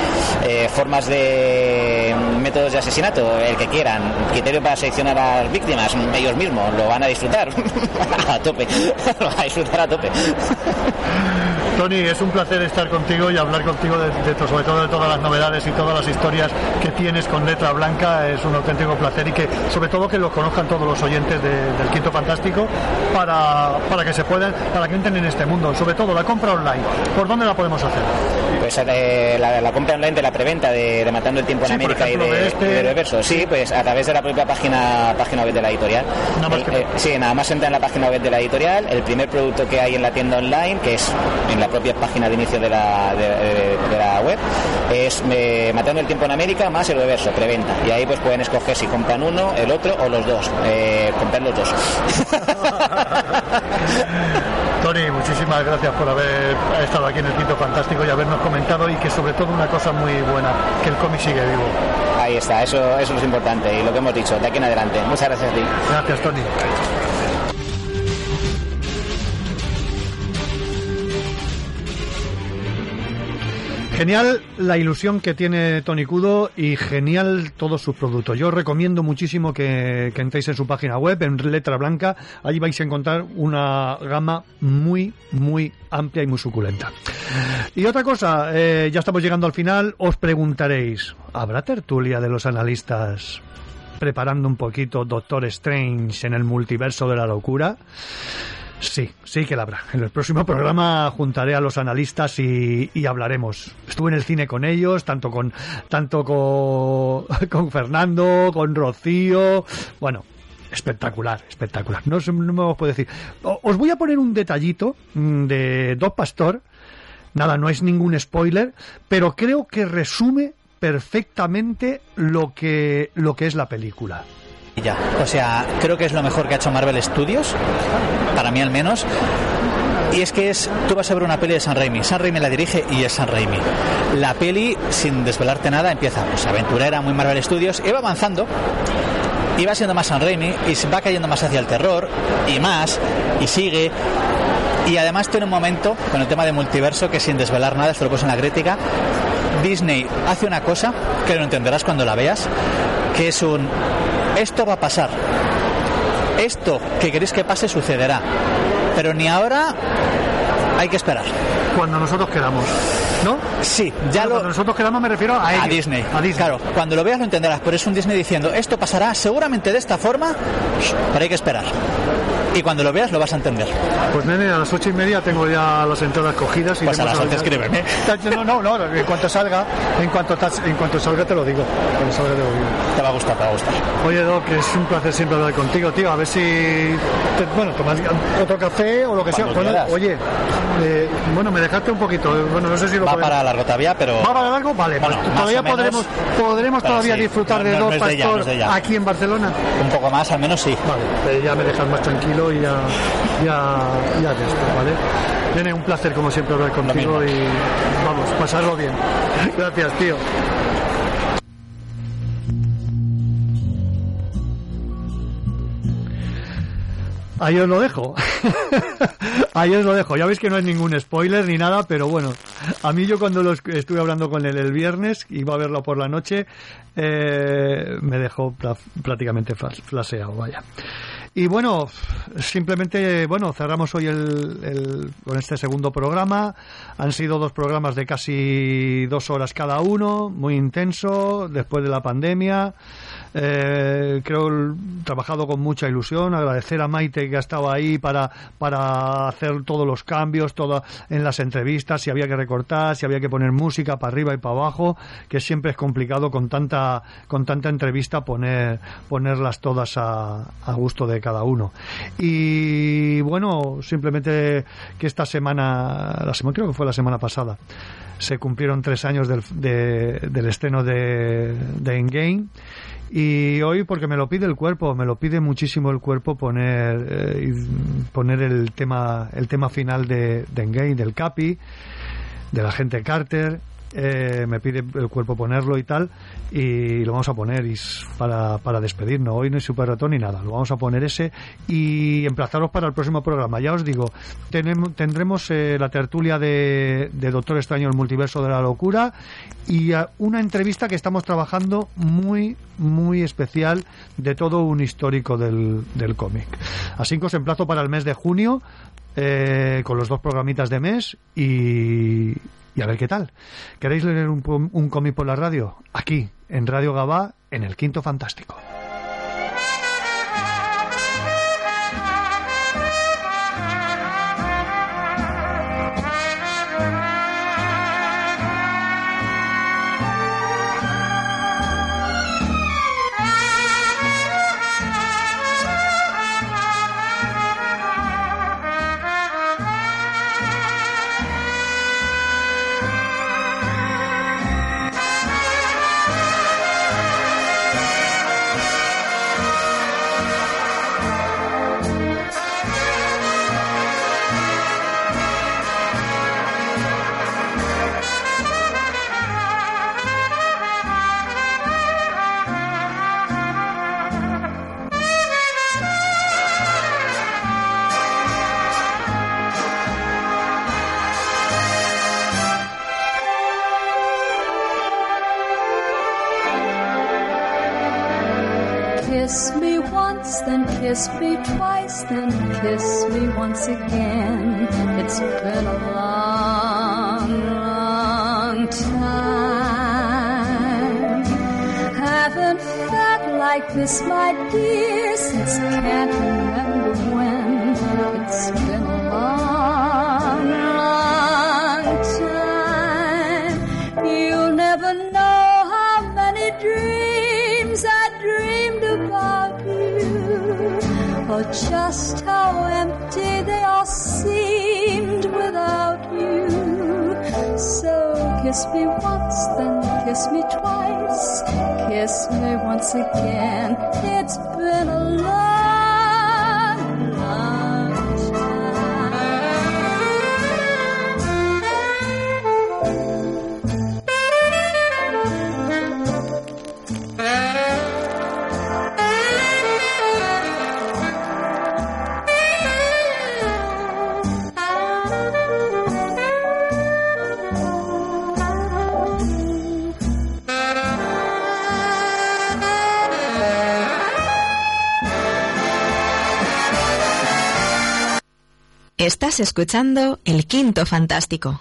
Eh, formas de métodos de asesinato, el que quieran. Criterio para seleccionar a las víctimas, ellos mismos lo van a disfrutar <laughs> a tope. <laughs> lo van a disfrutar a tope. Tony, es un placer estar contigo y hablar contigo de, sobre todo de todas las novedades y todas las historias que tienes con Letra Blanca. Es un auténtico placer y que sobre todo que lo conozcan todos los oyentes de- del Quinto Fantástico para, para que se puedan, para que entren en este mundo. Sobre todo la compra online. ¿Por dónde la podemos hacer? Pues eh, la, la compra online de la preventa de, de Matando el Tiempo en Sí, América ejemplo, y de, este- de Reverso. Sí, pues a través de la propia página página web de la editorial. El- eh, sí, nada más entra en la página web de la editorial. El primer producto que hay en la tienda online, que es en la propia página de inicio de la, de, la web, es eh, Matando el Tiempo en América más el Reverso, preventa. Y ahí pues pueden escoger si compran uno, el otro o los dos. Eh, comprar los dos. <laughs> Tony, muchísimas gracias por haber estado aquí en el Quinto Fantástico y habernos comentado y que sobre todo una cosa muy buena, que el cómic sigue vivo. Ahí está, eso, eso es lo importante y lo que hemos dicho, de aquí en adelante. Muchas gracias a ti. Gracias, Tony. Genial la ilusión que tiene Tony Cudo y genial todos sus productos. Yo os recomiendo muchísimo que, que entréis en su página web, en letra blanca. Allí vais a encontrar una gama muy, muy amplia y muy suculenta. Y otra cosa, eh, ya estamos llegando al final. Os preguntaréis, ¿habrá tertulia de los analistas preparando un poquito Doctor Strange en el multiverso de la locura? Sí, sí que la habrá. En el próximo programa juntaré a los analistas y, hablaremos. Estuve en el cine con ellos, tanto con tanto <laughs> con, Fernando, con Rocío. Bueno, espectacular, espectacular. No, no me os puedo decir. Os voy a poner un detallito mm, de Doc Pastor. Nada, no es ningún spoiler, pero creo que resume perfectamente lo que, lo que es la película. O sea, creo que es lo mejor que ha hecho Marvel Studios, para mí al menos. Y es que es, tú vas a ver una peli de San Raimi, San Raimi la dirige y es San Raimi. La peli, sin desvelarte nada, empieza pues aventurera, muy Marvel Studios, y va avanzando, y va siendo más San Raimi, y se va cayendo más hacia el terror, y más, y sigue. Y además tiene un momento con el tema de multiverso que sin desvelar nada, esto lo puse en la crítica, Disney hace una cosa que lo entenderás cuando la veas, que es un esto va a pasar. Esto que queréis que pase sucederá. Pero ni ahora hay que esperar. Cuando nosotros queramos. ¿no? Sí, ya lo... Cuando nosotros quedamos me refiero a, ellos, Disney. A Disney. Claro, cuando lo veas lo entenderás, pero es un Disney diciendo, esto pasará seguramente de esta forma, pero hay que esperar. Y cuando lo veas lo vas a entender. Pues nene, a las ocho y media tengo ya las entradas cogidas. Y Pues a las once escríbeme. No, no, no, en cuanto salga, en cuanto, en cuanto salga te lo digo. Cuando salga te lo digo. Te va a gustar, te va a gustar. Oye, Doc, es un placer siempre hablar contigo, tío. A ver si, te- bueno, tomas otro café o lo que sea. Bueno, oye, eh, bueno, me dejaste un poquito. eh, Bueno, no sé si lo Va podemos- para largo todavía, pero... ¿Va para largo? Vale, Bueno, pues todavía podremos, podremos todavía sí, disfrutar no- de dos no de ya, de aquí en Barcelona. Un poco más, al menos sí. Vale, eh, ya me dejas más tranquilo y ya, ya, ya de esto, ¿vale? Nene, un placer como siempre hablar contigo y vamos, pasarlo bien. <laughs> Gracias, tío. Ahí os lo dejo. <laughs> Ahí os lo dejo. Ya veis que no es ningún spoiler ni nada, pero bueno, a mí yo cuando estuve hablando con él el viernes, iba a verlo por la noche, eh, me dejó prácticamente flas- flaseado, vaya. Y bueno, simplemente, bueno, cerramos hoy el, el- con este segundo programa. Han sido dos programas de casi dos horas cada uno, muy intenso, después de la pandemia. Eh, creo trabajado con mucha ilusión. Agradecer a Maite que ha estado ahí para, para hacer todos los cambios, todo en las entrevistas, si había que recortar, si había que poner música para arriba y para abajo, que siempre es complicado con tanta, con tanta entrevista poner, ponerlas todas a, a gusto de cada uno. Y bueno, simplemente que esta semana, la semana, creo que fue la semana pasada, se cumplieron tres años del, de- del estreno de, de Endgame y hoy porque me lo pide el cuerpo me lo pide muchísimo el cuerpo poner eh, poner el tema el tema final de, de del Capi del agente Carter eh, me pide el cuerpo ponerlo y tal y lo vamos a poner y para, para despedirnos. Hoy no hay super ratón ni nada lo vamos a poner ese y emplazaros para el próximo programa. Ya os digo tenemos, tendremos eh, la tertulia de, Doctor Extraño el multiverso de la locura y una entrevista que estamos trabajando muy muy especial de todo un histórico del, del cómic. Así que os emplazo para el mes de junio eh, con los dos programitas de mes y, y a ver qué tal. ¿Queréis leer un, un cómic por la radio? Aquí, en Radio Gabá, en el Quinto Fantástico. Once again. It's been a long, long time. Haven't felt like this, my dear, me once Escuchando El Quinto Fantástico.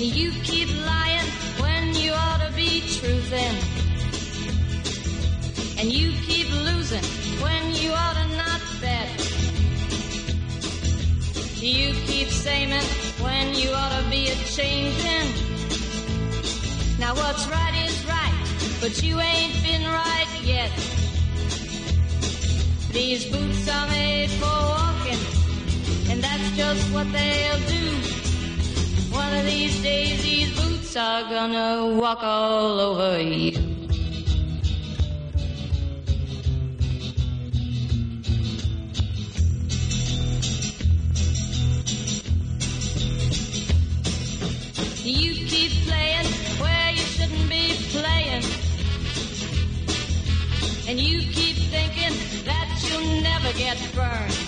You keep lying when you ought to be truthing. And you keep losing when you ought to not bet. You keep saying when you ought to be a changing. Now what's right is right, but you ain't been right yet. These boots are made for walking, and that's just what they'll do. One of these days, these boots are gonna walk all over you. You keep playing where you shouldn't be playing. And you keep thinking that you'll never get burned.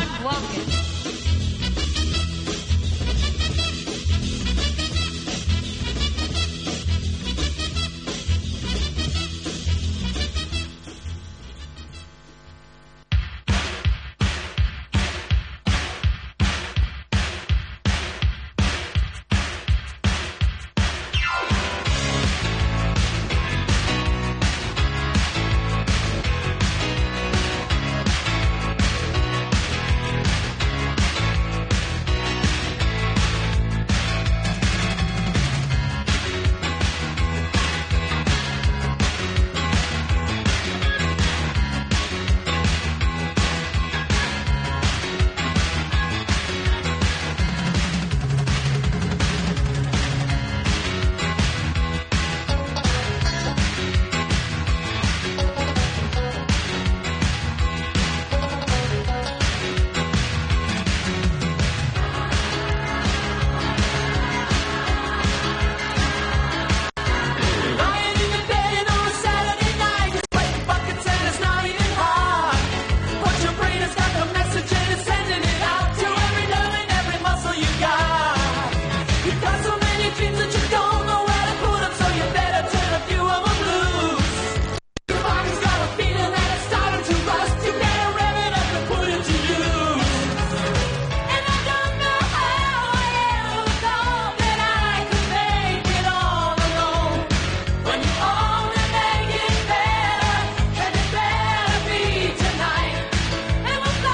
sidewalk